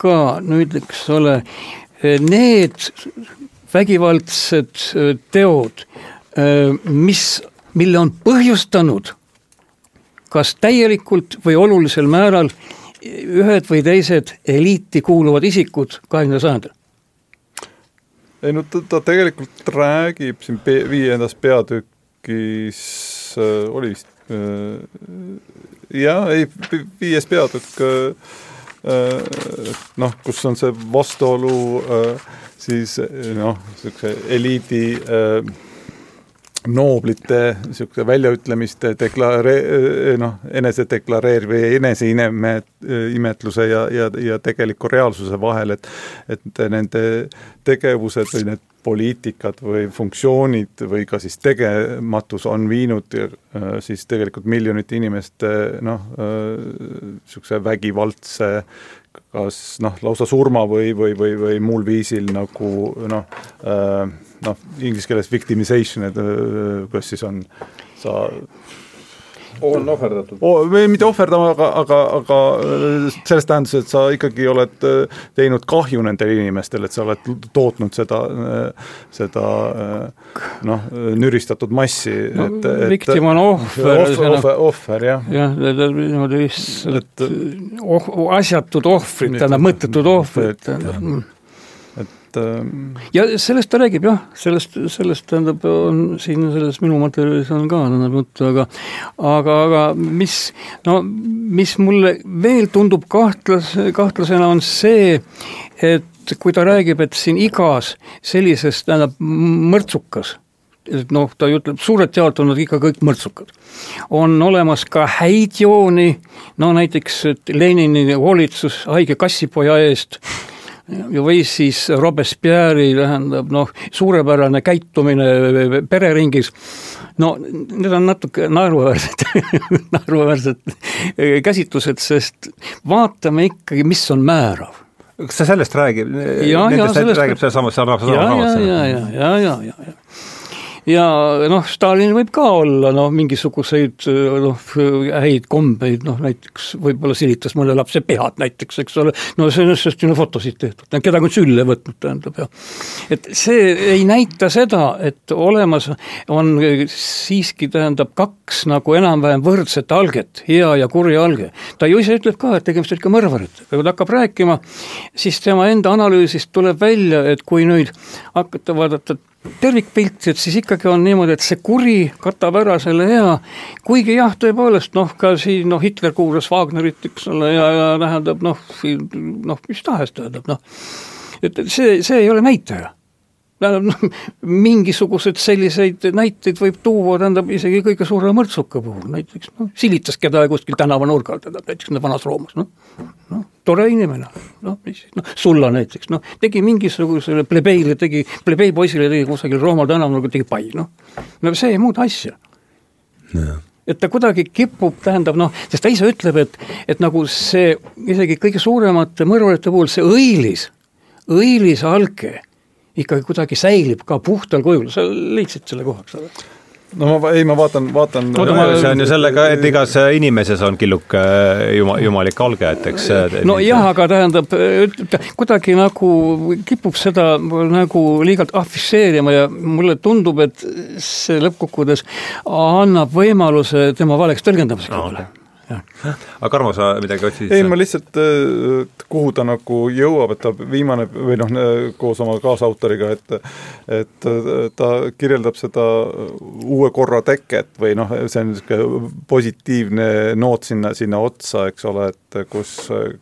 Speaker 2: ka nüüd, eks ole, need vägivaldsed äh, teod, äh, mis, mille on põhjustanud kas täielikult või olulisel määral ühed või teised eliiti kuuluvad isikud kahekümnendal sajandil?
Speaker 3: ei no ta, ta tegelikult räägib siin pe viiendas peatükis äh,, oli vist äh, jah, ei, viies peatükk äh, äh, noh, kus on see vastuolu äh, siis noh, niisuguse eliidi äh, nooblite niisuguse väljaütlemiste deklare-, noh, enesedeklareer- või eneseimetluse ja, ja, ja tegeliku reaalsuse vahel, et et nende tegevused või need poliitikad või funktsioonid või ka siis tegematus on viinud äh, siis tegelikult miljonite inimeste noh, niisuguse äh, vägivaldse kas noh, lausa surma või, või, või, või muul viisil nagu noh äh,, noh, inglise keeles victimization, et äh, kuidas siis on, sa
Speaker 1: on ohverdatud
Speaker 3: oh,. või mitte ohverdama, aga, aga, aga äh, selles tähenduses, et sa ikkagi oled äh, teinud kahju nendele inimestele, et sa oled tootnud seda, seda noh, nüristatud massi
Speaker 2: no,. viktim on ohver.
Speaker 3: ohver, ohver, ohver, jah.
Speaker 2: jah, niimoodi lihtsalt oh, asjatud ohvrid, tähendab mõttetud ohvrid, tähendab et ähm, ja sellest ta räägib jah, sellest, sellest tähendab, on siin selles minu materjalis on ka tähendab juttu, aga aga, aga mis, no mis mulle veel tundub kahtlas, kahtlasena, on see, et kui ta räägib, et siin igas sellises, tähendab, mõrtsukas, noh, ta ütleb, suurelt jaolt on nad ikka kõik mõrtsukad. on olemas ka häid jooni, no näiteks Lenini hoolitsus haige kassipoja eest või siis Robespierre'i tähendab noh, suurepärane käitumine pereringis, no need on natuke naeruväärsed [laughs] naeruväärsed käsitlused, sest vaatame ikkagi, mis on määrav.
Speaker 1: Kas sa sellest räägib?
Speaker 2: ja, ja sellest
Speaker 1: räägib sealsamas, sealsamas
Speaker 2: ja, ja, ja, ja, ja, ja, ja, ja ja noh, Stalin võib ka olla noh, mingisuguseid noh, häid kombeid, noh näiteks võib-olla silitas mõne lapse pead näiteks, eks ole, no sellest on ju fotosid tehtud, kedagi on sülle võtnud, tähendab, jah. et see ei näita seda, et olemas on siiski, tähendab, kaks nagu enam-vähem võrdset alget, hea ja kuri alge. ta ju ise ütleb ka, et tegemist on ikka mõrvaritega, kui ta hakkab rääkima, siis tema enda analüüsist tuleb välja, et kui nüüd hakata vaadata tervikpilti, et siis ikkagi on niimoodi, et see kuri katab ära selle hea, kuigi jah, tõepoolest noh, ka siin noh, Hitler kuulas Wagnerit, eks ole, ja, ja tähendab noh, noh, mis tahes tähendab noh, et see, see ei ole näitaja tähendab noh, mingisuguseid selliseid näiteid võib tuua, tähendab isegi kõige suurema mõrtsuka puhul, näiteks noh, silitas kedagi kuskil tänavanurgal, tähendab näiteks vanas Roomas, noh, noh, tore inimene, noh, mis noh, Sulla näiteks, noh, tegi mingisugusele plebeile, tegi, plebeipoisile tegi kusagil Rooma tänaval, tegi pai, noh, no see ei muuda asja. No et ta kuidagi kipub, tähendab noh, sest ta ise ütleb, et, et nagu see isegi kõige suuremate mõrvarite puhul see õilis, õilis alge ikkagi kuidagi säilib ka puhtal kujul, sa leidsid selle koha, eks ole?
Speaker 3: no ma, ei, ma vaatan, vaatan
Speaker 1: no, ma, see on ju sellega, et igas inimeses on killuke juma, jumalik alge, et eks
Speaker 2: no jah, aga tähendab, kuidagi nagu kipub seda nagu liigalt afišeerima ja mulle tundub, et see lõppkokkuvõttes annab võimaluse tema valeks tõlgendamiseks no,
Speaker 1: aga Tarmo, sa midagi otsisid?
Speaker 3: ei, ma lihtsalt, äh, kuhu ta nagu jõuab, et ta viimane või noh, koos oma kaasautoriga, et et äh, ta kirjeldab seda uue korra teket või noh, see on niisugune positiivne noot sinna, sinna otsa, eks ole, et kus,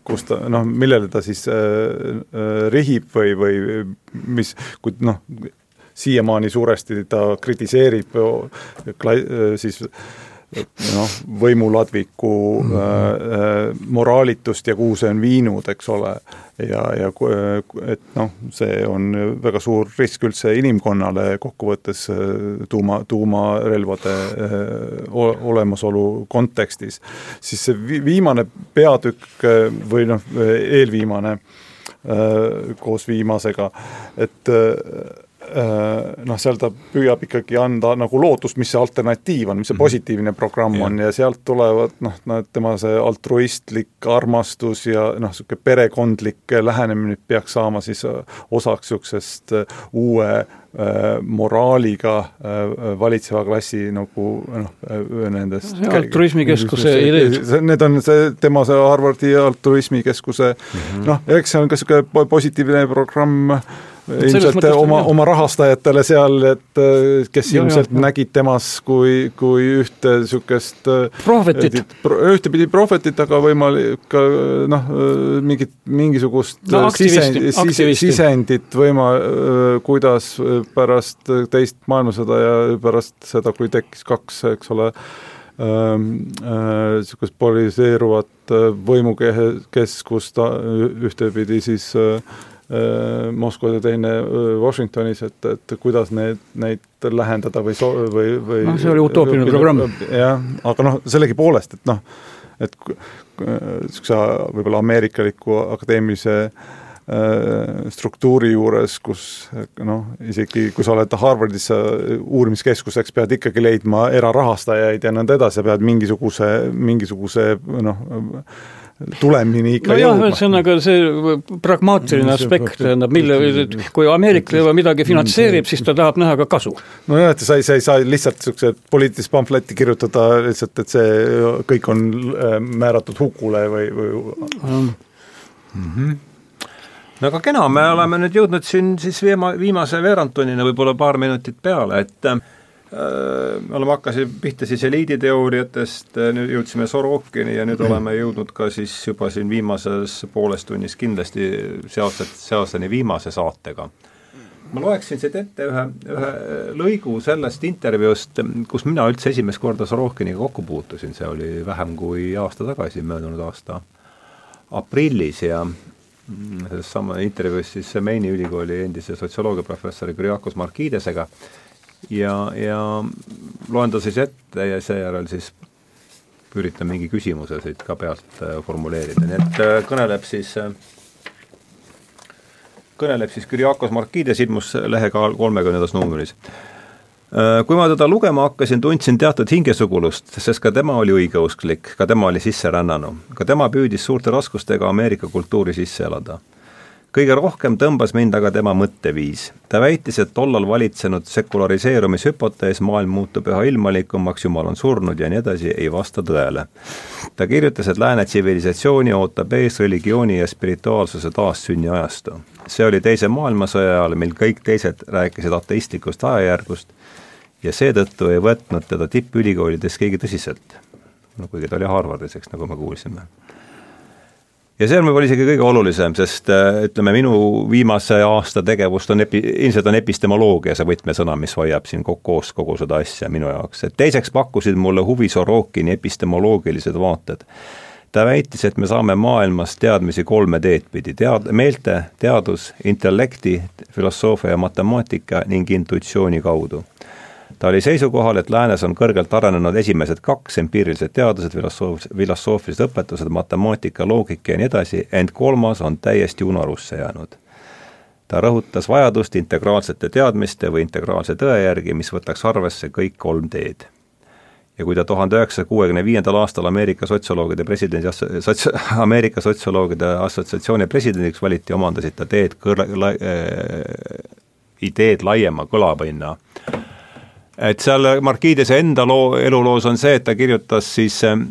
Speaker 3: kus ta noh, millele ta siis äh, äh rihib või, või mis, kui noh, siiamaani suuresti ta kritiseerib siis noh, võimuladviku mm -hmm. äh, moraalitust ja kuhu see on viinud, eks ole. ja, ja et noh, see on väga suur risk üldse inimkonnale kokkuvõttes tuuma, tuumarelvade äh, olemasolu kontekstis. siis see viimane peatükk või noh, eelviimane äh, koos viimasega, et äh, Äh, noh, seal ta püüab ikkagi anda nagu lootust, mis see alternatiiv on, mis see mhm. positiivne programm ja. on ja sealt tulevad noh, tema see altruistlik armastus ja noh, niisugune perekondlik lähenemine peaks saama siis äh, osaks niisugusest äh, uue moraaliga valitseva klassi nagu noh, nendest
Speaker 2: altruismikeskuse ideed.
Speaker 3: Need on see, tema see Harvardi altruismikeskuse mm -hmm. noh, eks see on ka niisugune positiivne programm ilmselt oma, oma rahastajatele seal, et äh, kes ja, ilmselt ja, nägid temas kui, kui ühte niisugust
Speaker 2: äh, prohvetit,
Speaker 3: ühtepidi prohvetit, aga võimalik ka noh, mingit, mingisugust no, sisend, sisendit võima-, kuidas pärast teist maailmasõda ja pärast seda, kui tekkis kaks, eks ole, niisugust polariseeruvat võimukeskust ühtepidi siis äh, Äh, Moskvas ja teine äh, Washingtonis, et, et kuidas need, neid lähendada või so-, või, või
Speaker 2: noh, see oli utoopiline programm.
Speaker 3: jah, aga noh, sellegipoolest, et noh, et niisuguse võib-olla ameerikaliku akadeemilise äh, struktuuri juures, kus noh, isegi kui sa oled Harvardis uurimiskeskuseks, pead ikkagi leidma erarahastajaid ja nõnda edasi, pead mingisuguse, mingisuguse noh, tulemini ikka
Speaker 2: no jõudma. ühesõnaga see pragmaatiline aspekt, tähendab, mille, kui Ameerika midagi finantseerib, siis ta tahab näha ka kasu.
Speaker 3: nojah, et sa ei, sa ei saa lihtsalt niisuguse poliitilist pamfletti kirjutada lihtsalt, et see kõik on äh, määratud hukule või, või mm.
Speaker 1: -hmm no aga kena, me oleme nüüd jõudnud siin siis viima-, viimase veerandtunnini, võib-olla paar minutit peale, et Äh, me oleme, hakkasime pihta siis eliiditeooriatest, äh, nüüd jõudsime Sorokini ja nüüd oleme jõudnud ka siis juba siin viimases pooles tunnis kindlasti sealset, sealseni viimase saatega. ma loeksin siit ette ühe, ühe lõigu sellest intervjuust, kus mina üldse esimest korda Sorokiniga kokku puutusin, see oli vähem kui aasta tagasi, möödunud aasta aprillis ja selles sama intervjuus siis Maini ülikooli endise sotsioloogiaprofessori Kyriakos Markidesega ja, ja loen ta siis ette ja seejärel siis üritan mingi küsimuse siit ka pealt äh, formuleerida, nii et äh, kõneleb siis äh, kõneleb siis Kyriakos Markides, ilmus lehekaal kolmekümnendas numbris. Kui ma teda lugema hakkasin, tundsin teatud hingesugulust, sest ka tema oli õigeusklik, ka tema oli sisserännanu. ka tema püüdis suurte raskustega Ameerika kultuuri sisse elada kõige rohkem tõmbas mind aga tema mõtteviis. ta väitis, et tollal valitsenud sekulariseerumishüpotees maailm muutub üha ilmalikumaks, jumal on surnud ja nii edasi, ei vasta tõele. ta kirjutas, et lääne tsivilisatsiooni ootab ees religiooni ja spirituaalsuse taassünni ajastu. see oli Teise maailmasõja ajal, mil kõik teised rääkisid ateistlikust ajajärgust ja seetõttu ei võtnud teda tippülikoolides keegi tõsiselt. no kuigi ta oli Harvardis, eks, nagu me kuulsime ja see on võib-olla isegi kõige olulisem, sest äh, ütleme, minu viimase aasta tegevust on epi-, ilmselt on epistemoloogia see võtmesõna, mis hoiab siin koos kogu seda asja minu jaoks, et teiseks pakkusid mulle huvi Sorokini epistemoloogilised vaated. ta väitis, et me saame maailmas teadmisi kolme teed pidi, tead-, meelte, teadus, intellekti, filosoofia ja matemaatika ning intuitsiooni kaudu ta oli seisukohal, et läänes on kõrgelt arenenud esimesed kaks empiirilised teadused, filosoof-, filosoofilised õpetused, matemaatika, loogika ja nii edasi, ent kolmas on täiesti unarusse jäänud. ta rõhutas vajadust integraalsete teadmiste või integraalse tõe järgi, mis võtaks arvesse kõik kolm teed ja kui ta tuhande üheksasaja kuuekümne viiendal aastal Ameerika sotsioloogide presidendi sots-, [laughs] Ameerika sotsioloogide assotsiatsiooni presidendiks valiti, omandasid ta teed kõr-, la, äh, ideed laiema kõlapinna et seal Markidese enda loo, eluloos on see, et ta kirjutas siis ähm,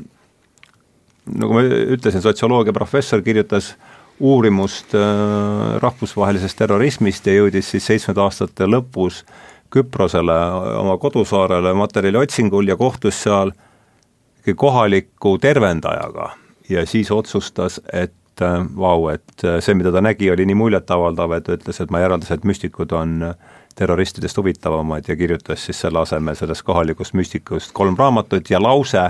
Speaker 1: nagu ma ütlesin, sotsioloogia professor kirjutas uurimust äh, rahvusvahelisest terrorismist ja jõudis siis seitsmenda aastate lõpus Küprosele, oma kodusaarele materjali otsingul ja kohtus seal kohaliku tervendajaga. Ja siis otsustas, et äh, vau, et äh, see, mida ta nägi, oli nii muljetavaldav, et ütles, et ma järeldasin, et müstikud on äh, terroristidest huvitavamad ja kirjutas siis selle asemel sellest kohalikust müstikust kolm raamatut ja lause,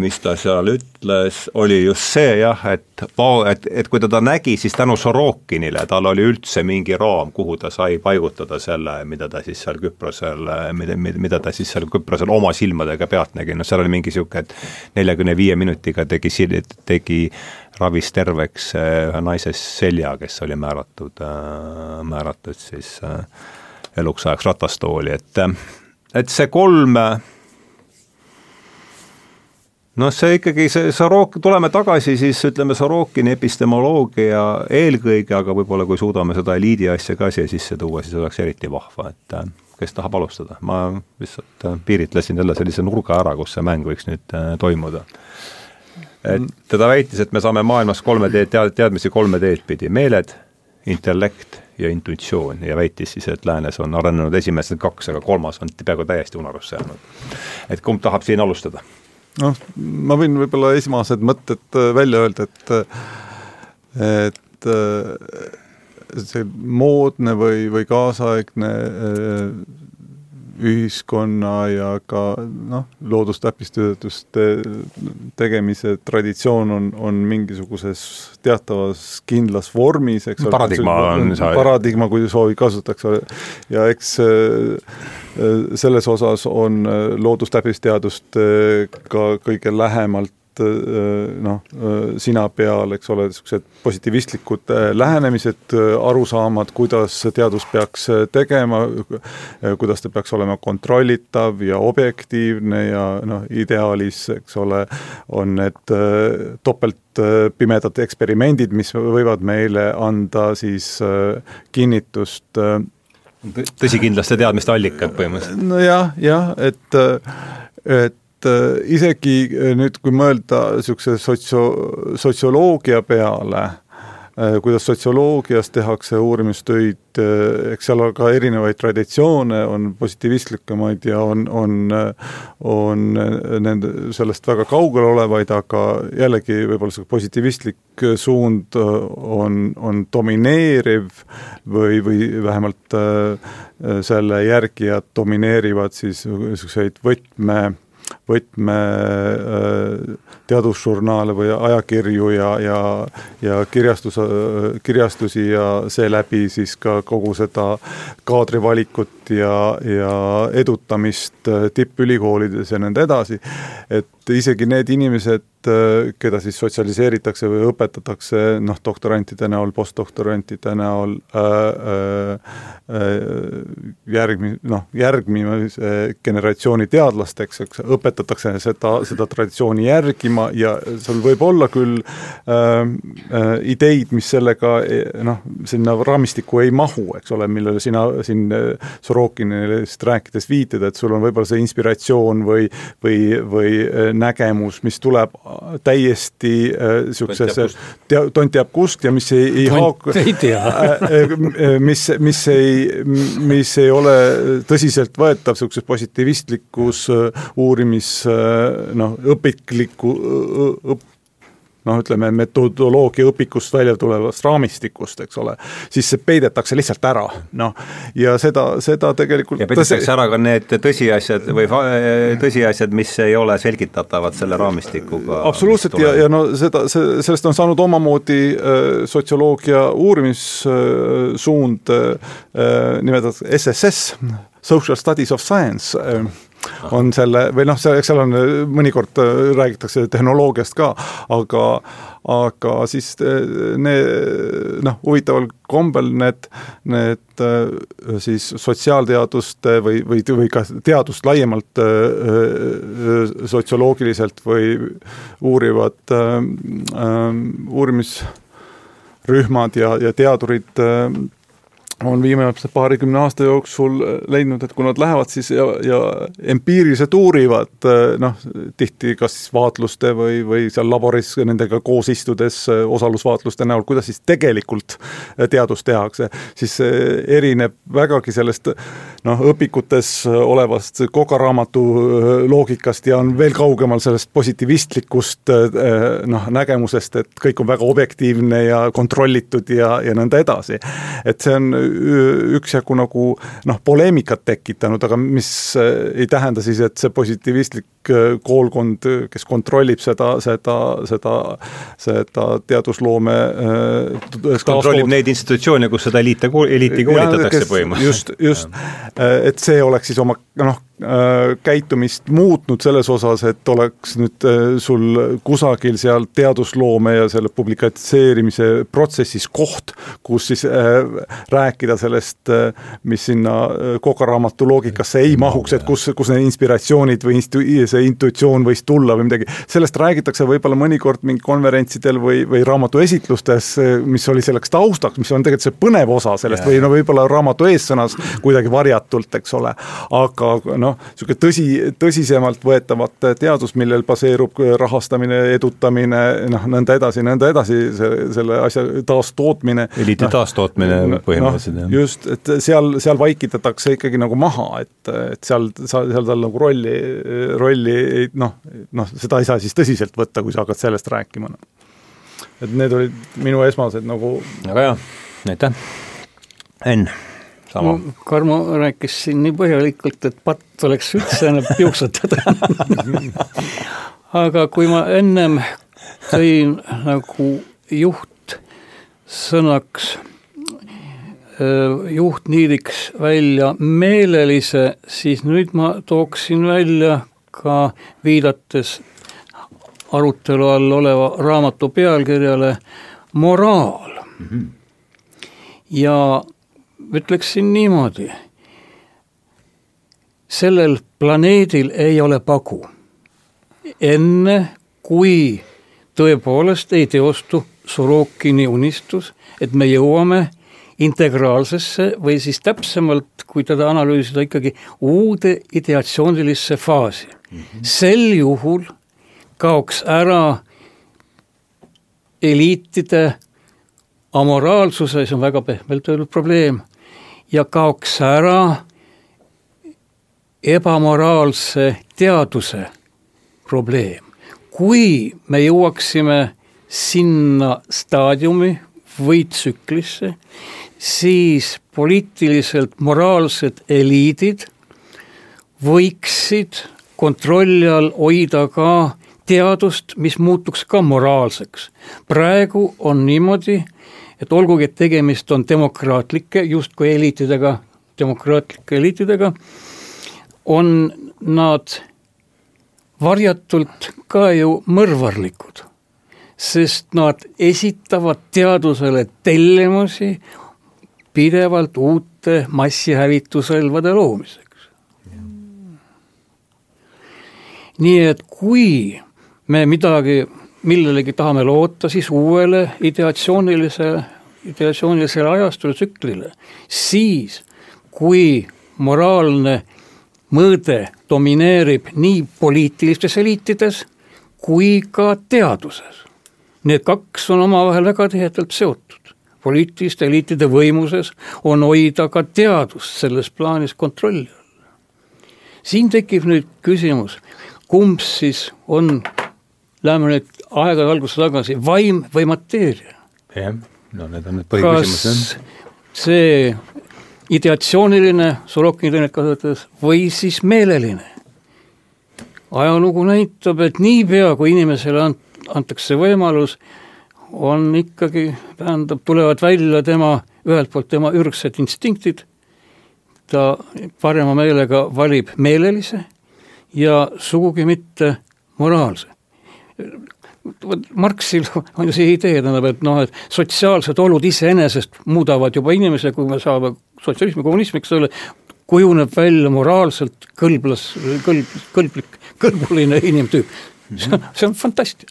Speaker 1: mis ta seal ütles, oli just see jah, et vau, et, et kui ta nägi, siis tänu Sorokinile tal oli üldse mingi raam, kuhu ta sai paigutada selle, mida ta siis seal Küprosel, mida, mida ta siis seal Küprosel oma silmadega pealt nägi, noh seal oli mingi niisugune, et neljakümne viie minutiga tegi, tegi ravis terveks äh, ühe naise selja, kes oli määratud, äh, määratud siis äh, eluks ajaks ratastooli, et, et see kolm noh, see ikkagi, see Sorok, tuleme tagasi siis ütleme, Sorokini epistemoloogia eelkõige, aga võib-olla kui suudame seda eliidi asja ka siia sisse tuua, siis oleks eriti vahva, et kes tahab alustada, ma lihtsalt piiritlesin jälle sellise nurga ära, kus see mäng võiks nüüd toimuda et teda väitis, et me saame maailmas kolme teed, tead-, teadmisi kolme teed pidi, meeled, intellekt ja intuitsioon ja väitis siis, et läänes on arenenud esimesed kaks, aga kolmas on peaaegu täiesti unarusse jäänud. et kumb tahab siin alustada?
Speaker 3: Noh, ma võin võib-olla esmased mõtted äh, välja öelda, et et äh, see moodne või, või kaasaegne äh, ühiskonna ja ka noh, loodustäppistuste tegemise traditsioon on, on mingisuguses teatavas kindlas vormis, eks
Speaker 1: ole. paradigma on
Speaker 3: see. paradigma, kui soovi kasutatakse ja eks äh, selles osas on loodustäppisteadust ka kõige lähemalt Äh, noh, äh, sina peal, eks ole, niisugused positiivistlikud äh, lähenemised, arusaamad, kuidas teadus peaks tegema, kuidas ta peaks olema kontrollitav ja objektiivne ja noh, ideaalis, eks ole, on need topeltpimedad eksperimendid, mis võivad meile anda siis kinnitust
Speaker 1: tõsikindlaste teadmiste allikad põhimõtteliselt.
Speaker 3: nojah, jah, et, et et äh, isegi äh, nüüd, kui mõelda niisuguse sotsio-, sotsioloogia peale, äh, kuidas sotsioloogias tehakse uurimistöid, eks seal on ka erinevaid traditsioone, on positiivistlikumaid ja on, on, on nende, sellest väga kaugel olevaid, aga jällegi võib-olla see positiivistlik suund on, on domineeriv või, või vähemalt selle järgijad domineerivad siis niisuguseid võtme võtme teadusžurnaale või ajakirju ja, ja, ja kirjastus, kirjastusi ja seeläbi siis ka kogu seda kaadrivalikut ja, ja edutamist tippülikoolides ja nõnda edasi. et isegi need inimesed, keda siis sotsialiseeritakse või õpetatakse noh, doktorantide näol, postdoktorantide näol äh,, äh, järgmi-, noh, järgmise generatsiooni teadlasteks, eks, õpetatakse seda, seda traditsiooni järgima ja sul võib olla küll äh, äh, ideid, mis sellega noh, sinna raamistikku ei mahu, eks ole, millele sina siin Sorokinist rääkides viitad, et sul on võib-olla see inspiratsioon või, või, või nägemus, mis tuleb täiesti niisugusesse äh, tea-, tont teab kust ja mis ei, ei haaku [laughs]
Speaker 2: ei tea. [laughs]
Speaker 3: Äh, äh, mis, mis ei, mis ei ole tõsiseltvõetav niisuguses positiivistlikus uurimis noh, õpikliku õp-, noh, ütleme metodoloogia õpikust välja tulevast raamistikust, eks ole, siis see peidetakse lihtsalt ära, noh, ja seda, seda tegelikult
Speaker 1: ja peidetakse ära ka need tõsiasjad või tõsiasjad, mis ei ole selgitatavad selle raamistikuga.
Speaker 3: absoluutselt ja, ja no seda, see, sellest on saanud omamoodi äh, sotsioloogia uurimissuund äh, äh, nimetatud SSS, Social Studies of Science äh, on selle, või noh, see, eks seal on, mõnikord äh, räägitakse tehnoloogiast ka, aga aga siis äh, need noh, huvitaval kombel need, need äh, siis sotsiaalteaduste või, või, või ka teadust laiemalt sotsioloogiliselt või uurivad äh, uurimisrühmad ja, ja teadurid on viimase paarikümne aasta jooksul leidnud, et kui nad lähevad siis ja, ja empiiriliselt uurivad noh, tihti kas siis vaatluste või, või seal laboris nendega koos istudes osalusvaatluste näol, kuidas siis tegelikult teadust tehakse, siis erineb vägagi sellest noh, õpikutes olevast kokaraamatu loogikast ja on veel kaugemal sellest positiivistlikust noh, nägemusest, et kõik on väga objektiivne ja kontrollitud ja, ja nõnda edasi. et see on üksjagu nagu noh, poleemikat tekitanud, aga mis äh, ei tähenda siis, et see positiivistlik koolkond, kes kontrollib seda, seda, seda, seda teadusloome
Speaker 1: kes kontrollib neid institutsioone, kus seda eliite, eliiti koolitatakse põhimõtteliselt.
Speaker 3: just, just, et see oleks siis oma noh, Äh, käitumist muutnud selles osas, et oleks nüüd äh, sul kusagil seal teadusloome ja selle publikatseerimise protsessis koht, kus siis äh, rääkida sellest, mis sinna kokaraamatu loogikasse ei mahuks, et kus, kus need inspiratsioonid või instu-, see intuitsioon võis tulla või midagi. sellest räägitakse võib-olla mõnikord mingi konverentsidel või, või raamatu esitlustes, mis oli selleks taustaks, mis on tegelikult see põnev osa sellest yeah. või no võib-olla raamatu eessõnas kuidagi varjatult, eks ole, aga noh, noh, niisugune tõsi, tõsisemalt võetavat teadust, millel baseerub rahastamine, edutamine, noh, nõnda edasi, nõnda edasi, selle asja taastootmine.
Speaker 1: eliidi no, taastootmine no, põhimõtteliselt no,,
Speaker 3: jah. just, et seal, seal vaikitatakse ikkagi nagu maha, et, et seal, seal tal nagu rolli, rolli noh, noh, seda ei saa siis tõsiselt võtta, kui sa hakkad sellest rääkima. et need olid minu esmased nagu
Speaker 1: väga hea, aitäh. Enn sama no,.
Speaker 2: Karmo rääkis siin nii põhjalikult, et patt oleks üldse enam [laughs] piuksutada [laughs] aga kui ma ennem tõin nagu juhtsõnaks, äh, juhtniidiks välja meelelise, siis nüüd ma tooksin välja ka viidates arutelu all oleva raamatu pealkirjale moraal mm. -hmm. ja ütleksin niimoodi, sellel planeedil ei ole pagu. enne, kui tõepoolest ei teostu Sorokini unistus, et me jõuame integraalsesse või siis täpsemalt, kui teda analüüsida, ikkagi uude ideatsioonilisse faasi. Sel juhul kaoks ära eliitide amoraalsuse, see on väga pehmelt öeldud probleem, ja kaoks ära ebamoraalse teaduse probleem. kui me jõuaksime sinna staadiumi või tsüklisse, siis poliitiliselt moraalsed eliidid võiksid kontrolli all hoida ka teadust, mis muutuks ka moraalseks. praegu on niimoodi, et olgugi, et tegemist on demokraatlike justkui eliitidega, demokraatlike eliitidega, on nad varjatult ka ju mõrvarlikud, sest nad esitavad teadusele tellimusi pidevalt uute massihävitusrelvade loomiseks. Nii et kui me midagi, millelegi tahame loota, siis uuele ideatsioonilisele, ideatsioonilisele ajastule tsüklile, siis kui moraalne mõõde domineerib nii poliitilistes eliitides kui ka teaduses. Need kaks on omavahel väga tihedalt seotud. poliitiliste eliitide võimuses on hoida ka teadust selles plaanis kontrolli all. siin tekib nüüd küsimus, kumb siis on, läheme nüüd aegade algusse tagasi, vaim või mateeria?
Speaker 1: jah, no need on need põhiküsimused.
Speaker 2: see ideatsiooniline, Sorokini tõnet kasutades, või siis meeleline. ajalugu näitab, et niipea, kui inimesele ant-, antakse võimalus, on ikkagi, tähendab, tulevad välja tema, ühelt poolt tema ürgsed instinktid, ta parema meelega valib meelelise ja sugugi mitte moraalse Marxil on ju see idee, tähendab, et noh, et sotsiaalsed olud iseenesest muudavad juba inimese, kui me saame sotsialismi, kommunismi, eks ole, kujuneb välja moraalselt kõlblas, kõlb, kõlblik, kõlbuline inimtüüp. see on, see on fantastia.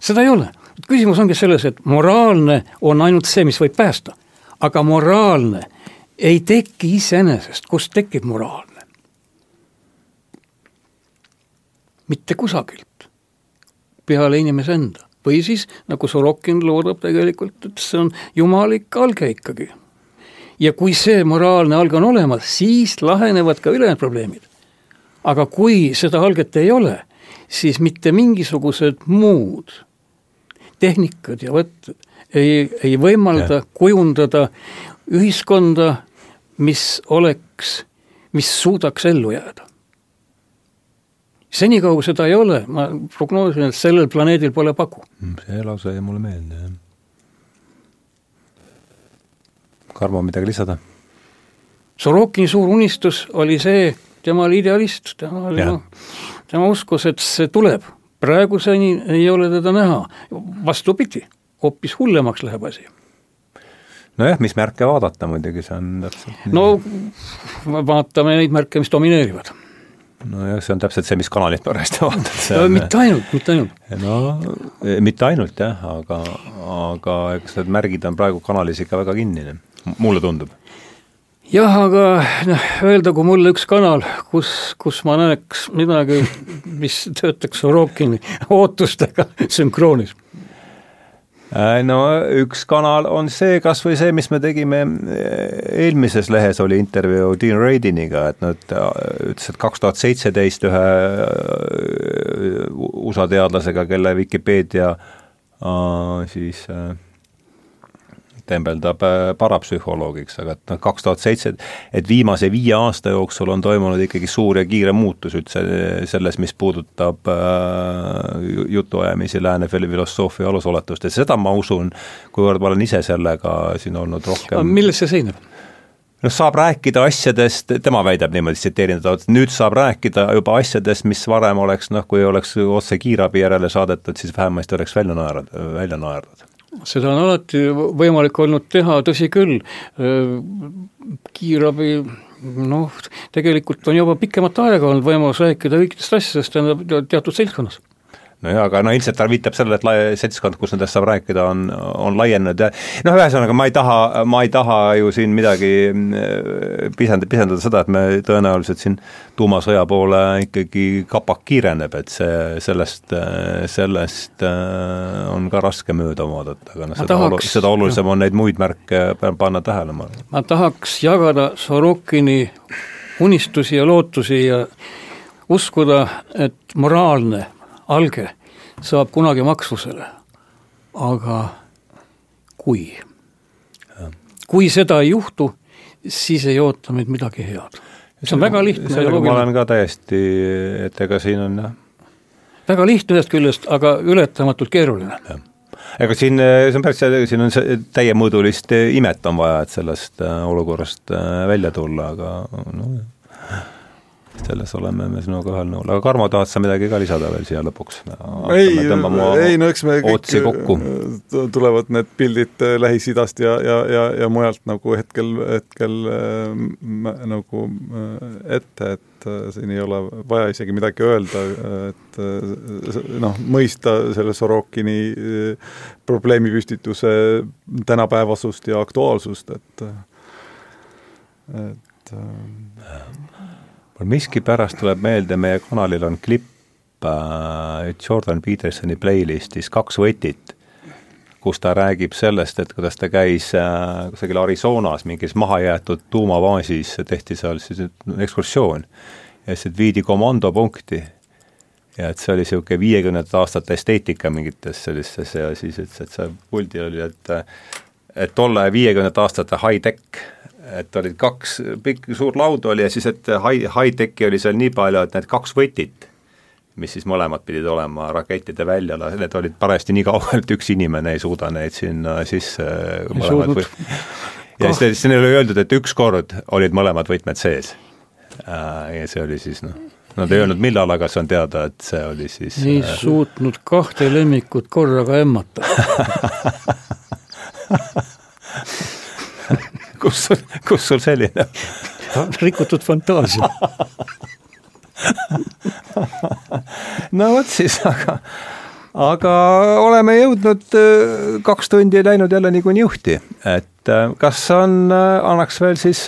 Speaker 2: seda ei ole. küsimus ongi selles, et moraalne on ainult see, mis võib päästa. aga moraalne ei teki iseenesest, kust tekib moraalne? Mitte kusagilt peale inimese enda. või siis, nagu Sorokin loodab tegelikult, et see on jumalik alge ikkagi. ja kui see moraalne alge on olemas, siis lahenevad ka ülejäänud probleemid. aga kui seda alget ei ole, siis mitte mingisugused muud tehnikad ja võtted ei, ei võimalda ja. kujundada ühiskonda, mis oleks, mis suudaks ellu jääda senikaua seda ei ole, ma prognoosin, et sellel planeedil pole paku.
Speaker 1: Mm, see lause jäi mulle meelde, jah. Karmo, midagi lisada?
Speaker 2: Sorokini suur unistus oli see, tema oli idealist, tema oli noh, tema uskus, et see tuleb. praeguseni ei ole teda näha, vastupidi, hoopis hullemaks läheb asi
Speaker 1: nojah, mis märke vaadata muidugi, see on täpselt
Speaker 2: no vaatame neid märke, mis domineerivad
Speaker 1: nojah, see on täpselt see, mis kanalit parajasti vaatad.
Speaker 2: no mitte ainult, mitte ainult.
Speaker 1: no eh, mitte ainult jah, aga, aga eks need märgid on praegu kanalis ikka väga kinni, mulle tundub.
Speaker 2: jah, aga noh, öeldagu mulle üks kanal, kus, kus ma näeks midagi, mis töötaks Sorokini ootustega [laughs] sünkroonis
Speaker 1: no üks kanal on see, kas või see, mis me tegime äh, eelmises lehes, oli intervjuu Dean Radiniga, et nad äh, ütles, et kaks tuhat seitseteist ühe USA teadlasega, kelle Vikipeedia siis äh, tembeldab äh, parapsühholoogiks, aga et noh, kaks tuhat seitse, et viimase viie aasta jooksul on toimunud ikkagi suur ja kiire muutus üldse selles, mis puudutab äh, jutuajamisi lääne filosoofia alusoletust ja seda ma usun, kuivõrd ma olen ise sellega siin olnud rohkem
Speaker 2: milles see seinab?
Speaker 1: noh, saab rääkida asjadest, tema väidab niimoodi, tsiteerin teda, et nüüd saab rääkida juba asjadest, mis varem oleks noh, kui oleks otse kiirabi järele saadetud, siis vähemasti oleks välja naerad, välja naerdud
Speaker 2: seda on alati võimalik olnud teha, tõsi küll, kiirabi noh, tegelikult on juba pikemat aega olnud võimalus rääkida kõikidest asjadest, tähendab teatud seltskonnas
Speaker 1: no jaa, aga no ilmselt ta viitab sellele, et lai-, seltskond, kus nendest saab rääkida, on, on laienenud ja noh, ühesõnaga ma ei taha, ma ei taha ju siin midagi mm, pisend-, pisendada seda, et me tõenäoliselt siin tuumasõja poole ikkagi kapak kiireneb, et see, sellest, sellest äh, on ka raske mööda vaadata, aga noh, seda olu-, seda olulisem on neid muid märke panna tähele, ma arvan.
Speaker 2: ma tahaks jagada Sorokini unistusi ja lootusi ja uskuda, et moraalne alge saab kunagi maksvusele. aga kui? kui seda ei juhtu, siis ei oota meid midagi head see on väga lihtne
Speaker 1: sellega ma olen ka täiesti, et ega siin on jah.
Speaker 2: väga lihtne ühest küljest, aga ületamatult keeruline.
Speaker 1: ega siin, see on päris, siin on täiemõõdulist imet on vaja, et sellest äh, olukorrast äh, välja tulla, aga noh selles oleme me sinuga ühel nõul, aga Tarmo, tahad sa midagi ka lisada veel siia lõpuks?
Speaker 3: ei, ei no eks me kõik kokku. tulevad need pildid äh, Lähis-Idast ja, ja, ja, ja mujalt nagu hetkel, hetkel äh, nagu äh, ette, et äh, siin ei ole vaja isegi midagi öelda, et äh, noh, mõista selle Sorokini äh, probleemipüstituse tänapäevasust ja aktuaalsust, et et
Speaker 1: mul miskipärast tuleb meelde, meie kanalil on klipp äh, Jordan Petersoni playlistis Kaks võtit, kus ta räägib sellest, et kuidas ta käis äh, kusagil Arizonas mingis mahajäetud tuumabaasis, tehti seal siis ekskursioon ja siis viidi komandopunkti ja et see oli niisugune viiekümnendate aastate esteetika mingites sellistes ja siis ütles, et see puldil oli, et et tolle viiekümnendate aastate high-tech et olid kaks, pikk, suur laud oli ja siis, et high, high-tech'i oli seal nii palju, et need kaks võtit, mis siis mõlemad pidid olema rakettide väljal, need olid parajasti nii kaugel, et üks inimene ei suuda neid sinna sisse mõlemad või ja siis, neile oli öeldud, et ükskord olid mõlemad võtmed sees. Äh, ja see oli siis noh, nad ei öelnud, millal, aga see on teada, et see oli siis
Speaker 2: ei äh, suutnud kahte lemmikut korraga emmata [laughs]
Speaker 1: kus sul, kus sul selline
Speaker 2: rikutud fantaasia.
Speaker 1: No vot siis, aga, aga oleme jõudnud, äh, kaks tundi läinud jälle niikuinii juhti, et äh, kas on, äh, annaks veel siis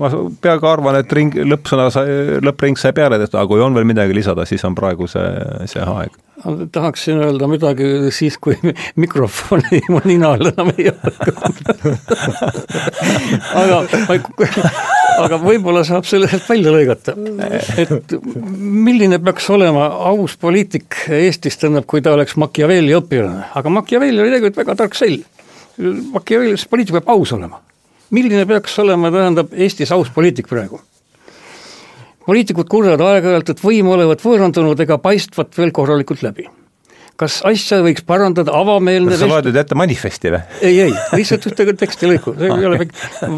Speaker 1: ma peaaegu arvan, et ring, lõppsõna sai, lõppring sai peale tehtud, aga kui on veel midagi lisada, siis on praegu see, see aeg.
Speaker 2: tahaksin öelda midagi siis, kui mikrofoni [laughs] mu ninal enam ei ole [laughs] aga, aga võib-olla saab selle sealt välja lõigata. et milline peaks olema aus poliitik Eestis, tähendab, kui ta oleks Machiavelli õpilane, aga Machiavelli oli tegelikult väga tark sell. Machiavelli poliitik peab aus olema milline peaks olema, tähendab, Eestis aus poliitik praegu? poliitikud kurjad aeg-ajalt, et võim olevat võõrandunud ega paistvat veel korralikult läbi. kas asja võiks parandada avameelne
Speaker 1: kas sa loed nüüd ette manifesti või?
Speaker 2: ei, ei, lihtsalt ühte tekstilõiku, see ei ole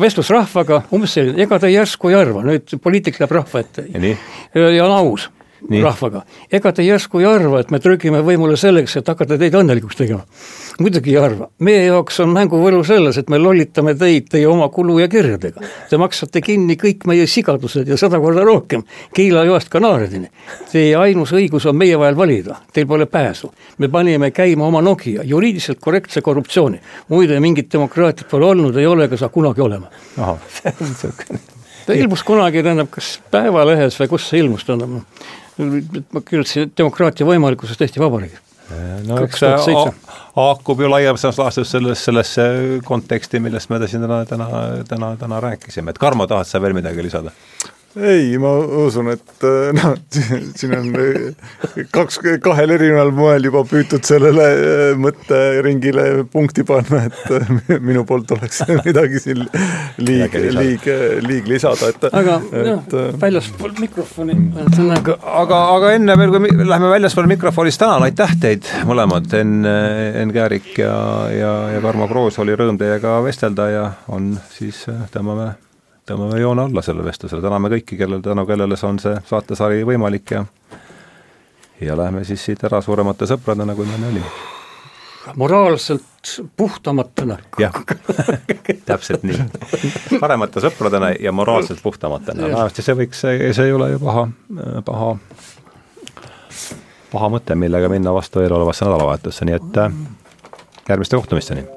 Speaker 2: vestlus rahvaga, umbes selline, ega ta järsku ei arva, nüüd poliitik läheb rahva ette. Ja on aus Nii. rahvaga. ega te järsku ei arva, et me trükime võimule selleks, et hakata teid õnnelikuks tegema? muidugi ei arva. meie jaoks on mänguvõlu selles, et me lollitame teid teie oma kulu ja kirjadega. Te maksate kinni kõik meie sigadused ja sada korda rohkem, Keila-Joast Kanaarideni. Teie ainus õigus on meie vahel valida, teil pole pääsu. me panime käima oma Nokia, juriidiliselt korrektse korruptsiooni. muide, mingit demokraatiat pole olnud, ei ole ega saa kunagi olema. ahah, [laughs] ta ilmus kunagi, tähendab, kas Päevalehes või kus see ilmus, tähendab, ma kirjutasin demokraatia võimalikkusest Eesti Vabariigis.
Speaker 1: no eks see haakub ju laiemas laastus selles, sellesse konteksti, millest me siin täna, täna, täna, täna rääkisime, et Karmo, tahad sa veel midagi lisada?
Speaker 3: Ei, ma usun, et äh, noh, [laughs] siin on äh, kaks, kahel erineval moel juba püütud sellele äh, mõtteringile punkti panna, et minu poolt oleks [laughs] midagi siin liig, liig, liig lisada, et
Speaker 2: aga et, jah, väljaspool mikrofoni. Ühesõnaga
Speaker 1: aga, aga enne veel, kui läheme väljaspool mikrofonist, tänan, aitäh teid mõlemad, Enn, Enn Käärik ja, ja, ja Tarmo Kroos, oli rõõm teiega vestelda ja on siis, tõmbame tõmbame joone alla sellele vestlusele, täname kõiki, kellel, tänu kellele see on see saatesari võimalik ja ja lähme siis siit ära suuremate sõpradena, kui me enne olime.
Speaker 2: moraalselt puhtamatena.
Speaker 1: jah, [laughs] täpselt nii. paremate sõpradena ja moraalselt puhtamatena, vähemasti see võiks, see ei ole ju paha, paha, paha mõte, millega minna vastu eelolevasse nädalavahetusse, nii et järgmiste kohtumisteni